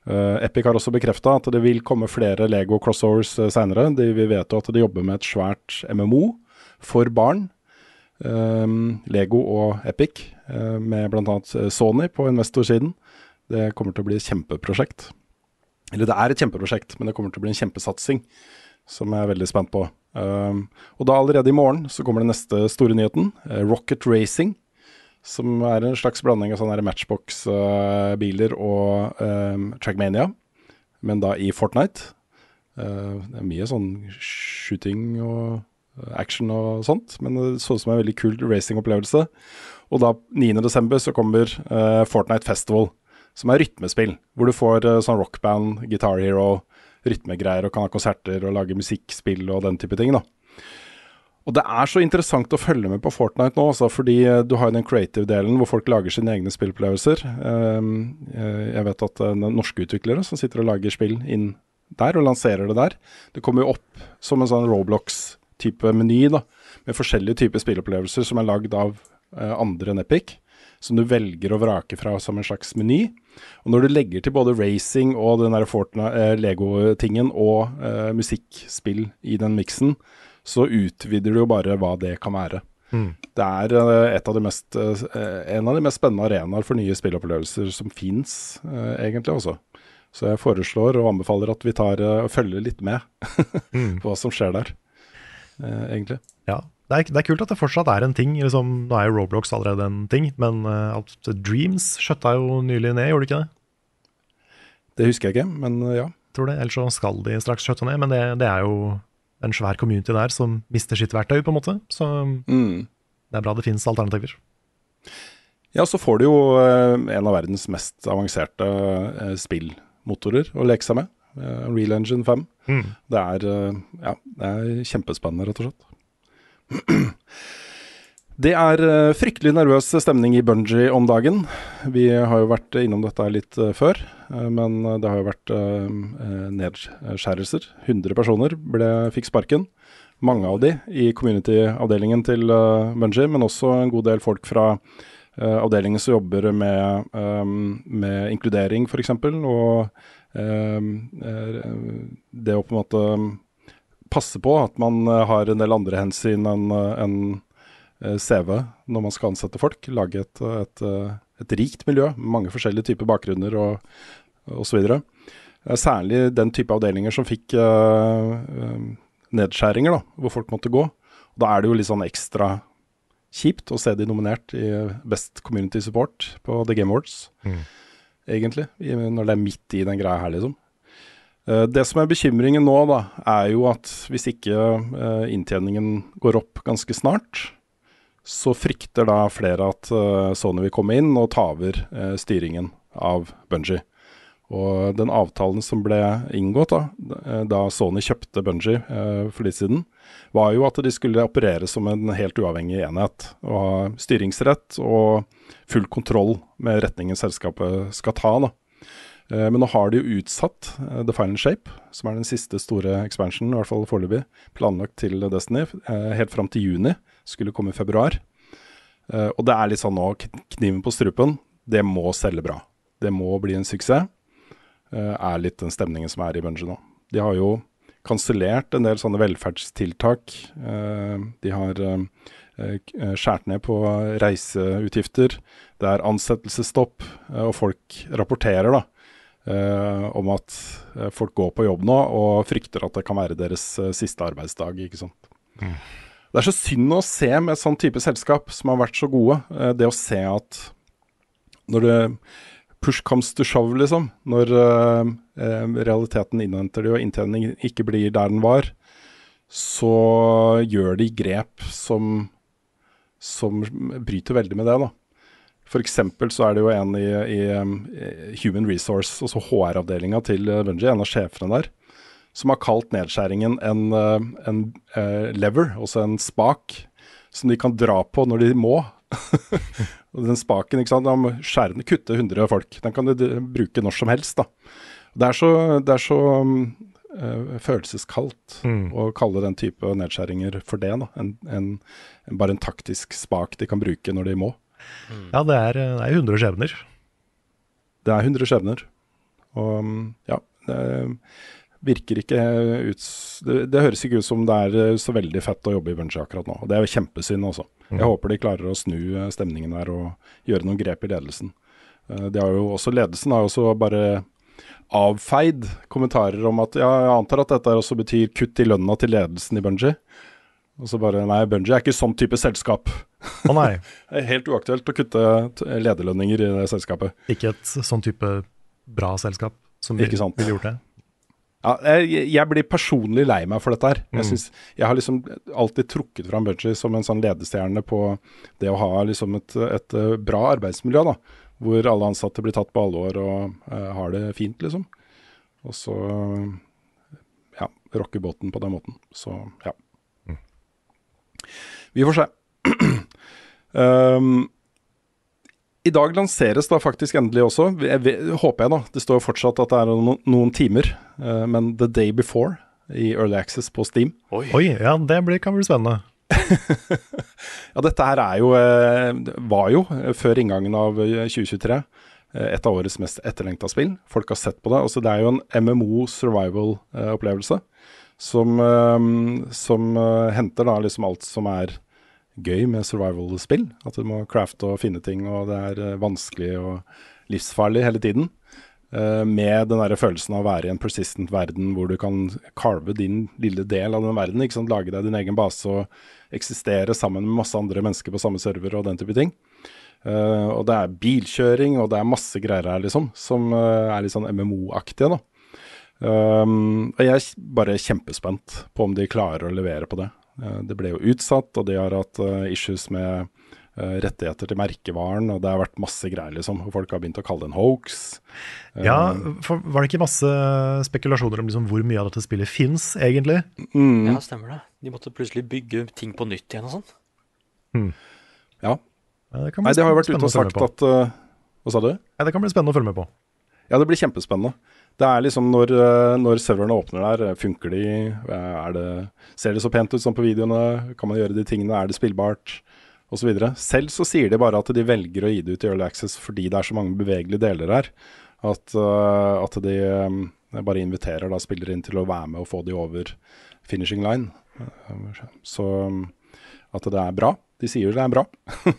Uh, Epic har også bekrefta at det vil komme flere Lego crossovers uh, seinere. Vi vet jo at de jobber med et svært MMO for barn. Um, Lego og Epic, uh, med bl.a. Sony på investorsiden. Det kommer til å bli et kjempeprosjekt. Eller det er et kjempeprosjekt, men det kommer til å bli en kjempesatsing som jeg er veldig spent på. Um, og da allerede i morgen så kommer den neste store nyheten, eh, Rocket Racing. Som er en slags blanding av sånne Matchbox-biler og um, Trackmania, men da i Fortnite. Eh, det er mye sånn shooting og action og sånt, men det så ut som en veldig kul racingopplevelse. Og da 9.12. så kommer uh, Fortnite Festival, som er rytmespill. Hvor du får uh, sånn rockband, Guitar Hero, rytmegreier og kan ha konserter og lage musikkspill og den type ting. da. Og det er så interessant å følge med på Fortnite nå, altså, fordi eh, du har jo den creative-delen hvor folk lager sine egne spillopplevelser. Um, eh, jeg vet at det er norske utviklere som sitter og lager spill inn der og lanserer det der. Det kommer jo opp som en sånn Roblox-type meny, da, med forskjellige typer spillopplevelser som er lagd av eh, andre enn Epic, som du velger å vrake fra som en slags meny. Og når du legger til både racing og den eh, Lego-tingen og eh, musikkspill i den miksen, så utvider du jo bare hva det kan være. Mm. Det er eh, et av de mest, eh, en av de mest spennende arenaer for nye spillopplevelser som fins, eh, egentlig. også. Så jeg foreslår og anbefaler at vi tar følger litt med Mm. på hva som skjer der, egentlig. Ja, det er, det er kult at det fortsatt er en ting. Liksom, nå er jo Roblox allerede en ting, men eh, at Dreams skjøtta jo nylig ned, gjorde det ikke det? Det husker jeg ikke, men uh, ja. Tror det, Ellers så skal de straks skjøtte ned, men det, det er jo en svær community der som mister sitt verktøy, på en måte. Så Mm. det er bra det finnes alternativer. Ja, så får du jo uh, en av verdens mest avanserte eh, spillmotorer å leke seg med. Eh, Real Engine 5. Mm. Det er, eh, ja, det er kjempespennende, rett og slett. Det er eh, fryktelig nervøs stemning i Bungie om dagen. Vi har jo vært innom dette litt før, men det har jo vært nedskjærelser. 100 personer ble, fikk sparken. Mange av de i community-avdelingen til Bungie, men også en god del folk fra avdelingen som jobber med, med inkludering, f.eks. Og det å på en måte passe på at man eh, har en del andre hensyn enn eh, CV når man skal ansette folk. Lage et, et, eh, et rikt miljø med mange forskjellige typer bakgrunner og osv. Særlig den type avdelinger som fikk eh, eh, nedskjæringer, da, hvor folk måtte gå. Da er det jo litt sånn ekstra kjipt å se de nominert i Best Community Support på The Game Awards, Mm. Egentlig. Når det er midt i den greia her, liksom. Eh, Det som er bekymringen nå, da, er jo at hvis ikke eh, inntjeningen går opp ganske snart, så frykter da flere at eh, Sony vil komme inn og ta over styringen av Bungie. Og den avtalen som ble inngått da, da Sony kjøpte Bungie eh, for litt siden, var jo at de skulle operere som en helt uavhengig enhet. Og ha styringsrett og full kontroll med retningen selskapet skal ta. da. Eh, Men nå har de jo utsatt eh, The Final Shape, som er den siste store expansionen, i hvert fall foreløpig, planlagt til Destiny, eh, helt fram til juni. Skulle komme i februar. Og det er litt sånn nå, kniven på strupen. Det må selge bra. Det må bli en suksess. Er litt den stemningen som er i Bungie nå. De har jo kansellert en del sånne velferdstiltak. Eh, De har eh, eh, skjært ned på reiseutgifter. Det er ansettelsesstopp, og folk rapporterer da om at folk går på jobb nå og frykter at det kan være deres siste arbeidsdag. ikke sant? Det er så synd å se med et sånn type selskap som har vært så gode. det å se at når det push comes to shove, liksom, når eh, eh, realiteten innhenter det og inntjeningen ikke blir der den var, så gjør de grep som, som bryter veldig med det. da. Eksempel så er det jo en i, i um, Human Resource, altså HR-avdelinga til Bunji, en av sjefene der, som har kalt nedskjæringen en, uh, en uh, lever, altså en spak, som de kan dra på når de må. og den spaken, ikke sant, de må skjære den, kutte 100 folk. Den kan du bruke når som helst, da. Det er så, det er så eh, følelseskaldt Mm. å kalle den type nedskjæringer for det. da. En, en, bare en taktisk spak de kan bruke når de må. Ja, det er, det er 100 skjebner. Det er 100 skjebner. Og um, ja, det virker ikke ut det, det høres ikke ut som det er eh, så veldig fett å jobbe i Bungie akkurat nå. Og det er jo kjempesynd også. Jeg håper de klarer å snu eh, stemningen der og gjøre noen grep i ledelsen. Eh, De har jo også, ledelsen har jo også bare avfeid kommentarer om at ja, jeg antar at dette også betyr kutt i lønna til ledelsen i Bunji. Og så bare nei, Bunji er ikke sånn type selskap. Å nei, Det er helt uaktuelt å kutte lederlønninger i det selskapet. ikke et sånn type bra selskap som ville gjort det. Ja, jeg, jeg blir personlig lei meg for dette her. Jeg, Mm. synes, jeg har liksom alltid trukket fram Budgie som en sånn ledestjerne på det å ha liksom et, et eh, bra arbeidsmiljø, da. Hvor alle ansatte blir tatt på alvor og uh, har det fint, liksom. Og så ja, rocker båten på den måten. Så ja. Vi får se. um, I dag lanseres da faktisk endelig også, jeg, vet- håper jeg da, det står fortsatt at det er noen, noen timer, uh, men The Day Before i Early Access på Steam. Oi, ja, det blir, kan bli spennende. Ja, dette her er jo, eh, var jo eh, før inngangen av eh, 2023 eh, et av årets mest etterlengta spill. Folk har sett på det. Altså, det er jo en MMO survival-opplevelse som, som henter da liksom alt som er gøy med survival-spill. At du må crafte og finne ting, og det er eh, vanskelig og livsfarlig hele tiden. Uh, med den der følelsen av å være i en persistent verden hvor du kan carve din lille del av den verden. ikke sant? Lage deg din egen base og eksistere sammen med masse andre mennesker på samme server og den type ting. Uh, og det er bilkjøring, og det er masse greier her, liksom, som uh, er litt sånn MMO-aktige. Um, og jeg er bare kjempespent på om de klarer å levere på det. Eh, det ble jo utsatt, og de har hatt eh, issues med eh, rettigheter til merkevaren, og det har vært masse greier, liksom. Folk har begynt å kalle det en hoax. Ja, for Var det ikke masse spekulasjoner om liksom hvor mye av dette spillet fins, egentlig? mm. Ja, stemmer det. De måtte plutselig bygge ting på nytt igjen og sånn. Ja. Ja, Det Nei, de har jo vært ute og sagt at uh, Hva sa du? Ja, det kan bli spennende å følge med på. Ja, det blir kjempespennende. Det er liksom når, eh, når serverne åpner der, eh, funker de? Eh, det, ser det så pent ut som på videoene? Kan man gjøre de tingene? Er det spillbart? Og så. Selv så sier de bare at de velger å gi det ut i Early Access fordi det er så mange bevegelige deler her. At, uh, at de um, bare inviterer da spillere inn til å være med og få de over finishing line. Så um, at det er bra. De sier det er bra.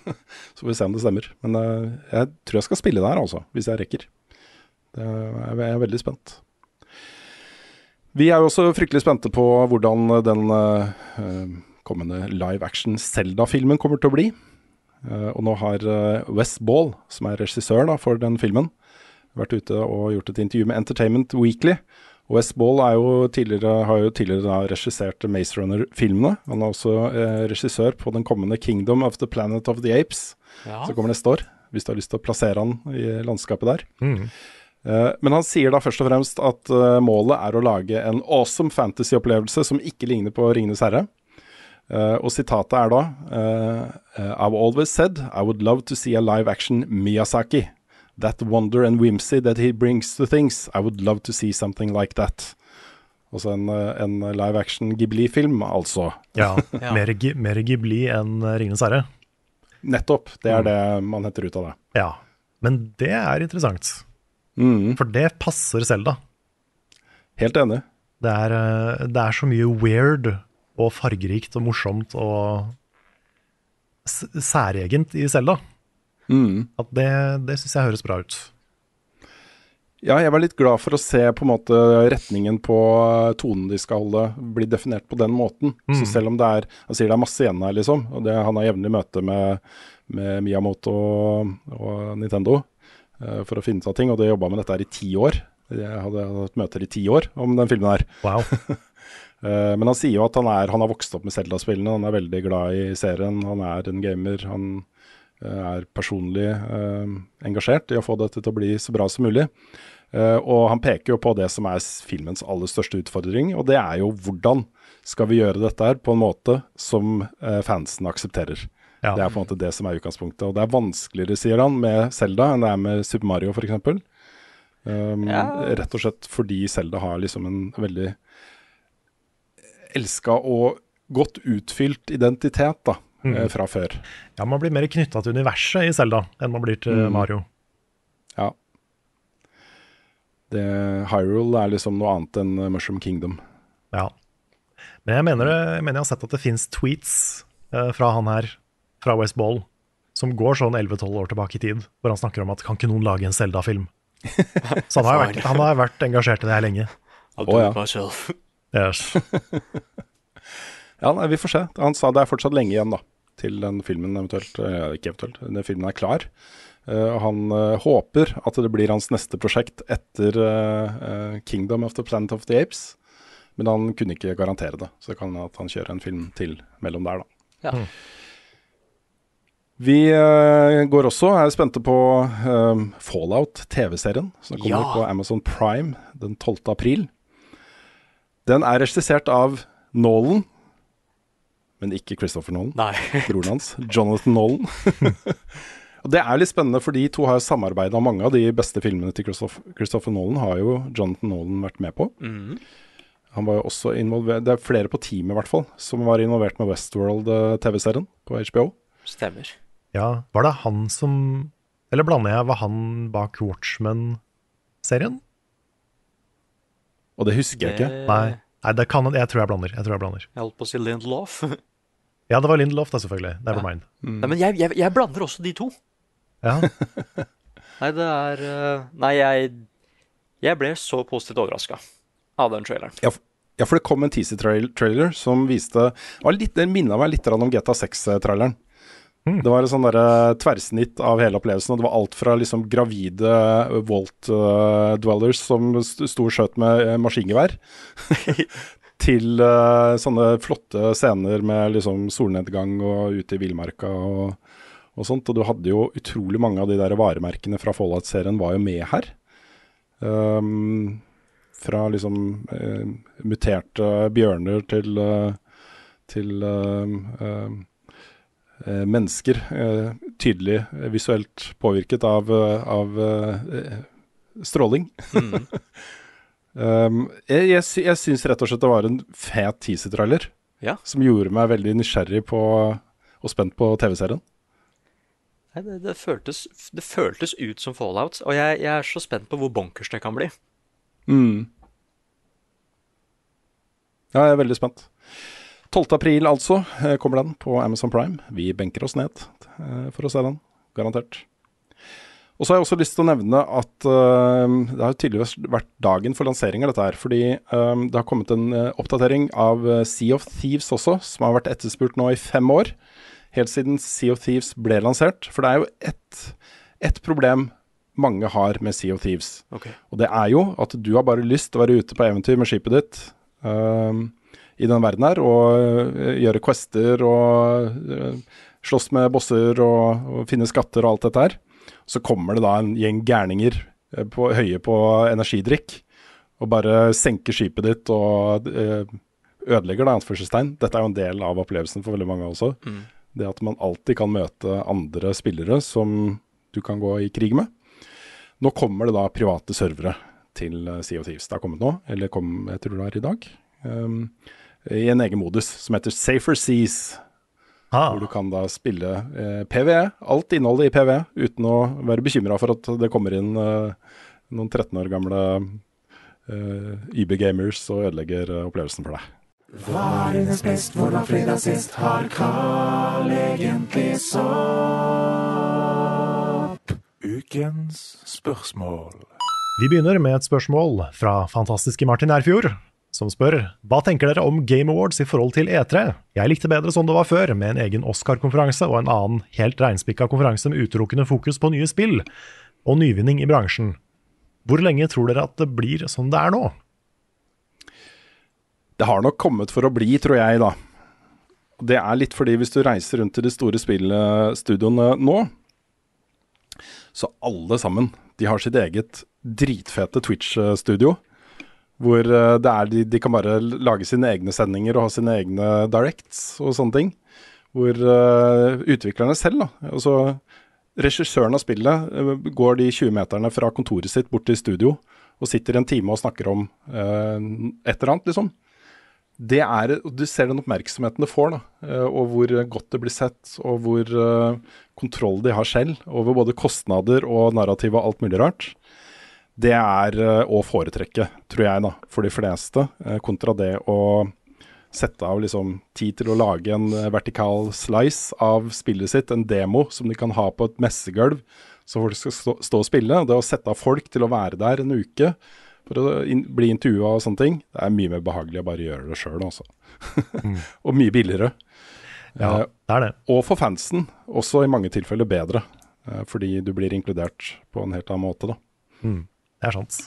så får vi se om det stemmer. Men uh, jeg tror jeg skal spille det her, altså. Hvis jeg rekker. Er, jeg er veldig spent. Vi er jo også fryktelig spente på hvordan den eh, kommende live action Zelda-filmen kommer til å bli. Eh, og nå har eh, Wes Ball, som er regissør da, for den filmen, vært ute og gjort et intervju med Entertainment Weekly. Og Wes Ball er jo tidligere, har jo tidligere da regissert Maze Runner-filmene. Han er også eh, regissør på den kommende Kingdom of the Planet of the Apes, Ja. som kommer neste år. Hvis du har lyst til å plassere han i landskapet der. Mm. Eh, men han sier da først og fremst at eh, målet er å lage en awesome fantasy-opplevelse som ikke ligner på Ringenes herre. Eh, og sitatet er da I've always said I would love to see a live action Miyazaki. That wonder and whimsy that he brings to things. I would love to see something like that. Også en, en live action Ghibli-film, altså. Ja, Ja. Mer, mer Ghibli enn Ringenes herre. Nettopp. Det er det man henter ut av det. Ja. Men det er interessant, Mm, for det passer Selda. helt enig. Det er, eh, det er så mye weird og fargerikt og morsomt og særegent i Selda Mm. at det, det syns jeg høres bra ut. Ja, jeg var litt glad for å se på en måte retningen på eh, tonen de skal holde, bli definert på den måten. Mm. Så selv om det er Han sier det er masse igjen her, liksom. Og det, han har jevnlig møte med, med Miyamoto og, og Nintendo for å finne ut av ting, og de jobba med dette her i ti år. Jeg hadde hatt møter i ti år om den filmen her. Wow. Eh, men han sier jo at han, er, han har vokst opp med Zelda-spillene, han er veldig glad i serien, han er en gamer. Han eh, er personlig eh, engasjert i å få dette til å bli så bra som mulig. Eh, og han peker jo på det som er filmens aller største utfordring, og det er jo hvordan skal vi gjøre dette her på en måte som eh, fansen aksepterer. Ja. Det er på en måte det som er utgangspunktet. Og det er vanskeligere, sier han, med Zelda enn det er med Super Mario f.eks. Um, Ja. Rett og slett fordi Zelda har liksom en veldig elska og godt utfylt identitet da, Mm. eh, fra før. Ja, man blir mer knytta til universet i Selda enn man blir til Mm. Mario. Ja. Det, Hyrule er liksom noe annet enn Mushroom Kingdom. Ja. Men jeg mener, jeg mener jeg har sett at det fins tweets eh, fra han her, fra West Ball, som går sånn 11-12 år tilbake i tid, hvor han snakker om at kan ikke noen lage en Selda-film? Så han har, vært, han har vært engasjert i det her lenge. I'll Å, do ja. it myself. Yes. Ja, nei, vi får se. Han sa det er fortsatt lenge igjen da, til den filmen eventuelt, eh, ikke eventuelt, den filmen er klar. Uh, han uh, håper at det blir hans neste prosjekt etter uh, Kingdom of the Planet of the Apes. Men han kunne ikke garantere det, så det kan at han kjører en film til mellom der, da. Ja. Vi uh, går også, er spente på um, Fallout, TV-serien, som kommer Ja. på Amazon Prime den 12. april. Den er regissert av Nolan, men ikke Christopher Nolan Nei. broren hans, Jonathan Nolan. og Det er litt spennende, for de to har samarbeida mange av de beste filmene til Christopher, Christopher Nolan. har jo Jonathan Nolan vært med på. Mm. Han var jo også involvert Det er flere på teamet, i hvert fall, som var involvert med Westworld-TV-serien på HBO. Stemmer. Ja, var det han som Eller blander jeg, var han bak Watchmen-serien? Og det husker jeg ikke. Nei, Nei det kan, jeg tror jeg blander. Jeg tror jeg blander. Jeg holdt på å si Lindelof. Ja, det var Lindelof, da, selvfølgelig. Never Ja. mind. Nei, men jeg, jeg, jeg blander også de to. Ja. Nei, det er eh, Nei, jeg Jeg ble så positivt overraska av den traileren. Ja, ja, for det kom en teaser-trailer som viste var litt, Den minna meg litt om GTA 6-traileren. Det var et sånn derre tverrsnitt av hele opplevelsen. Og det var alt fra liksom gravide Volt-dwellers som st- sto og skjøt med eh, maskingevær, til uh, sånne flotte scener med liksom solnedgang og ute i villmarka og, og sånt. Og du hadde jo utrolig mange av de der varemerkene fra Fallout-serien var jo med her. Um, fra liksom uh, muterte bjørner til, eh, til eh, eh, eh, mennesker eh, tydelig eh, visuelt påvirket av, eh, av eh, stråling. Mm. um, jeg jeg, sy jeg syns rett og slett det var en fet teaser-trailer Ja. som gjorde meg veldig nysgjerrig på og spent på TV-serien. Det, det, føltes, det føltes ut som Fallout, og jeg, jeg er så spent på hvor bonkers det kan bli. Mm. Ja, jeg er veldig spent. 12. april altså eh, kommer den på Amazon Prime. Vi benker oss ned eh, for å se den, garantert. Og så har jeg også lyst til å nevne at uh, det har tydeligvis vært dagen for lansering av dette her. Fordi um, det har kommet en uh, oppdatering av Sea of Thieves også, som har vært etterspurt nå i fem år. Helt siden Sea of Thieves ble lansert. For det er jo ett et problem mange har med Sea of Thieves. Okay. Og det er jo at du har bare lyst til å være ute på eventyr med skipet ditt ehm, i den verden her, og eh, gjøre quester og eh, slåss med bosser og, og finne skatter og alt dette her. Så kommer det da en gjeng gærninger eh, på, høye på energidrikk og bare senker skipet ditt og ødelegger det, anførselstegn. Dette er jo en del av opplevelsen for veldig mange også. Mm. Det at man alltid kan møte andre spillere som du kan gå i krig med. Nå kommer det da private servere til eh, Sea of Thieves. Det har kommet nå, eller kom jeg tror det er i dag. Um, I en egen modus som heter Safer Seas. Ah, Hvor du kan da spille eh, PVE, alt innholdet i PVE, uten å være bekymra for at det kommer inn eh, noen 13 år gamle eh, YB-gamers og ødelegger eh, opplevelsen for deg. Hva er hennes best, hvor var fredag sist? Har Carl egentlig sopp? Ukens spørsmål. Vi begynner med et spørsmål fra fantastiske Martin Erfjord, som spør Hva tenker dere om Game Awards i forhold til E3? Jeg likte bedre som det var før, med en egen Oscar-konferanse og en annen helt reinspikka konferanse med utelukkende fokus på nye spill og nyvinning i bransjen. Hvor lenge tror dere at det blir som det er nå? Det har nok kommet for å bli, tror jeg, da. Det er litt fordi hvis du reiser rundt til de store spillstudioene nå, så alle sammen, de har sitt eget dritfete Twitch-studio. Hvor eh, er, de, de kan bare lage sine egne sendinger og ha sine egne directs og sånne ting. Hvor uh, utviklerne selv, da, altså regissøren av spillet, eh, går de 20 meterne fra kontoret sitt bort til studio og sitter en time og snakker om uh, et eller annet, liksom det er, Du ser den oppmerksomheten det får, da, og hvor godt det blir sett, og hvor uh, kontroll de har selv over både kostnader og narrativ og alt mulig rart. Det er eh, å foretrekke, tror jeg, da, for de fleste, eh, kontra det å sette av liksom tid til å lage en eh, vertikal slice av spillet sitt, en demo som de kan ha på et messegulv, så folk skal stå, stå og spille. Det å sette av folk til å være der en uke for å in bli intervjua og sånne ting, det er mye mer behagelig å bare gjøre det sjøl, altså. og mye billigere. Ja, det er det. og for fansen også i mange tilfeller bedre, fordi du blir inkludert på en helt annen måte, da. Det er sant.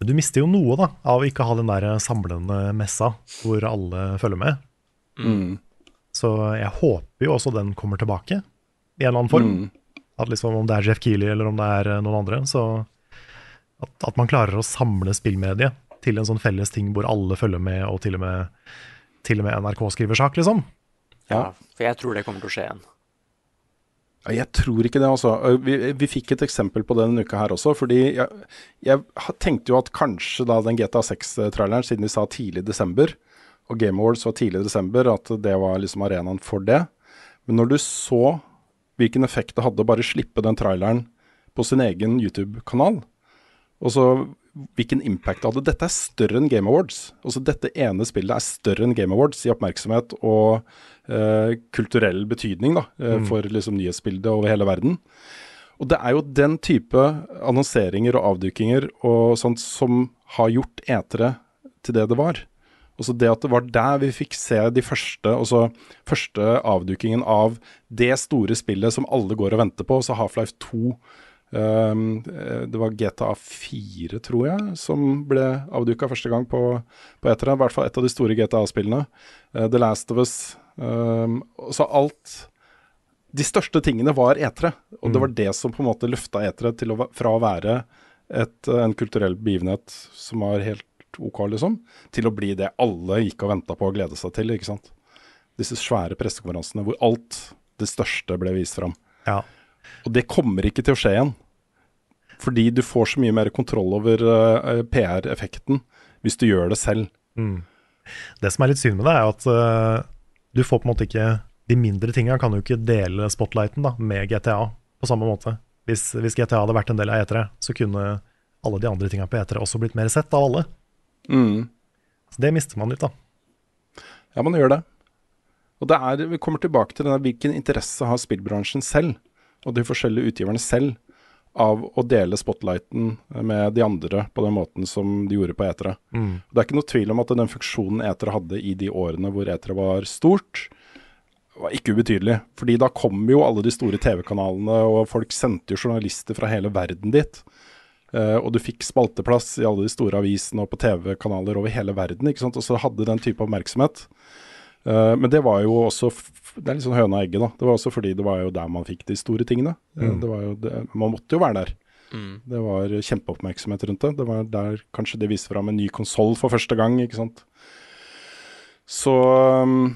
Men du mister jo noe da, av å ikke ha den der samlende messa hvor alle følger med. Så jeg håper jo også den kommer tilbake i en eller annen form. Mm. At liksom Om det er Jeff Keeley eller om det er eh, noen andre. Så at, at man klarer å samle spillmediet til en sånn felles ting hvor alle følger med, og til og med, til og med NRK skriver sak, liksom. Ja, for jeg tror det kommer til å skje igjen. Jeg tror ikke det, altså. Vi, vi fikk et eksempel på det denne uka her også. Fordi jeg, jeg tenkte jo at kanskje da den GTA 6-traileren, siden vi sa tidlig desember, og Game Awards var tidlig desember, at det var liksom arenaen for det. Men når du så hvilken effekt det hadde å bare slippe den traileren på sin egen YouTube-kanal, og så hvilken impact det hadde Dette er større enn Game Awards. Altså Dette ene spillet er større enn Game Awards i oppmerksomhet og uh, kulturell betydning da, eh, for liksom nyhetsbildet over hele verden. Og det er jo den type annonseringer og avdukinger og sånt som har gjort etere til det det var. Også det at det var der vi fikk se de første, altså første avdukingen av det store spillet som alle går og venter på, altså Half-Life 2. Um, eh, det var GTA 4, tror jeg, som ble avduka første gang på, på etere. I hvert fall et av de store GTA-spillene. Eh, The Last of Us. Um, så alt De største tingene var etere, og det var det som på en måte løfta etere til å, fra å være et, en kulturell begivenhet som var helt OK, liksom, til å bli det alle gikk og venta på og gleda seg til. ikke sant? Disse svære pressekonferansene hvor alt det største ble vist fram. Ja. Og det kommer ikke til å skje igjen. Fordi du får så mye mer kontroll over uh, PR-effekten hvis du gjør det selv. Mm. Det som er litt synd med det, er at uh, du får på en måte ikke De mindre tinga kan jo ikke dele spotlighten da, med GTA på samme måte. Hvis, hvis GTA hadde vært en del av E3, så kunne alle de andre tinga på E3 også blitt mer sett av alle. Mm. Så det mister man litt, da. Ja, man gjør det. Og det er, vi kommer tilbake til denne, hvilken interesse har spillbransjen selv, og de forskjellige utgiverne selv, av å dele spotlighten med de andre på den måten som de gjorde på etere. Mm. Det er ikke noe tvil om at den funksjonen etere hadde i de årene hvor etere var stort, var ikke ubetydelig. Fordi da kom jo alle de store TV-kanalene, og folk sendte jo journalister fra hele verden dit. Uh, og du fikk spalteplass i alle de store avisene og på TV-kanaler over hele verden. ikke sant? Og så hadde den type oppmerksomhet. Uh, men det var jo også Det er litt sånn høna og egget, da. Det var også fordi det var jo der man fikk de store tingene. Eh, Mm. Det var jo det, man måtte jo være der. Mm. Det var kjempeoppmerksomhet rundt det. Det var der kanskje de viste fram en ny konsoll for første gang, ikke sant. Så um,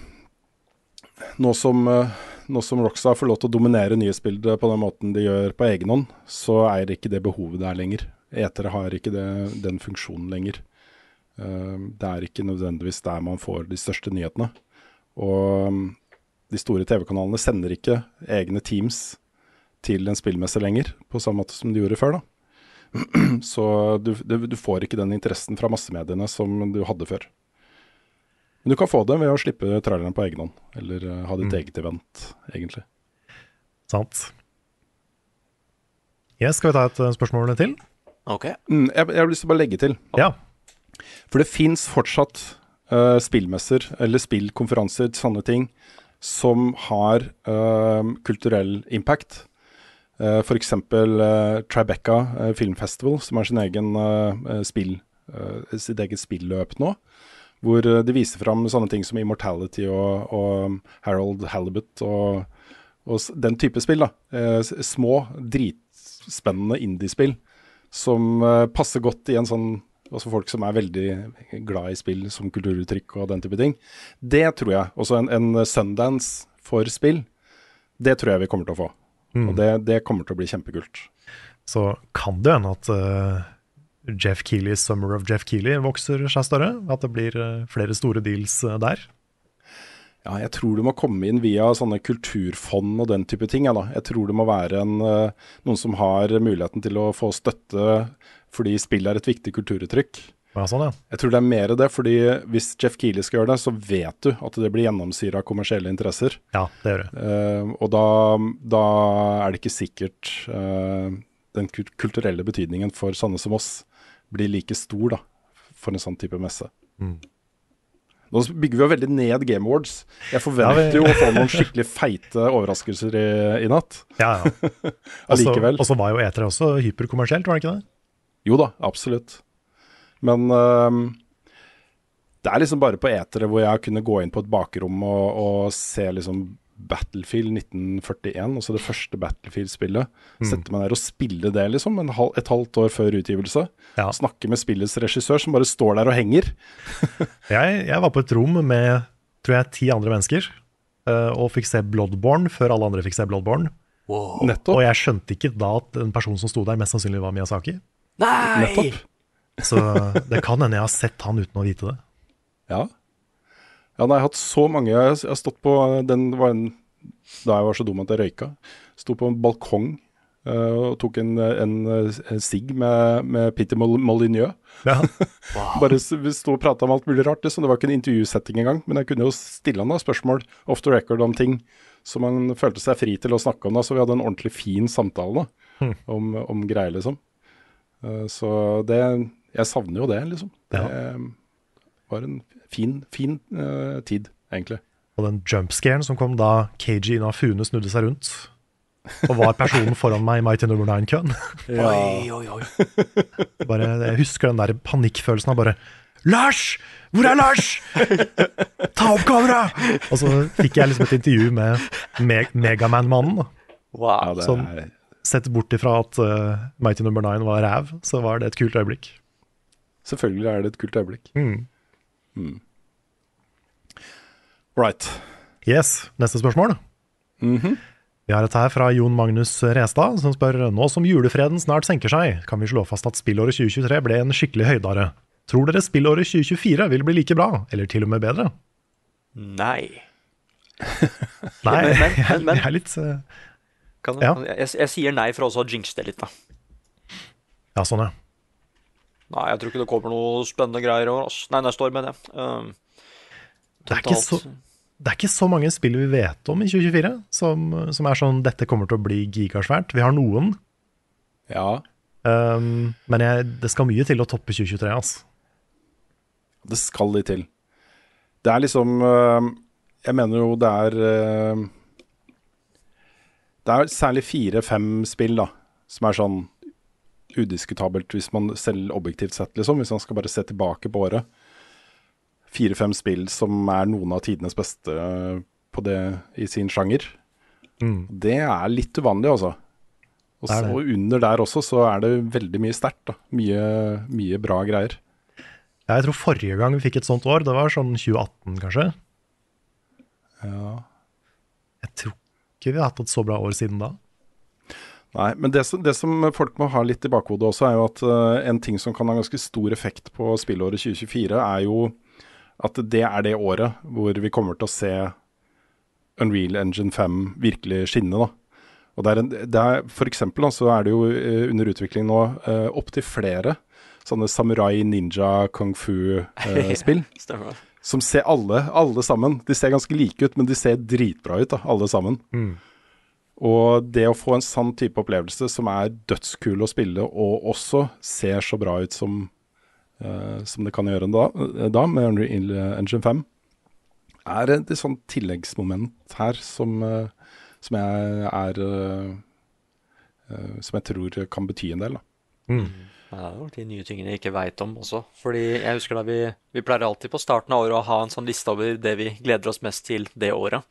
nå som, uh, nå som Rockstar får lov til å dominere nyhetsbildet på den måten de gjør på egen hånd, så er det ikke det behovet der lenger. Etere har ikke det, den funksjonen lenger. Um, det er ikke nødvendigvis der man får de største nyhetene. Og um, de store TV-kanalene sender ikke egne teams til en spillmesse lenger, på samme måte som de gjorde før. da. Så du, du, får ikke den interessen fra massemediene som du hadde før. Men du kan få det ved å slippe traileren på egen hånd, eller eh, ha ditt Mm. eget event, egentlig. Sant. Yes, skal vi ta et eh, spørsmål til? Ok. Mm, jeg, jeg har lyst til å bare legge til. Ja. For det fins fortsatt uh, spillmesser eller spillkonferanser, sånne ting, som har eh, kulturell impact. Uh, F.eks. Uh, Tribeca Film Filmfestival, som har sin egen eh, spill, eh, sitt eget spilløp nå. Hvor eh, de viser fram sånne ting som Immortality og, og um, Harold Halibut og, og den type spill. da. Eh, små, dritspennende indiespill som eh, passer godt i en sånn også folk som er veldig glad i spill som kulturuttrykk og den type ting. Det tror jeg. Også en, en Sundance for spill, det tror jeg vi kommer til å få. Mm. Og det, det kommer til å bli kjempekult. Så kan det hende at uh, Jeff Keeleys Summer of Jeff Keeley vokser seg større? At det blir uh, flere store deals uh, der? Ja, jeg tror det må komme inn via sånne kulturfond og den type ting. Ja. Jeg tror det må være en, noen som har muligheten til å få støtte fordi spill er et viktig kulturuttrykk. Ja, sånn, ja. Jeg tror det er mer det, fordi hvis Jeff Keeley skal gjøre det, så vet du at det blir gjennomsyra av kommersielle interesser. Ja, det gjør det. Uh, og da, da er det ikke sikkert uh, den kulturelle betydningen for sånne som oss blir like stor da, for en sånn type messe. Mm. Nå bygger vi jo veldig ned Game Awards. Jeg forventer jo å få noen skikkelig feite overraskelser i, i natt. Ja, ja. Allikevel. Og så var jo E3 også hyperkommersielt, var det ikke det? Jo da, absolutt. Men uh, det er liksom bare på etere hvor jeg kunne gå inn på et bakrom og, og se liksom Battlefield 1941, altså det første Battlefield-spillet. Mm. Sette meg ned og spille det liksom en hal et halvt år før utgivelse. Ja. Snakke med spillets regissør som bare står der og henger. Jeg, jeg var på et rom med tror jeg, ti andre mennesker eh, og fikk se Bloodborne før alle andre fikk se Bloodborne. Wow. Og jeg skjønte ikke da at en person som sto der, mest sannsynlig var Miyazaki. Nei! Nettopp. Så det kan hende jeg har sett han uten å vite det. Ja. Ja, nei, jeg har hatt så mange Jeg har- stått på den var en, Da jeg var så dum at jeg røyka. Sto på en balkong uh, og tok en, en, en sigg med, med Peter Molyneux. Ja. Bare s- sto og prata om alt mulig rart. liksom. Det var ikke en intervjusetting engang. Men jeg kunne jo stille han da spørsmål off the record om ting som han følte seg fri til å snakke om. da, Så vi hadde en ordentlig fin samtale da, Hmm. om, om greier, liksom. Eh, så det Jeg savner jo det, liksom. Det var en fin, fin uh, tid, egentlig. Og den jumpscaren som kom da KG Inafune snudde seg rundt og var personen foran meg i Mighty Number 9-køen. Oi, oi, oi. Bare, jeg husker den der panikkfølelsen av bare Lars! Hvor er Lars? Ta opp kamera! Og så fikk jeg liksom et intervju med Me Megaman-mannen. Wow. Ja, det er, sett bort ifra at uh, Mighty Number 9 var ræv, så var det et kult øyeblikk. selvfølgelig er det et kult øyeblikk. Mm. Right. Yes, neste spørsmål. Vi har et her fra Jon Magnus Restad, som spør nå som julefreden snart senker seg, kan vi slå fast at spillåret 2023 ble en skikkelig høydare. Tror dere spillåret 2024 vil bli like bra, eller til og med bedre? Nei. Nei, Men- men- jeg, men- jeg er litt eh, Kan, Ja. jeg, jeg sier nei for også å jinxe det litt, da. Ja, sånn, ja. Nei, jeg tror ikke det kommer noe spennende greier over oss. Nei, neste år, mener jeg. Um, Det er, ikke så, det er ikke så mange spill vi vet om i 2024 som, som er sånn dette kommer til å bli gigasvært. Vi har noen, Ja, um, men jeg, det skal mye til å toppe 2023. Altså. det skal de til. Det er liksom øh, Jeg mener jo det er øh, Det er særlig fire-fem spill da som er sånn udiskutabelt, hvis man selv objektivt sett, liksom. Hvis man skal bare se tilbake på året. Fire-fem spill som er noen av tidenes beste på det i sin sjanger. Mm. Det er litt uvanlig, altså. Og så under der også, så er det veldig mye sterkt. Mye, mye bra greier. Ja, jeg tror forrige gang vi fikk et sånt år, det var sånn 2018 kanskje. Ja. Ikke vi har hatt et så bra år siden da. Nei, men det som, det som folk må ha litt i bakhodet også, er jo at uh, en ting som kan ha ganske stor effekt på spillåret 2024, er jo at det er det året hvor vi kommer til å se Unreal Engine 5 virkelig skinne. da. Og det er en, det er, For eksempel da, så er det jo eh, under utvikling nå uh, opptil flere sånne samurai, ninja, kung fu-spill. Uh. Som ser alle, alle sammen. De ser ganske like ut, men de ser dritbra ut, da, alle sammen. Og det å få en sann type opplevelse som er dødskul å spille, og også ser så bra ut som, uh, som det kan gjøre da, da med Unreal Engine 5, er et sånn tilleggsmoment her som, uh, som jeg er uh, eh, Som jeg tror kan bety en del. da. Ja, det jo de nye tingene jeg ikke veit om også. Fordi jeg husker da vi, vi pleier alltid på starten av året å ha en sånn liste over det vi gleder oss mest til det året.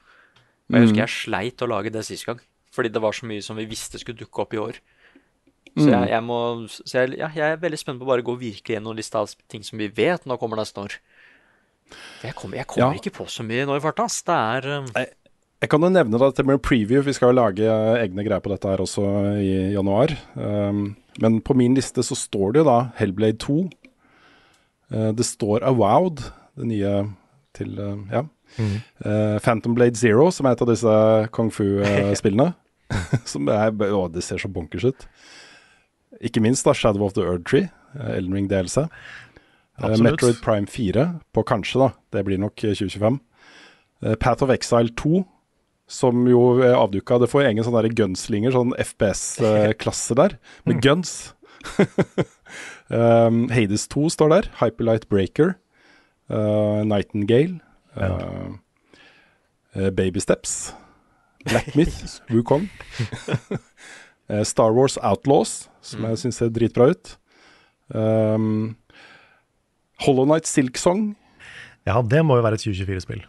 Og jeg husker jeg sleit å lage det sist gang. Fordi det var så mye som vi visste skulle dukke opp i år. Så jeg, jeg må Så jeg, ja, jeg er veldig spent på å bare gå virkelig gjennom lista av ting som vi vet nå kommer neste år. For Jeg kommer, kommer Ja. ikke på så mye nå i farta. Det er jeg, Jeg kan jo nevne da, at det blir en preview. Vi skal jo lage eh, egne greier på dette her også i januar. Um, men på min liste så står det jo da Hellblade 2. Eh, det står Avowed, det nye til eh, Ja. Eh, Phantom Blade Zero, som er et av disse kung fu-spillene. som er Å, det ser så bonkers ut. Ikke minst da Shadow of the Earth Tree, Elden Ring DLC. Absolutt. Metroid Prime 4 på kanskje, da. Det blir nok eh, 2025. Eh, Path of Exile 2, som jo er avduka Det får egen sånn der gunslinger, sånn FPS-klasse der, med guns. um, Hades 2 står der. Hyperlight Breaker. Uh, Nightingale. Ja. uh, Baby Steps. Black Myth. Wukong. uh, Star Wars Outlaws, som jeg syns ser dritbra ut. Um, Hollow Night Silksong. Ja, det må jo være et 2024-spill.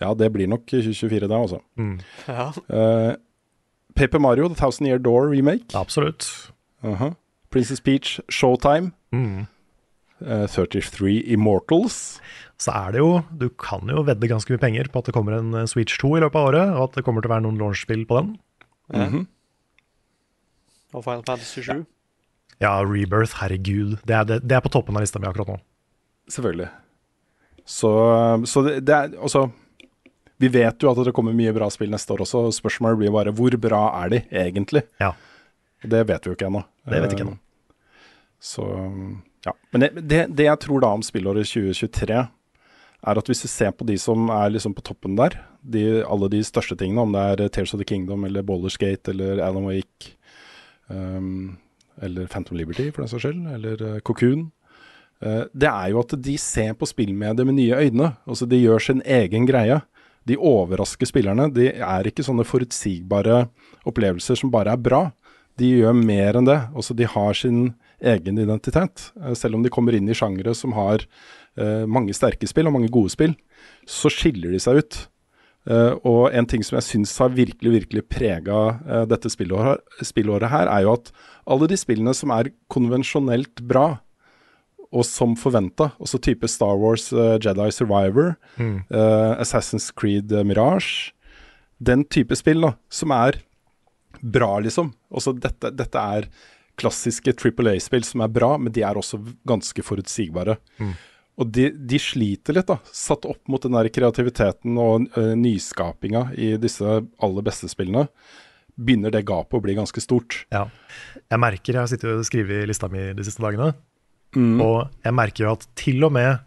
Ja, det blir nok 2024, det, altså. Ja. Uh, Paper Mario, The Thousand Year Door remake. Absolutt. Aha. Princess Peach, Showtime. Mm. Uh, 33 Immortals. Så er det jo Du kan jo vedde ganske mye penger på at det kommer en eh, Switch 2 i løpet av året, og at det kommer til å være noen launchspill på den. Mhm. Og Final Fantasy 7. Ja, Rebirth, herregud. Det er, det, det er på toppen av lista mi akkurat nå. Selvfølgelig. Så, så det, det er Altså, vi vet jo at det kommer mye bra spill neste år også. Spørsmålet blir bare hvor bra er de egentlig? Ja. Det vet vi jo ikke ennå. Det vet vi ikke ennå. Eh, Så ja. Men det, det, det jeg tror da om spillåret 2023, er at hvis du ser på de som er liksom på toppen der, de, alle de største tingene, om det er Tears of the Kingdom eller Baldur's eller Alan Wake, um, eller Phantom Liberty for den saks skyld, eller uh, Cocoon, eh, det er jo at de ser på spillmediet med nye øyne. Altså De gjør sin egen greie. De overrasker spillerne. De er ikke sånne forutsigbare opplevelser som bare er bra. De gjør mer enn det. Også de har sin egen identitet. Eh, Selv om de kommer inn i sjangere som har uh, mange sterke spill og mange gode spill, så skiller de seg ut. Uh, og en ting som jeg syns har virkelig virkelig prega uh, dette spillåret, spillåret her, er jo at alle de spillene som er konvensjonelt bra, og som forventa, også type Star Wars uh, Jedi Survivor, eh, Assassin's Creed eh, Mirage, den type spill da, som er bra, liksom. Også dette, dette er klassiske Triple A-spill som er bra, men de er også ganske forutsigbare. Mm. Og de, de sliter litt, da, satt opp mot den der kreativiteten og uh, nyskapinga i disse aller beste spillene. Begynner det gapet å bli ganske stort. Ja. Jeg merker, jeg har sittet og skrevet i lista mi de siste dagene, Mm. og jeg merker jo at til og med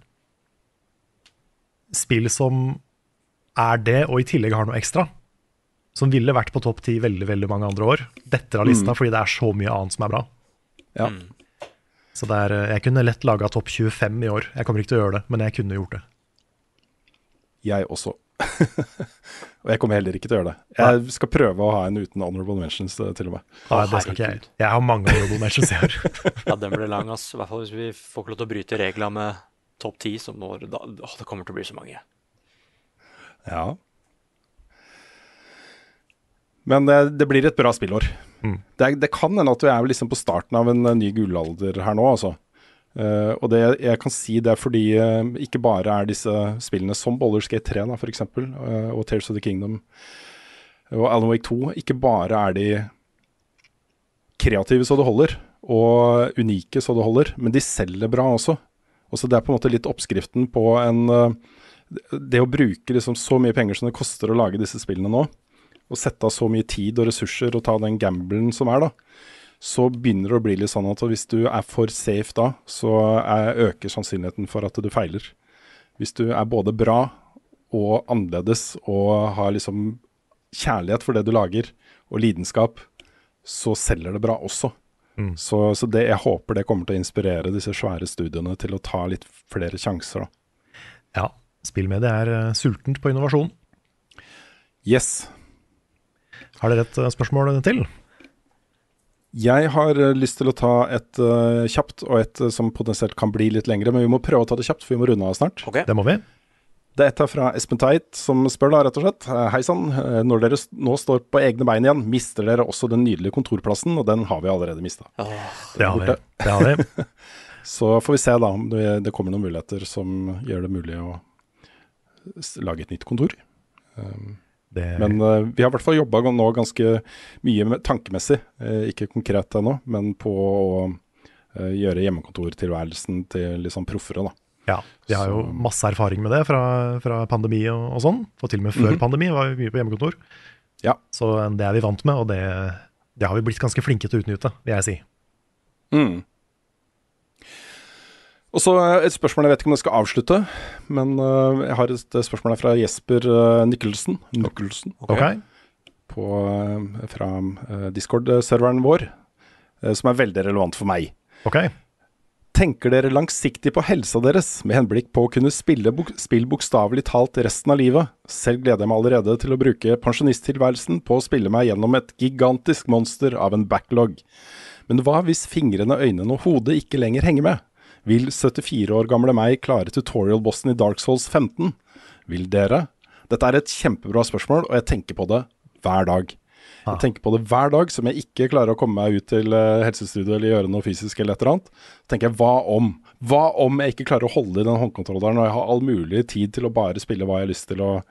spill som er det, og i tillegg har noe ekstra, som ville vært på topp ti veldig veldig mange andre år, detter av lista Mm. fordi det er så mye annet som er bra. Ja. Så det er, jeg kunne lett laga topp 25 i år. Jeg kommer ikke til å gjøre det, men jeg kunne gjort det. Jeg også. og jeg kommer heller ikke til å gjøre det. Jeg skal prøve å ha en uten honorable mentions, eh, til og med. Nei, det skal ikke jeg. Jeg har mange honorable mentions i år. Ja, den blir lang, ass. I hvert fall hvis vi får ikke lov til å bryte regla med topp ti, som når da, åh, Det kommer til å bli så mange. Ja. Men det, det blir et bra spillår. Mm. Det, det kan hende at vi er liksom på starten av en eh, ny gullalder her nå, altså. Eh, og det jeg kan si det er fordi uh, ikke bare er disse spillene som Baldur's Gate 3 da, for eksempel, uh, og Tears of the Kingdom og Alan Wake 2, ikke bare er de kreative så det holder, og unike så det holder, men de selger bra også. Og så Det er på en måte litt oppskriften på en Det å bruke liksom så mye penger som det koster å lage disse spillene nå, og sette av så mye tid og ressurser og ta den gamblen som er, da, så begynner det å bli litt sånn at hvis du er for safe da, så er, øker sannsynligheten for at du feiler. Hvis du er både bra og annerledes og har liksom kjærlighet for det du lager, og lidenskap, så selger det bra også. Mm. Så, så det, jeg håper det kommer til å inspirere disse svære studiene til å ta litt flere sjanser. Da. Ja, spillmediet er eh, sultent på innovasjon. Yes. Har dere et eh, spørsmål til? Jeg har eh, lyst til å ta et uh, kjapt og et uh, som potensielt kan bli litt lengre, men vi må prøve å ta det kjapt, for vi må runde av snart. Det må vi. Det er et her fra Espen Teit som spør da, rett og slett. Hei sann. Når dere nå står på egne bein igjen, mister dere også den nydelige kontorplassen, og den har vi allerede mista. Det har vi. Det har vi. Så får vi se da om det, det kommer noen muligheter som gjør det mulig å lage et nytt kontor. Um, Det, men uh, vi har i hvert fall jobba nå ganske mye med, tankemessig, uh, ikke konkret ennå, men på å uh, gjøre hjemmekontortilværelsen til litt sånn proffere, da. ja, vi har jo masse erfaring med det fra, fra pandemi og, og sånn. Og til og med før Mhm. pandemi var vi mye på hjemmekontor. Ja. Så det er vi vant med, og det, det har vi blitt ganske flinke til å utnytte, vil jeg si. Mm. Og så eh, et spørsmål, jeg vet ikke om jeg skal avslutte, men eh, jeg har et eh, spørsmål fra Jesper uh, Nikkelsen, Nikkelsen okay. på, eh, fra eh, Discord-serveren vår, eh, som er veldig relevant for meg. Ok. Tenker dere langsiktig på helsa deres, med henblikk på å kunne spille bok spill bokstavelig talt resten av livet? Selv gleder jeg meg allerede til å bruke pensjonisttilværelsen på å spille meg gjennom et gigantisk monster av en backlog. Men hva hvis fingrene, øynene og hodet ikke lenger henger med? Vil 74 år gamle meg klare tutorial-bossen i Dark Souls 15? Vil dere? Dette er et kjempebra spørsmål, og jeg tenker på det hver dag. Jeg tenker på det hver dag, som jeg ikke klarer å komme meg ut til uh, helsestudio eller gjøre noe fysisk eller et eller annet. Tenker jeg, hva om? Hva om jeg ikke klarer å holde i den håndkontrolleren og jeg har all mulig tid til å bare spille hva jeg har lyst til og,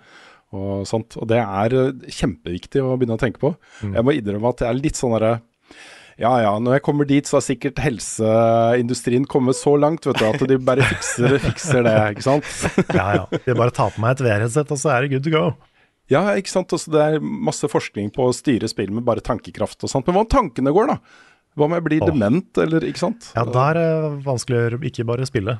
og sånt. Og det er eh, kjempeviktig å begynne å tenke på. Jeg må innrømme at jeg er litt sånn derre ja ja, når jeg kommer dit, så har sikkert helseindustrien kommet så langt vet du, at de bare fikser, fikser det, ikke sant? Ja, ja. De bare tar på meg et VR-headset, og så er det good to go. Ja, ikke sant. Også det er masse forskning på å styre spill med bare tankekraft og sånt. Men hva om tankene går, da? Hva om jeg blir Åh. dement, eller ikke sant? Ja, da er det vanskeligere ikke bare spille.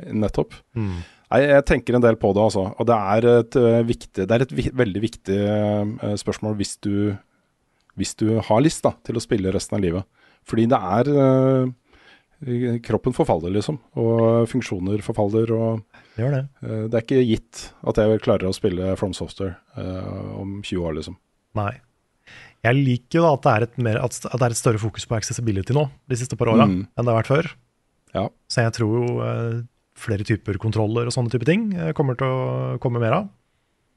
Nettopp. Mm. Nei, jeg tenker en del på det, altså. Og det er et, eh, viktig, det er et veldig viktig eh, spørsmål hvis du, hvis du har lyst da, til å spille resten av livet. Fordi det er eh, Kroppen forfaller, liksom. Og funksjoner forfaller. og Det eh, Det er ikke gitt at jeg klarer å spille From Software eh, om 20 år, liksom. Nei. Jeg liker jo da at det, er et mer, at det er et større fokus på accessibility nå, de siste par åra, Mm. enn det har vært før. Ja. Så jeg tror jo eh, flere typer kontroller og sånne type ting eh, kommer til å komme mer av.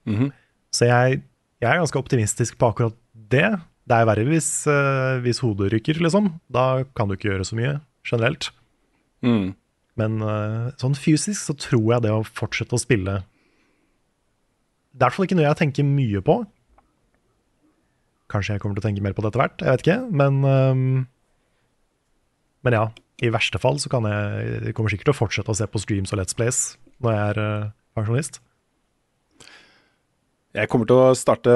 Mhm. Så jeg, jeg er ganske optimistisk på akkurat det. Det er verre hvis, uh, hvis hodet rykker, liksom. Da kan du ikke gjøre så mye generelt. Mm. Men uh, sånn fysisk så tror jeg det å fortsette å spille Det er i hvert fall ikke noe jeg tenker mye på. Kanskje jeg kommer til å tenke mer på det etter hvert, jeg vet ikke. Men, um, men ja, i verste fall så kan jeg, jeg kommer sikkert til å fortsette å se på streams og Let's Plays når jeg er uh, pensjonist. Jeg kommer til å starte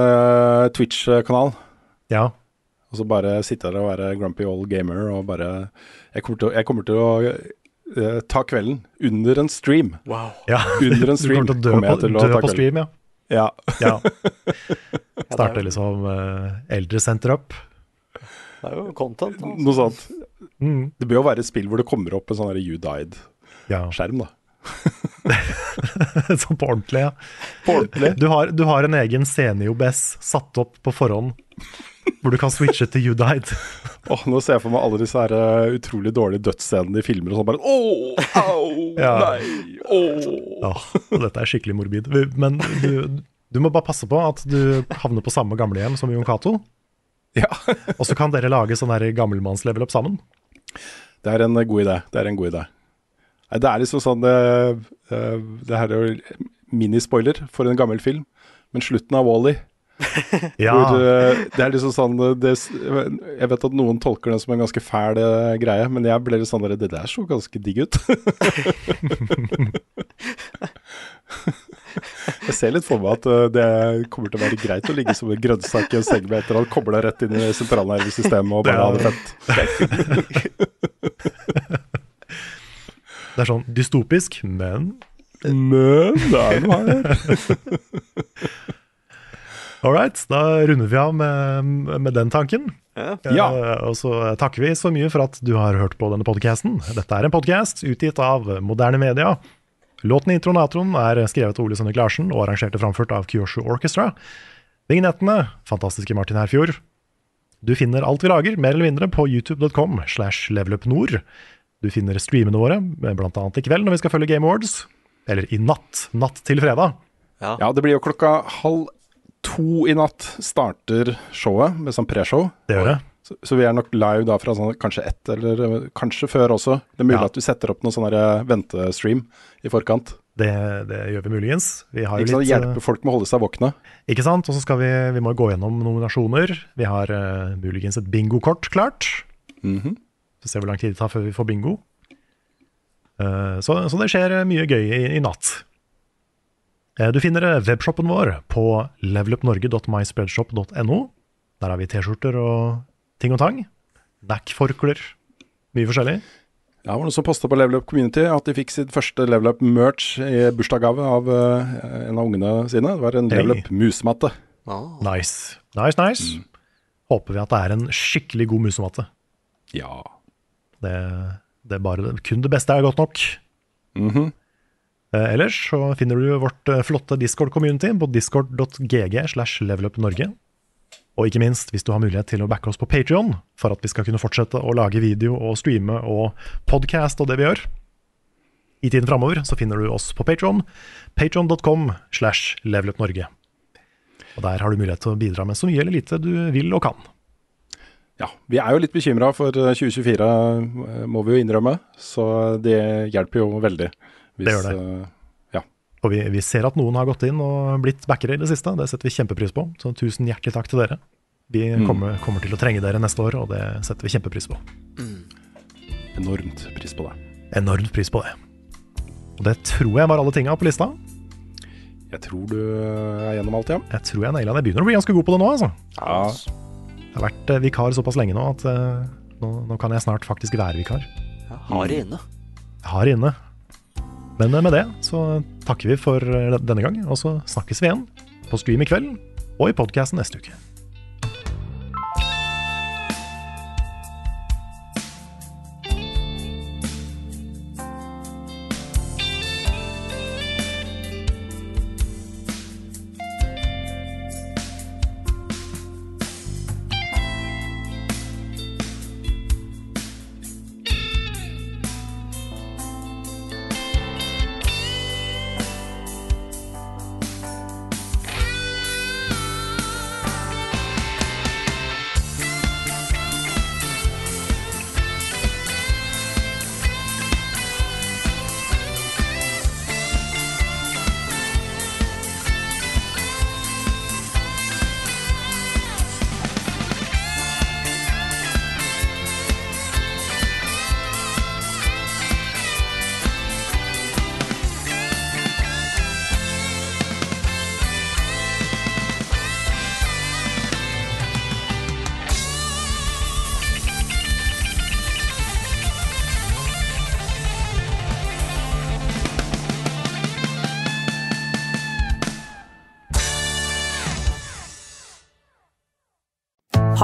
Twitch-kanal. Ja, Og så bare sitte der og være grumpy old gamer og bare Jeg kommer til å, jeg kommer til å uh, ta kvelden under en stream. Wow. ja. Under en Du stream kommer til å dø på, til å dø på stream, ja. Ja. ja. Starte liksom uh, eldresenter opp. Det er jo content. Altså. Noe sånt. Mm. Det bør jo være et spill hvor det kommer opp en sånn You Died-skjerm, Ja, da. sånn på ordentlig, ja. På ordentlig. Du har, du har en egen scene i OBS satt opp på forhånd, hvor du kan switche til You Died. oh, nå ser jeg for meg alle disse her uh, utrolig dårlige dødsscenene i filmer og sånn. Bare åh, au, Ja. nei, åh. Ja, og dette er skikkelig morbid. Men du, du må bare passe på at du havner på samme gamlehjem som Jon Cato. Ja. Og så kan dere lage sånn gammelmannslevel up sammen. Det er en eh, god idé. Det er en god idé. Nei, det er liksom sånn eh, eh, Det her er jo minispoiler for en gammel film, men slutten av Wall-E Ja, Hvor, eh, det er liksom sånn eh, det, Jeg vet at noen tolker den som en ganske fæl eh, greie, men jeg ble litt sånn Det der så ganske digg ut. jeg ser litt for meg at det kommer til å være greit å ligge som en grønnsak i en seng med et eller annet kobla rett inn i sentralnervesystemet og bare ha det fett. det er sånn dystopisk, men Men det er noe her. all right, da runder vi av med, med den tanken. Ja. Ja. Eh, og så takker vi så mye for at du har hørt på denne podcasten. Dette er en podcast utgitt av Moderne Media. Låten i Natron er skrevet av Ole Sønnik Larsen og arrangert og framført av Kyoshu Orchestra. Vignettene, fantastiske Martin Herfjord. Du finner alt vi lager, mer eller mindre, på youtube.com slash levelupnord. Du finner streamene våre, blant annet i kveld når vi skal følge Game Awards. Eller i natt, natt til fredag. Ja, det blir jo klokka halv to i natt starter showet, med sånn preshow. Det gjør det. Så, så vi er nok live da fra sånn, kanskje ett, eller eh, kanskje før også. Det er mulig Ja. at vi setter opp noen sånn eh, ventestream i forkant. Det, det gjør vi muligens. Vi har Ikke sant? litt, eh, Hjelpe folk med å holde seg våkne. Ikke sant? Og så skal vi, vi må gå gjennom nominasjoner. Vi har uh, muligens et bingokort klart. Mhm. Så ser vi hvor lang tid det tar før vi får bingo. Uh, så, så det skjer mye gøy i, i natt. Eh, du finner eh, webshoppen vår på levelupnorge.myspreadshop.no. Der har vi T-skjorter og ting og tang. Mac-forklær. Mye forskjellig. Ja, det var noen som posta på Level Up Community at de fikk sitt første Level Up merch i bursdagsgave av uh, en av ungene sine. Det var en Hey. Level Up musematte. Ah. Nice. Nice, nice. Håper vi at det er en skikkelig god musematte. Ja. Det, det er bare. Kun det beste er godt nok. Mhm. Eh, ellers så finner du vårt eh, flotte Discord-community på discord.gg slash levelupnorge. Og ikke minst, hvis du har mulighet til å backe oss på Patreon for at vi skal kunne fortsette å lage video og streame og podcast og det vi gjør. I tiden framover så finner du oss på Patreon. Patreon.com slash levelupnorge. Og der har du mulighet til å bidra med så mye eller lite du vil og kan. Ja, vi er jo litt bekymra for eh, 2024, eh, må vi jo innrømme. Så det hjelper jo veldig. Hvis, Det gjør det. eh, ja. Og vi, vi ser at noen har gått inn og blitt backere i det siste. Det setter vi kjempepris på. Så tusen hjertelig takk til dere. Vi kommer, kommer til å trenge dere neste år, og det setter vi kjempepris på. Enormt pris på det. Enormt pris på det. Og det tror jeg var alle tinga på lista. Jeg tror du er gjennom alt, ja. Jeg tror jeg naila det. Jeg begynner å bli ganske god på det nå, altså. ja. Jeg har vært eh, vikar såpass lenge nå at eh, nå, nå kan jeg snart faktisk være vikar. Ja, har det inne. Har inne. Men eh, med det så takker vi for eh, denne gang, og så snakkes vi igjen på stream i kveld og i podkasten neste uke.